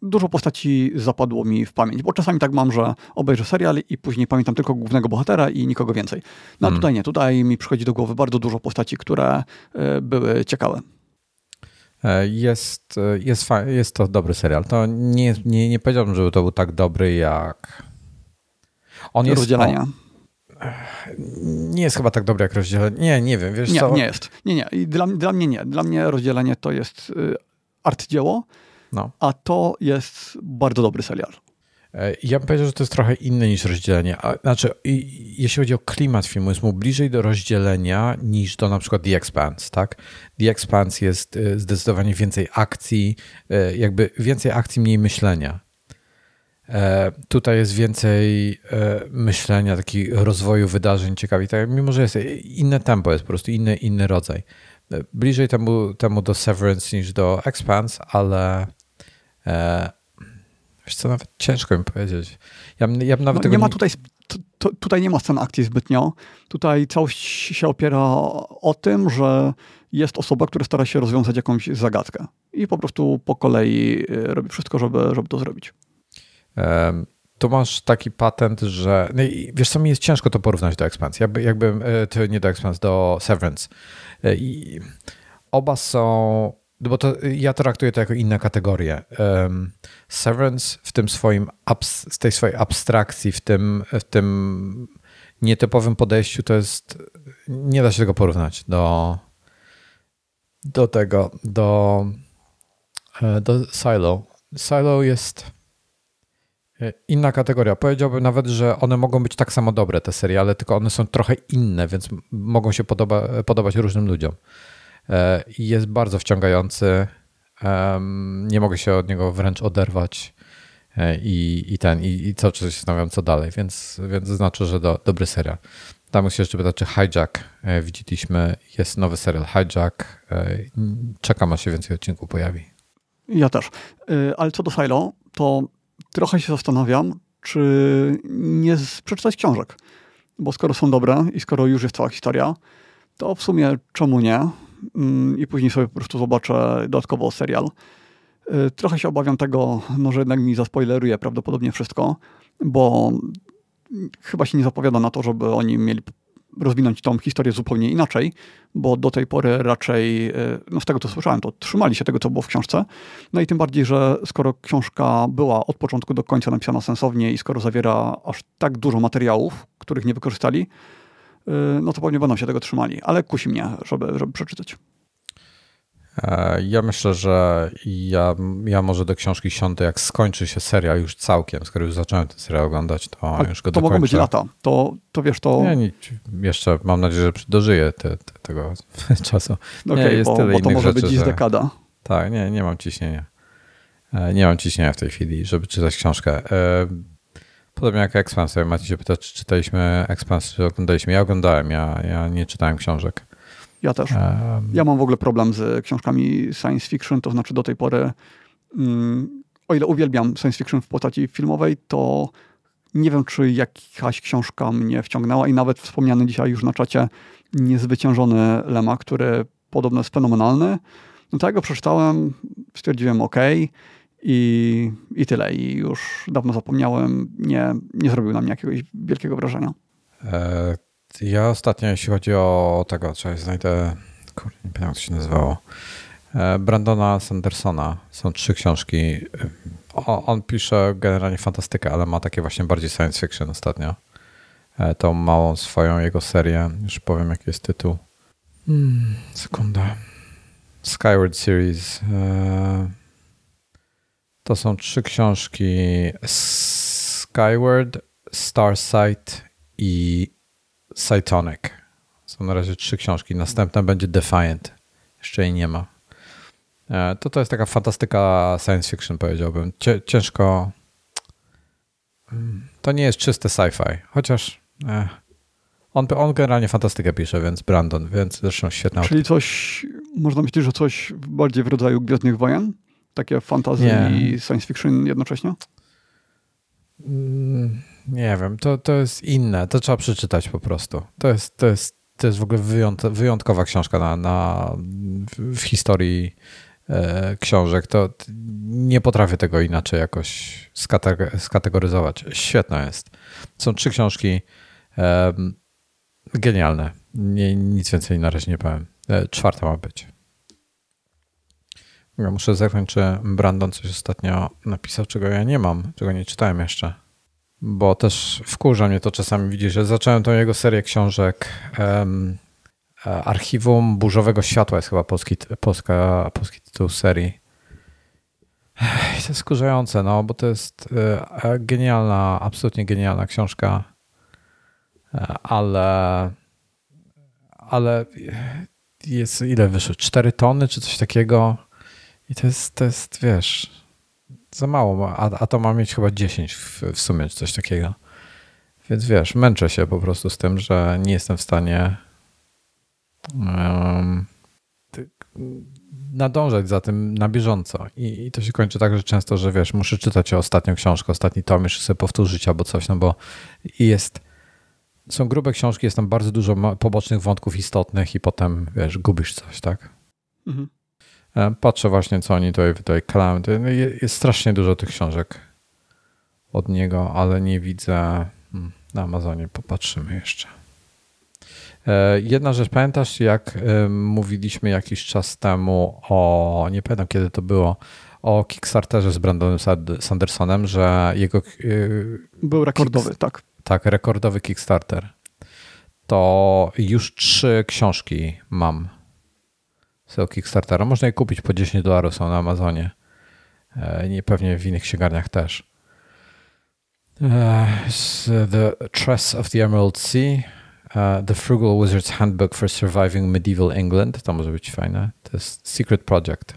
dużo postaci zapadło mi w pamięć, bo czasami tak mam, że obejrzę serial i później pamiętam tylko głównego bohatera i nikogo więcej. No a hmm. tutaj nie, tutaj mi przychodzi do głowy bardzo dużo postaci, które y, były ciekawe. E, jest, e, jest, jest to dobry serial. To nie, nie, nie powiedziałbym, żeby to był tak dobry jak. On jest. Rozdzielenia nie jest chyba tak dobre jak rozdzielenie. Nie, nie wiem, wiesz nie, co? Nie jest. Nie, nie. I dla, dla mnie nie. Dla mnie rozdzielenie to jest y, arcydzieło, no. a to jest bardzo dobry serial. E, ja bym powiedział, że to jest trochę inne niż rozdzielenie. A, znaczy, jeśli chodzi o klimat filmu, jest mu bliżej do rozdzielenia niż do na przykład The Expanse, tak? The Expanse jest y, zdecydowanie więcej akcji, y, jakby więcej akcji, mniej myślenia. E, tutaj jest więcej e, myślenia, takiego rozwoju wydarzeń ciekawych, tak, mimo że jest inne tempo, jest po prostu inny, inny rodzaj. E, bliżej temu, temu do Severance niż do Expanse, ale e, wiesz co, nawet ciężko mi powiedzieć. Ja, ja nawet no, nie ma tutaj, tutaj nie ma scen akcji zbytnio. Tutaj całość się opiera o tym, że jest osoba, która stara się rozwiązać jakąś zagadkę i po prostu po kolei robi wszystko, żeby, żeby to zrobić to masz taki patent, że. No wiesz, co mi jest ciężko to porównać do ekspansji. Jakby, jakby to nie do ekspansji, do Severance. E, I oba są bo to, ja traktuję to jako inne kategorie. Severance w tym swoim, z tej swojej abstrakcji, w tym, w tym nietypowym podejściu, to jest, nie da się tego porównać do, do tego, do, e, do Silo. Silo jest e, inna kategoria. Powiedziałbym nawet, że one mogą być tak samo dobre, te seriale, tylko one są trochę inne, więc mogą się podoba, podobać różnym ludziom. E, jest bardzo wciągający. Nie mogę się od niego wręcz oderwać e, i, i ten, i, i cały czas się zastanawiam, co dalej, więc, więc znaczy, że do, dobry serial. Tam się jeszcze pytać, czy Hijack e, widzieliśmy. Jest nowy serial Hijack. Czekam, aż się więcej odcinków pojawi. Ja też. Ale co do Silo, to trochę się zastanawiam, czy nie przeczytać książek. Bo skoro są dobre i skoro już jest cała historia, to w sumie czemu nie? Mm, i później sobie po prostu zobaczę dodatkowo serial. Y, trochę się obawiam tego, no, że jednak mi zaspoileruje prawdopodobnie wszystko, bo chyba się nie zapowiada na to, żeby oni mieli rozwinąć tą historię zupełnie inaczej, bo do tej pory raczej, y, no z tego co słyszałem, to trzymali się tego, co było w książce. No i tym bardziej, że skoro książka była od początku do końca napisana sensownie i skoro zawiera aż tak dużo materiałów, których nie wykorzystali, Y, no to pewnie będą się tego trzymali, ale kusi mnie, żeby, żeby przeczytać. E, ja myślę, że ja, ja może do książki siądę, jak skończy się serial już całkiem, skoro już zacząłem ten serial oglądać, to A już go To dokończę. mogą być lata, to, to wiesz, to... Nie, nie, jeszcze mam nadzieję, że dożyję te, te, tego czasu. Okay, jest bo, tyle bo to może rzeczy, być dziś że... dekada. Tak, nie, nie mam ciśnienia. E, nie mam ciśnienia w tej chwili, żeby czytać książkę. E, Podobnie jak Expanse. Macie się pytać, czy czytaliśmy Expanse, czy oglądaliśmy. Ja oglądałem, ja, ja nie czytałem książek. Ja też. Ja mam w ogóle problem z książkami science fiction, to znaczy do tej pory, um, o ile uwielbiam science fiction w postaci filmowej, to nie wiem, czy jakaś książka mnie wciągnęła i nawet wspomniany dzisiaj już na czacie niezwyciężony Lema, który podobno jest fenomenalny. No to ja go przeczytałem, stwierdziłem ok, i, I tyle. I już dawno zapomniałem. Nie, nie zrobił na mnie jakiegoś wielkiego wrażenia. E, ja ostatnio, jeśli chodzi o tego, czy znajdę, kurde, nie pamiętam jak się nazywało, e, Brandona Sandersona. Są trzy książki. O, on pisze generalnie fantastykę, ale ma takie właśnie bardziej science fiction ostatnio. E, tą małą swoją jego serię. Już powiem, jaki jest tytuł. Hmm, sekunda. Skyward Series. E, to są trzy książki: Skyward, Starsight i Cytonic. Są na razie trzy książki. Następna będzie Defiant. Jeszcze jej nie ma. E, to to jest taka fantastyka science fiction, powiedziałbym. Ciężko. Mm, to nie jest czyste sci-fi, chociaż eh, on, on generalnie fantastykę pisze, więc Brandon, więc zresztą świetna. Czyli coś, można myśleć, że coś bardziej w rodzaju Gwiezdnych Wojen? Takie fantasy i science fiction jednocześnie? Mm, nie wiem, to, to jest inne. To trzeba przeczytać po prostu. To jest, to jest, to jest w ogóle wyjątkowa książka na, na, w historii e, książek. To nie potrafię tego inaczej jakoś skategoryzować. Świetna jest. Są trzy książki e, genialne. Nie, nic więcej na razie nie powiem. E, czwarta ma być. Ja muszę zerknąć, czy Brandon coś ostatnio napisał, czego ja nie mam, czego nie czytałem jeszcze. Bo też wkurza mnie to czasami widzieć, że zacząłem tą jego serię książek um, Archiwum Burzowego Światła jest chyba polski, polska, polski tytuł serii. I to jest skurzające, no, bo to jest e, genialna, absolutnie genialna książka, e, ale ale jest ile wyszło? Cztery tony czy coś takiego? I to jest, to jest wiesz, za mało, a, a to ma mieć chyba 10 w, w sumie, czy coś takiego. Więc wiesz, męczę się po prostu z tym, że nie jestem w stanie um, nadążać za tym na bieżąco. I, I, to się kończy tak, że często, że wiesz, muszę czytać ostatnią książkę, ostatni tom, jeszcze sobie powtórzyć albo coś, no bo jest są grube książki, jest tam bardzo dużo pobocznych wątków istotnych i potem, wiesz, gubisz coś, tak? Mhm. E, patrzę właśnie, co oni tutaj, tutaj. No, jest strasznie dużo tych książek od niego, ale nie widzę. Hmm, na Amazonie popatrzymy jeszcze. E, jedna rzecz, pamiętasz jak mówiliśmy jakiś czas temu o, nie pamiętam kiedy to było, o Kickstarterze z Brandonem Sandersonem, że jego... Był rekordowy, tak. Tak, rekordowy Kickstarter. To już trzy książki mam z Kickstartera. Można je kupić po 10 dolarów, są na Amazonie. Nie pewnie w innych księgarniach też. The Tress of the Emerald Sea, The Frugal Wizard's Handbook for Surviving Medieval England, to może być fajne. To jest Secret Project,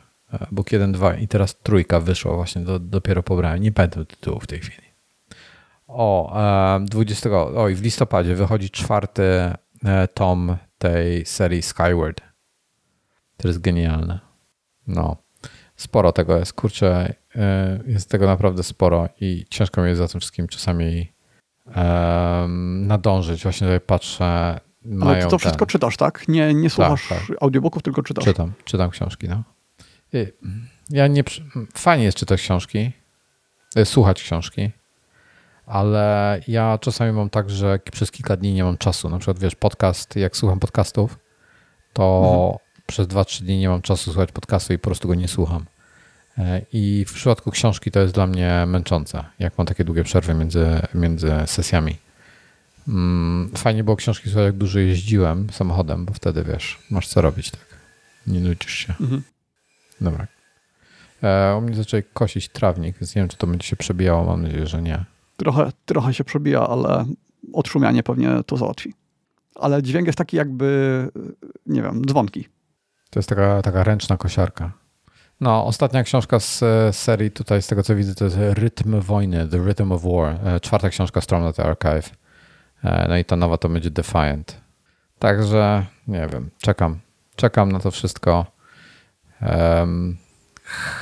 book 1, 2 i teraz trójka wyszła właśnie, do, dopiero pobrałem. Nie pamiętam tytułu w tej chwili. O, 20, o i w listopadzie wychodzi czwarty tom tej serii Skyward. To jest genialne. No, sporo tego jest, kurczę, jest tego naprawdę sporo i ciężko mi jest za tym wszystkim czasami um, nadążyć. Właśnie tutaj patrzę. Ale ty to wszystko ten... czytasz, tak? Nie, nie słuchasz tak, tak. audiobooków, tylko czytasz. Czytam, czytam książki, no. Ja nie... Fajnie jest czytać książki, e, słuchać książki, ale ja czasami mam tak, że przez kilka dni nie mam czasu. Na przykład, wiesz, podcast, jak słucham podcastów, to mhm. Przez 2-3 dni nie mam czasu słuchać podcastu i po prostu go nie słucham. E, I w przypadku książki to jest dla mnie męczące, jak mam takie długie przerwy między, między sesjami. Mm, fajnie było książki słuchać, jak dużo jeździłem samochodem, bo wtedy wiesz, masz co robić, tak. Nie nudzisz się. Mhm. Dobra. E, u mnie zaczęli kosić trawnik, więc nie wiem, czy to będzie się przebijało. Mam nadzieję, że nie. Trochę, trochę się przebija, ale odszumianie pewnie to załatwi. Ale dźwięk jest taki jakby, nie wiem, dzwonki. To jest taka, taka ręczna kosiarka. No, ostatnia książka z serii tutaj, z tego co widzę, to jest Rytm Wojny, The Rhythm of War. E, czwarta książka Stormlight Archive. E, no i ta nowa to będzie Defiant. Także, nie wiem, czekam. Czekam na to wszystko. Um,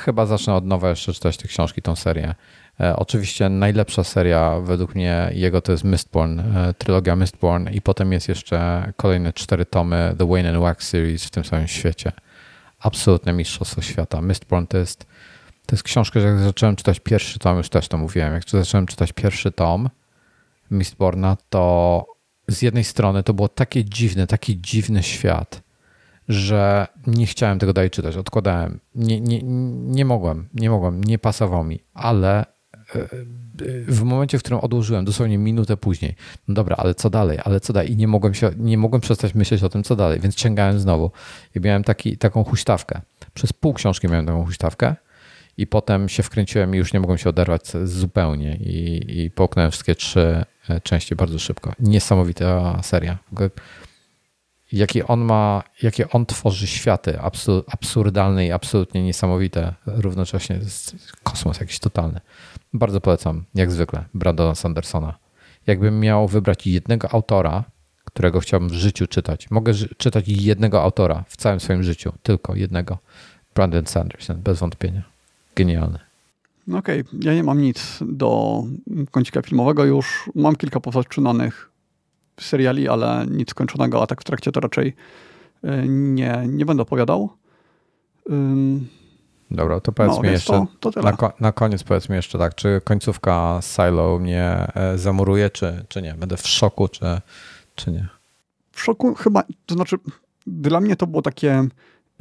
chyba zacznę od nowa jeszcze czytać te książki, tą serię. E, oczywiście najlepsza seria według mnie jego to jest Mistborn, e, trylogia Mistborn i potem jest jeszcze kolejne cztery tomy The Wayne and Wax series w tym samym świecie absolutne mistrzostwo świata. Mistborn to jest, to jest książka, że jak zacząłem czytać pierwszy tom, już też to mówiłem, jak zacząłem czytać pierwszy tom Mistborna, to z jednej strony to było takie dziwne, taki dziwny świat, że nie chciałem tego dalej czytać, odkładałem. Nie, nie, nie mogłem, nie mogłem, nie pasował mi, ale w momencie, w którym odłożyłem, dosłownie minutę później, no dobra, ale co dalej, ale co dalej? I nie mogłem, się, nie mogłem przestać myśleć o tym, co dalej, więc sięgałem znowu i miałem taki, taką huśtawkę. Przez pół książki miałem taką huśtawkę i potem się wkręciłem i już nie mogłem się oderwać zupełnie i, i połknąłem wszystkie trzy e, części bardzo szybko. Niesamowita seria. Jakie on ma, jakie on tworzy światy absurdalne i absolutnie niesamowite, równocześnie kosmos jakiś totalny. Bardzo polecam, jak zwykle, Brandona Sandersona. Jakbym miał wybrać jednego autora, którego chciałbym w życiu czytać, mogę czytać jednego autora w całym swoim życiu, tylko jednego. Brandon Sanderson, bez wątpienia. Genialny. Okej, okay. ja nie mam nic do kącika filmowego już. Mam kilka pozaczynanych seriali, ale nic skończonego, a tak w trakcie to raczej y, nie, nie będę opowiadał. Dobra, to powiedz no, mi jeszcze, to, to na, na, koniec powiedz mi jeszcze tak, czy końcówka Silo mnie e, zamuruje, czy, czy nie? Będę w szoku, czy, czy nie? W szoku chyba, to znaczy dla mnie to było takie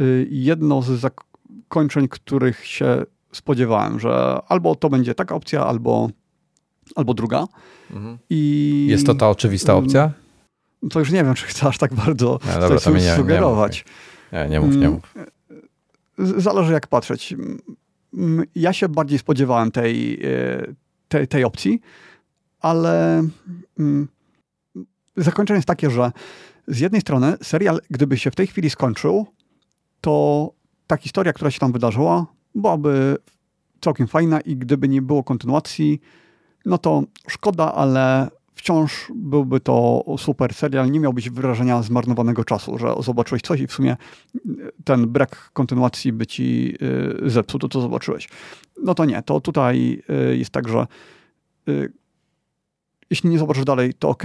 y, jedno z zakończeń, których się spodziewałem, że albo to będzie taka opcja, albo, albo druga. Mhm. I, Jest to ta oczywista opcja? To już nie wiem, czy chcesz tak bardzo nie, dobra, to nie, sugerować. Nie, nie, mów, nie mm, mów. Zależy jak patrzeć. Ja się bardziej spodziewałem tej, e, tej, tej opcji, ale zakończenie jest takie, że z jednej strony serial, gdyby się w tej chwili skończył, to ta historia, która się tam wydarzyła, byłaby całkiem fajna i gdyby nie było kontynuacji, no to szkoda, ale wciąż byłby to super serial, nie miałbyś wrażenia zmarnowanego czasu, że zobaczyłeś coś i w sumie ten brak kontynuacji by ci y, zepsuł to, co zobaczyłeś. No to nie, to tutaj y, jest tak, że y, jeśli nie zobaczysz dalej, to ok,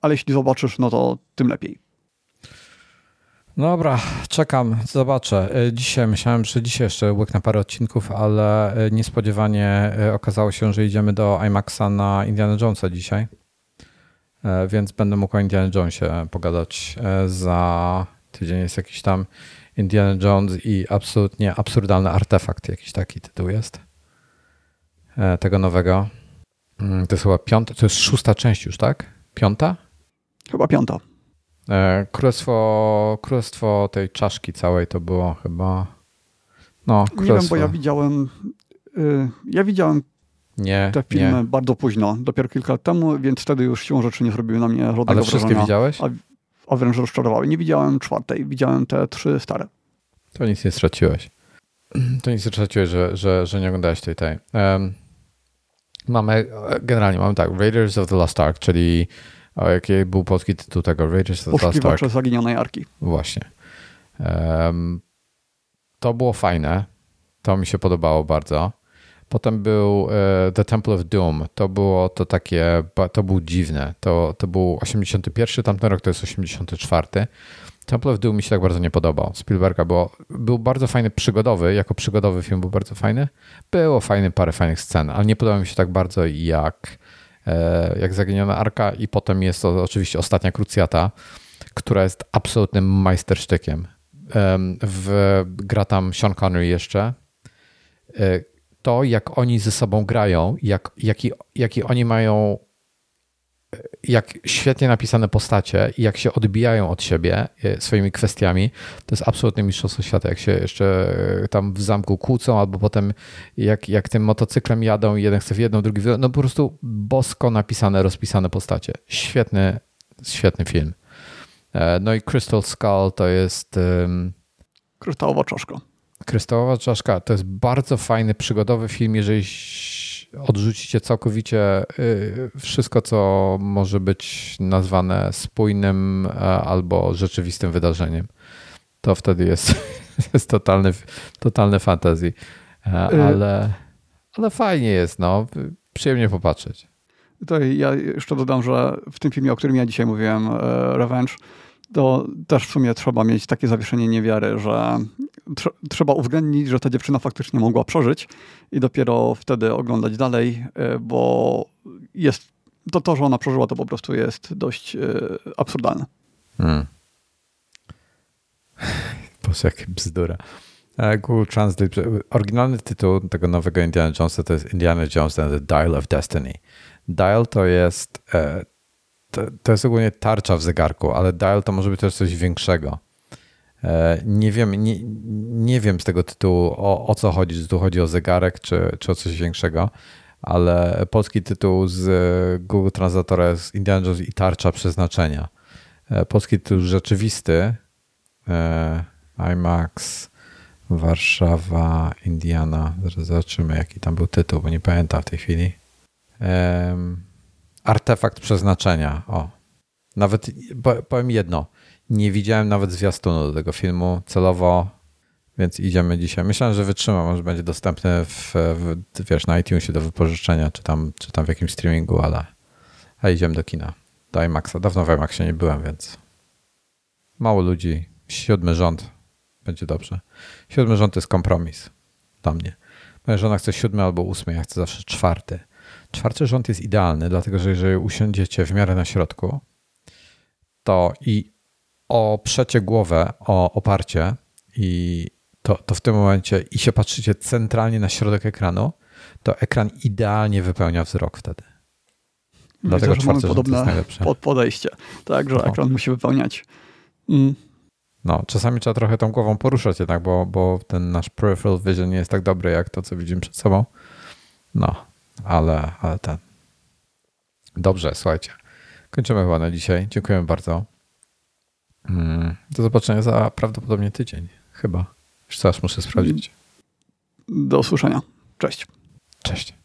ale jeśli zobaczysz, no to tym lepiej. Dobra, czekam, zobaczę. Dzisiaj myślałem, że dzisiaj jeszcze łyknę parę odcinków, ale niespodziewanie okazało się, że idziemy do IMAXa na Indiana Jonesa dzisiaj. E, więc będę mógł o Indiana Jonesie pogadać. E, za tydzień jest jakiś tam Indiana Jones i absolutnie absurdalny artefakt, jakiś taki tytuł jest tego nowego. Mm, to jest chyba piąta, to jest szósta część już, tak? Piąta? Chyba piąta. Królestwo, królestwo tej czaszki całej to było chyba. No, królestwo. Nie wiem, bo ja widziałem. Y, ja widziałem nie, te filmy nie. bardzo późno, dopiero kilka lat temu, więc wtedy już siłą rzeczy nie zrobiły na mnie żadnego Ale wszystkie wrażenia, widziałeś? A, a wręcz rozczarowały. Nie widziałem czwartej, widziałem te trzy stare. To nic nie straciłeś. To nic nie straciłeś, że, że, że nie oglądałeś tej tej. Um, mamy, generalnie mamy tak, Raiders of the Lost Ark, czyli o jaki był polski tytuł tego? Raiders of the Lost Ark. zaginionej Arki. Właśnie. Um, to było fajne. To mi się podobało bardzo. Potem był e, The Temple of Doom. To było to takie, to był dziwne. To, to był 81, tamten rok to jest 84. Temple of Doom mi się tak bardzo nie podobał. Spielberga bo był bardzo fajny przygodowy, jako przygodowy film był bardzo fajny. Było fajny, parę fajnych scen, ale nie podobał mi się tak bardzo jak, e, jak Zaginiona Arka i potem jest to oczywiście Ostatnia Krucjata, która jest absolutnym majstersztykiem. W, gra tam Sean Connery jeszcze. To, jak oni ze sobą grają, jak, jaki, jaki oni mają, jak świetnie napisane postacie i jak się odbijają od siebie e, swoimi kwestiami, to jest absolutnie mistrzostwo świata. Jak się jeszcze e, tam w zamku kłócą, albo potem jak, jak tym motocyklem jadą jeden chce w jedną, drugi w. No po prostu bosko napisane, rozpisane postacie. Świetny, świetny film. E, no i Crystal Skull to jest... Um, Kryształowa czaszka. Kryształowa czaszka to jest bardzo fajny, przygodowy film, jeżeli odrzucicie całkowicie y, wszystko, co może być nazwane spójnym e, albo rzeczywistym wydarzeniem. To wtedy jest, jest totalny, totalny fantazji. E, y- ale, ale fajnie jest, no. Przyjemnie popatrzeć. To ja jeszcze dodam, że w tym filmie, o którym ja dzisiaj mówiłem, e, Revenge, to też w sumie trzeba mieć takie zawieszenie niewiary, że tr trzeba uwzględnić, że ta dziewczyna faktycznie mogła przeżyć i dopiero wtedy oglądać dalej, e, bo jest to, to że ona przeżyła, to po prostu jest dość yy, absurdalne. Hmm. Boże, jakie bzdura. E, Google Translate. Oryginalny tytuł tego nowego Indiana Jonesa to jest Indiana Jones and the Dial of Destiny. Dial to jest to, jest ogólnie tarcza w zegarku, ale dial to może być też coś większego. E, nie wiem, nie, nie wiem z tego tytułu o, o co chodzi, czy tu chodzi o zegarek, czy, czy o coś większego, ale polski tytuł z Google Translatora jest Indiana Jones i tarcza przeznaczenia. E, polski tytuł rzeczywisty e, IMAX Warszawa, Indiana. Zobaczymy, jaki tam był tytuł, bo nie pamiętam w tej chwili. Artefakt przeznaczenia. O. Nawet powiem jedno. Nie widziałem nawet zwiastunu do tego filmu celowo, więc idziemy dzisiaj. Myślałem, że wytrzymam, może będzie dostępny w, w, wiesz, na iTunesie do wypożyczenia, czy tam, czy tam w jakimś streamingu, ale a idziemy do kina. Do IMAXa. Dawno w IMAXie nie byłem, więc mało ludzi. Siódmy rząd. Będzie dobrze. Siódmy rząd to jest kompromis dla mnie. Moja żona chce siódmy albo ósmy, ja chcę zawsze czwarty. Czwarty rząd jest idealny, dlatego że jeżeli usiądziecie w miarę na środku, to i oprzecie głowę o oparcie i to, to w tym momencie i się patrzycie centralnie na środek ekranu, to ekran idealnie wypełnia wzrok wtedy. Dlatego Widzę, czwarty rząd jest najlepszy. podejście, tak, że no. ekran musi wypełniać. Mm. No, czasami trzeba trochę tą głową poruszać jednak, bo, bo ten nasz peripheral vision nie jest tak dobry jak to, co widzimy przed sobą. No, ale, ale ten. Dobrze, słuchajcie. Kończymy chyba na dzisiaj. Dziękuję bardzo. Mm, do zobaczenia za prawdopodobnie tydzień. Chyba. Już teraz muszę sprawdzić. Do usłyszenia. Cześć. Cześć.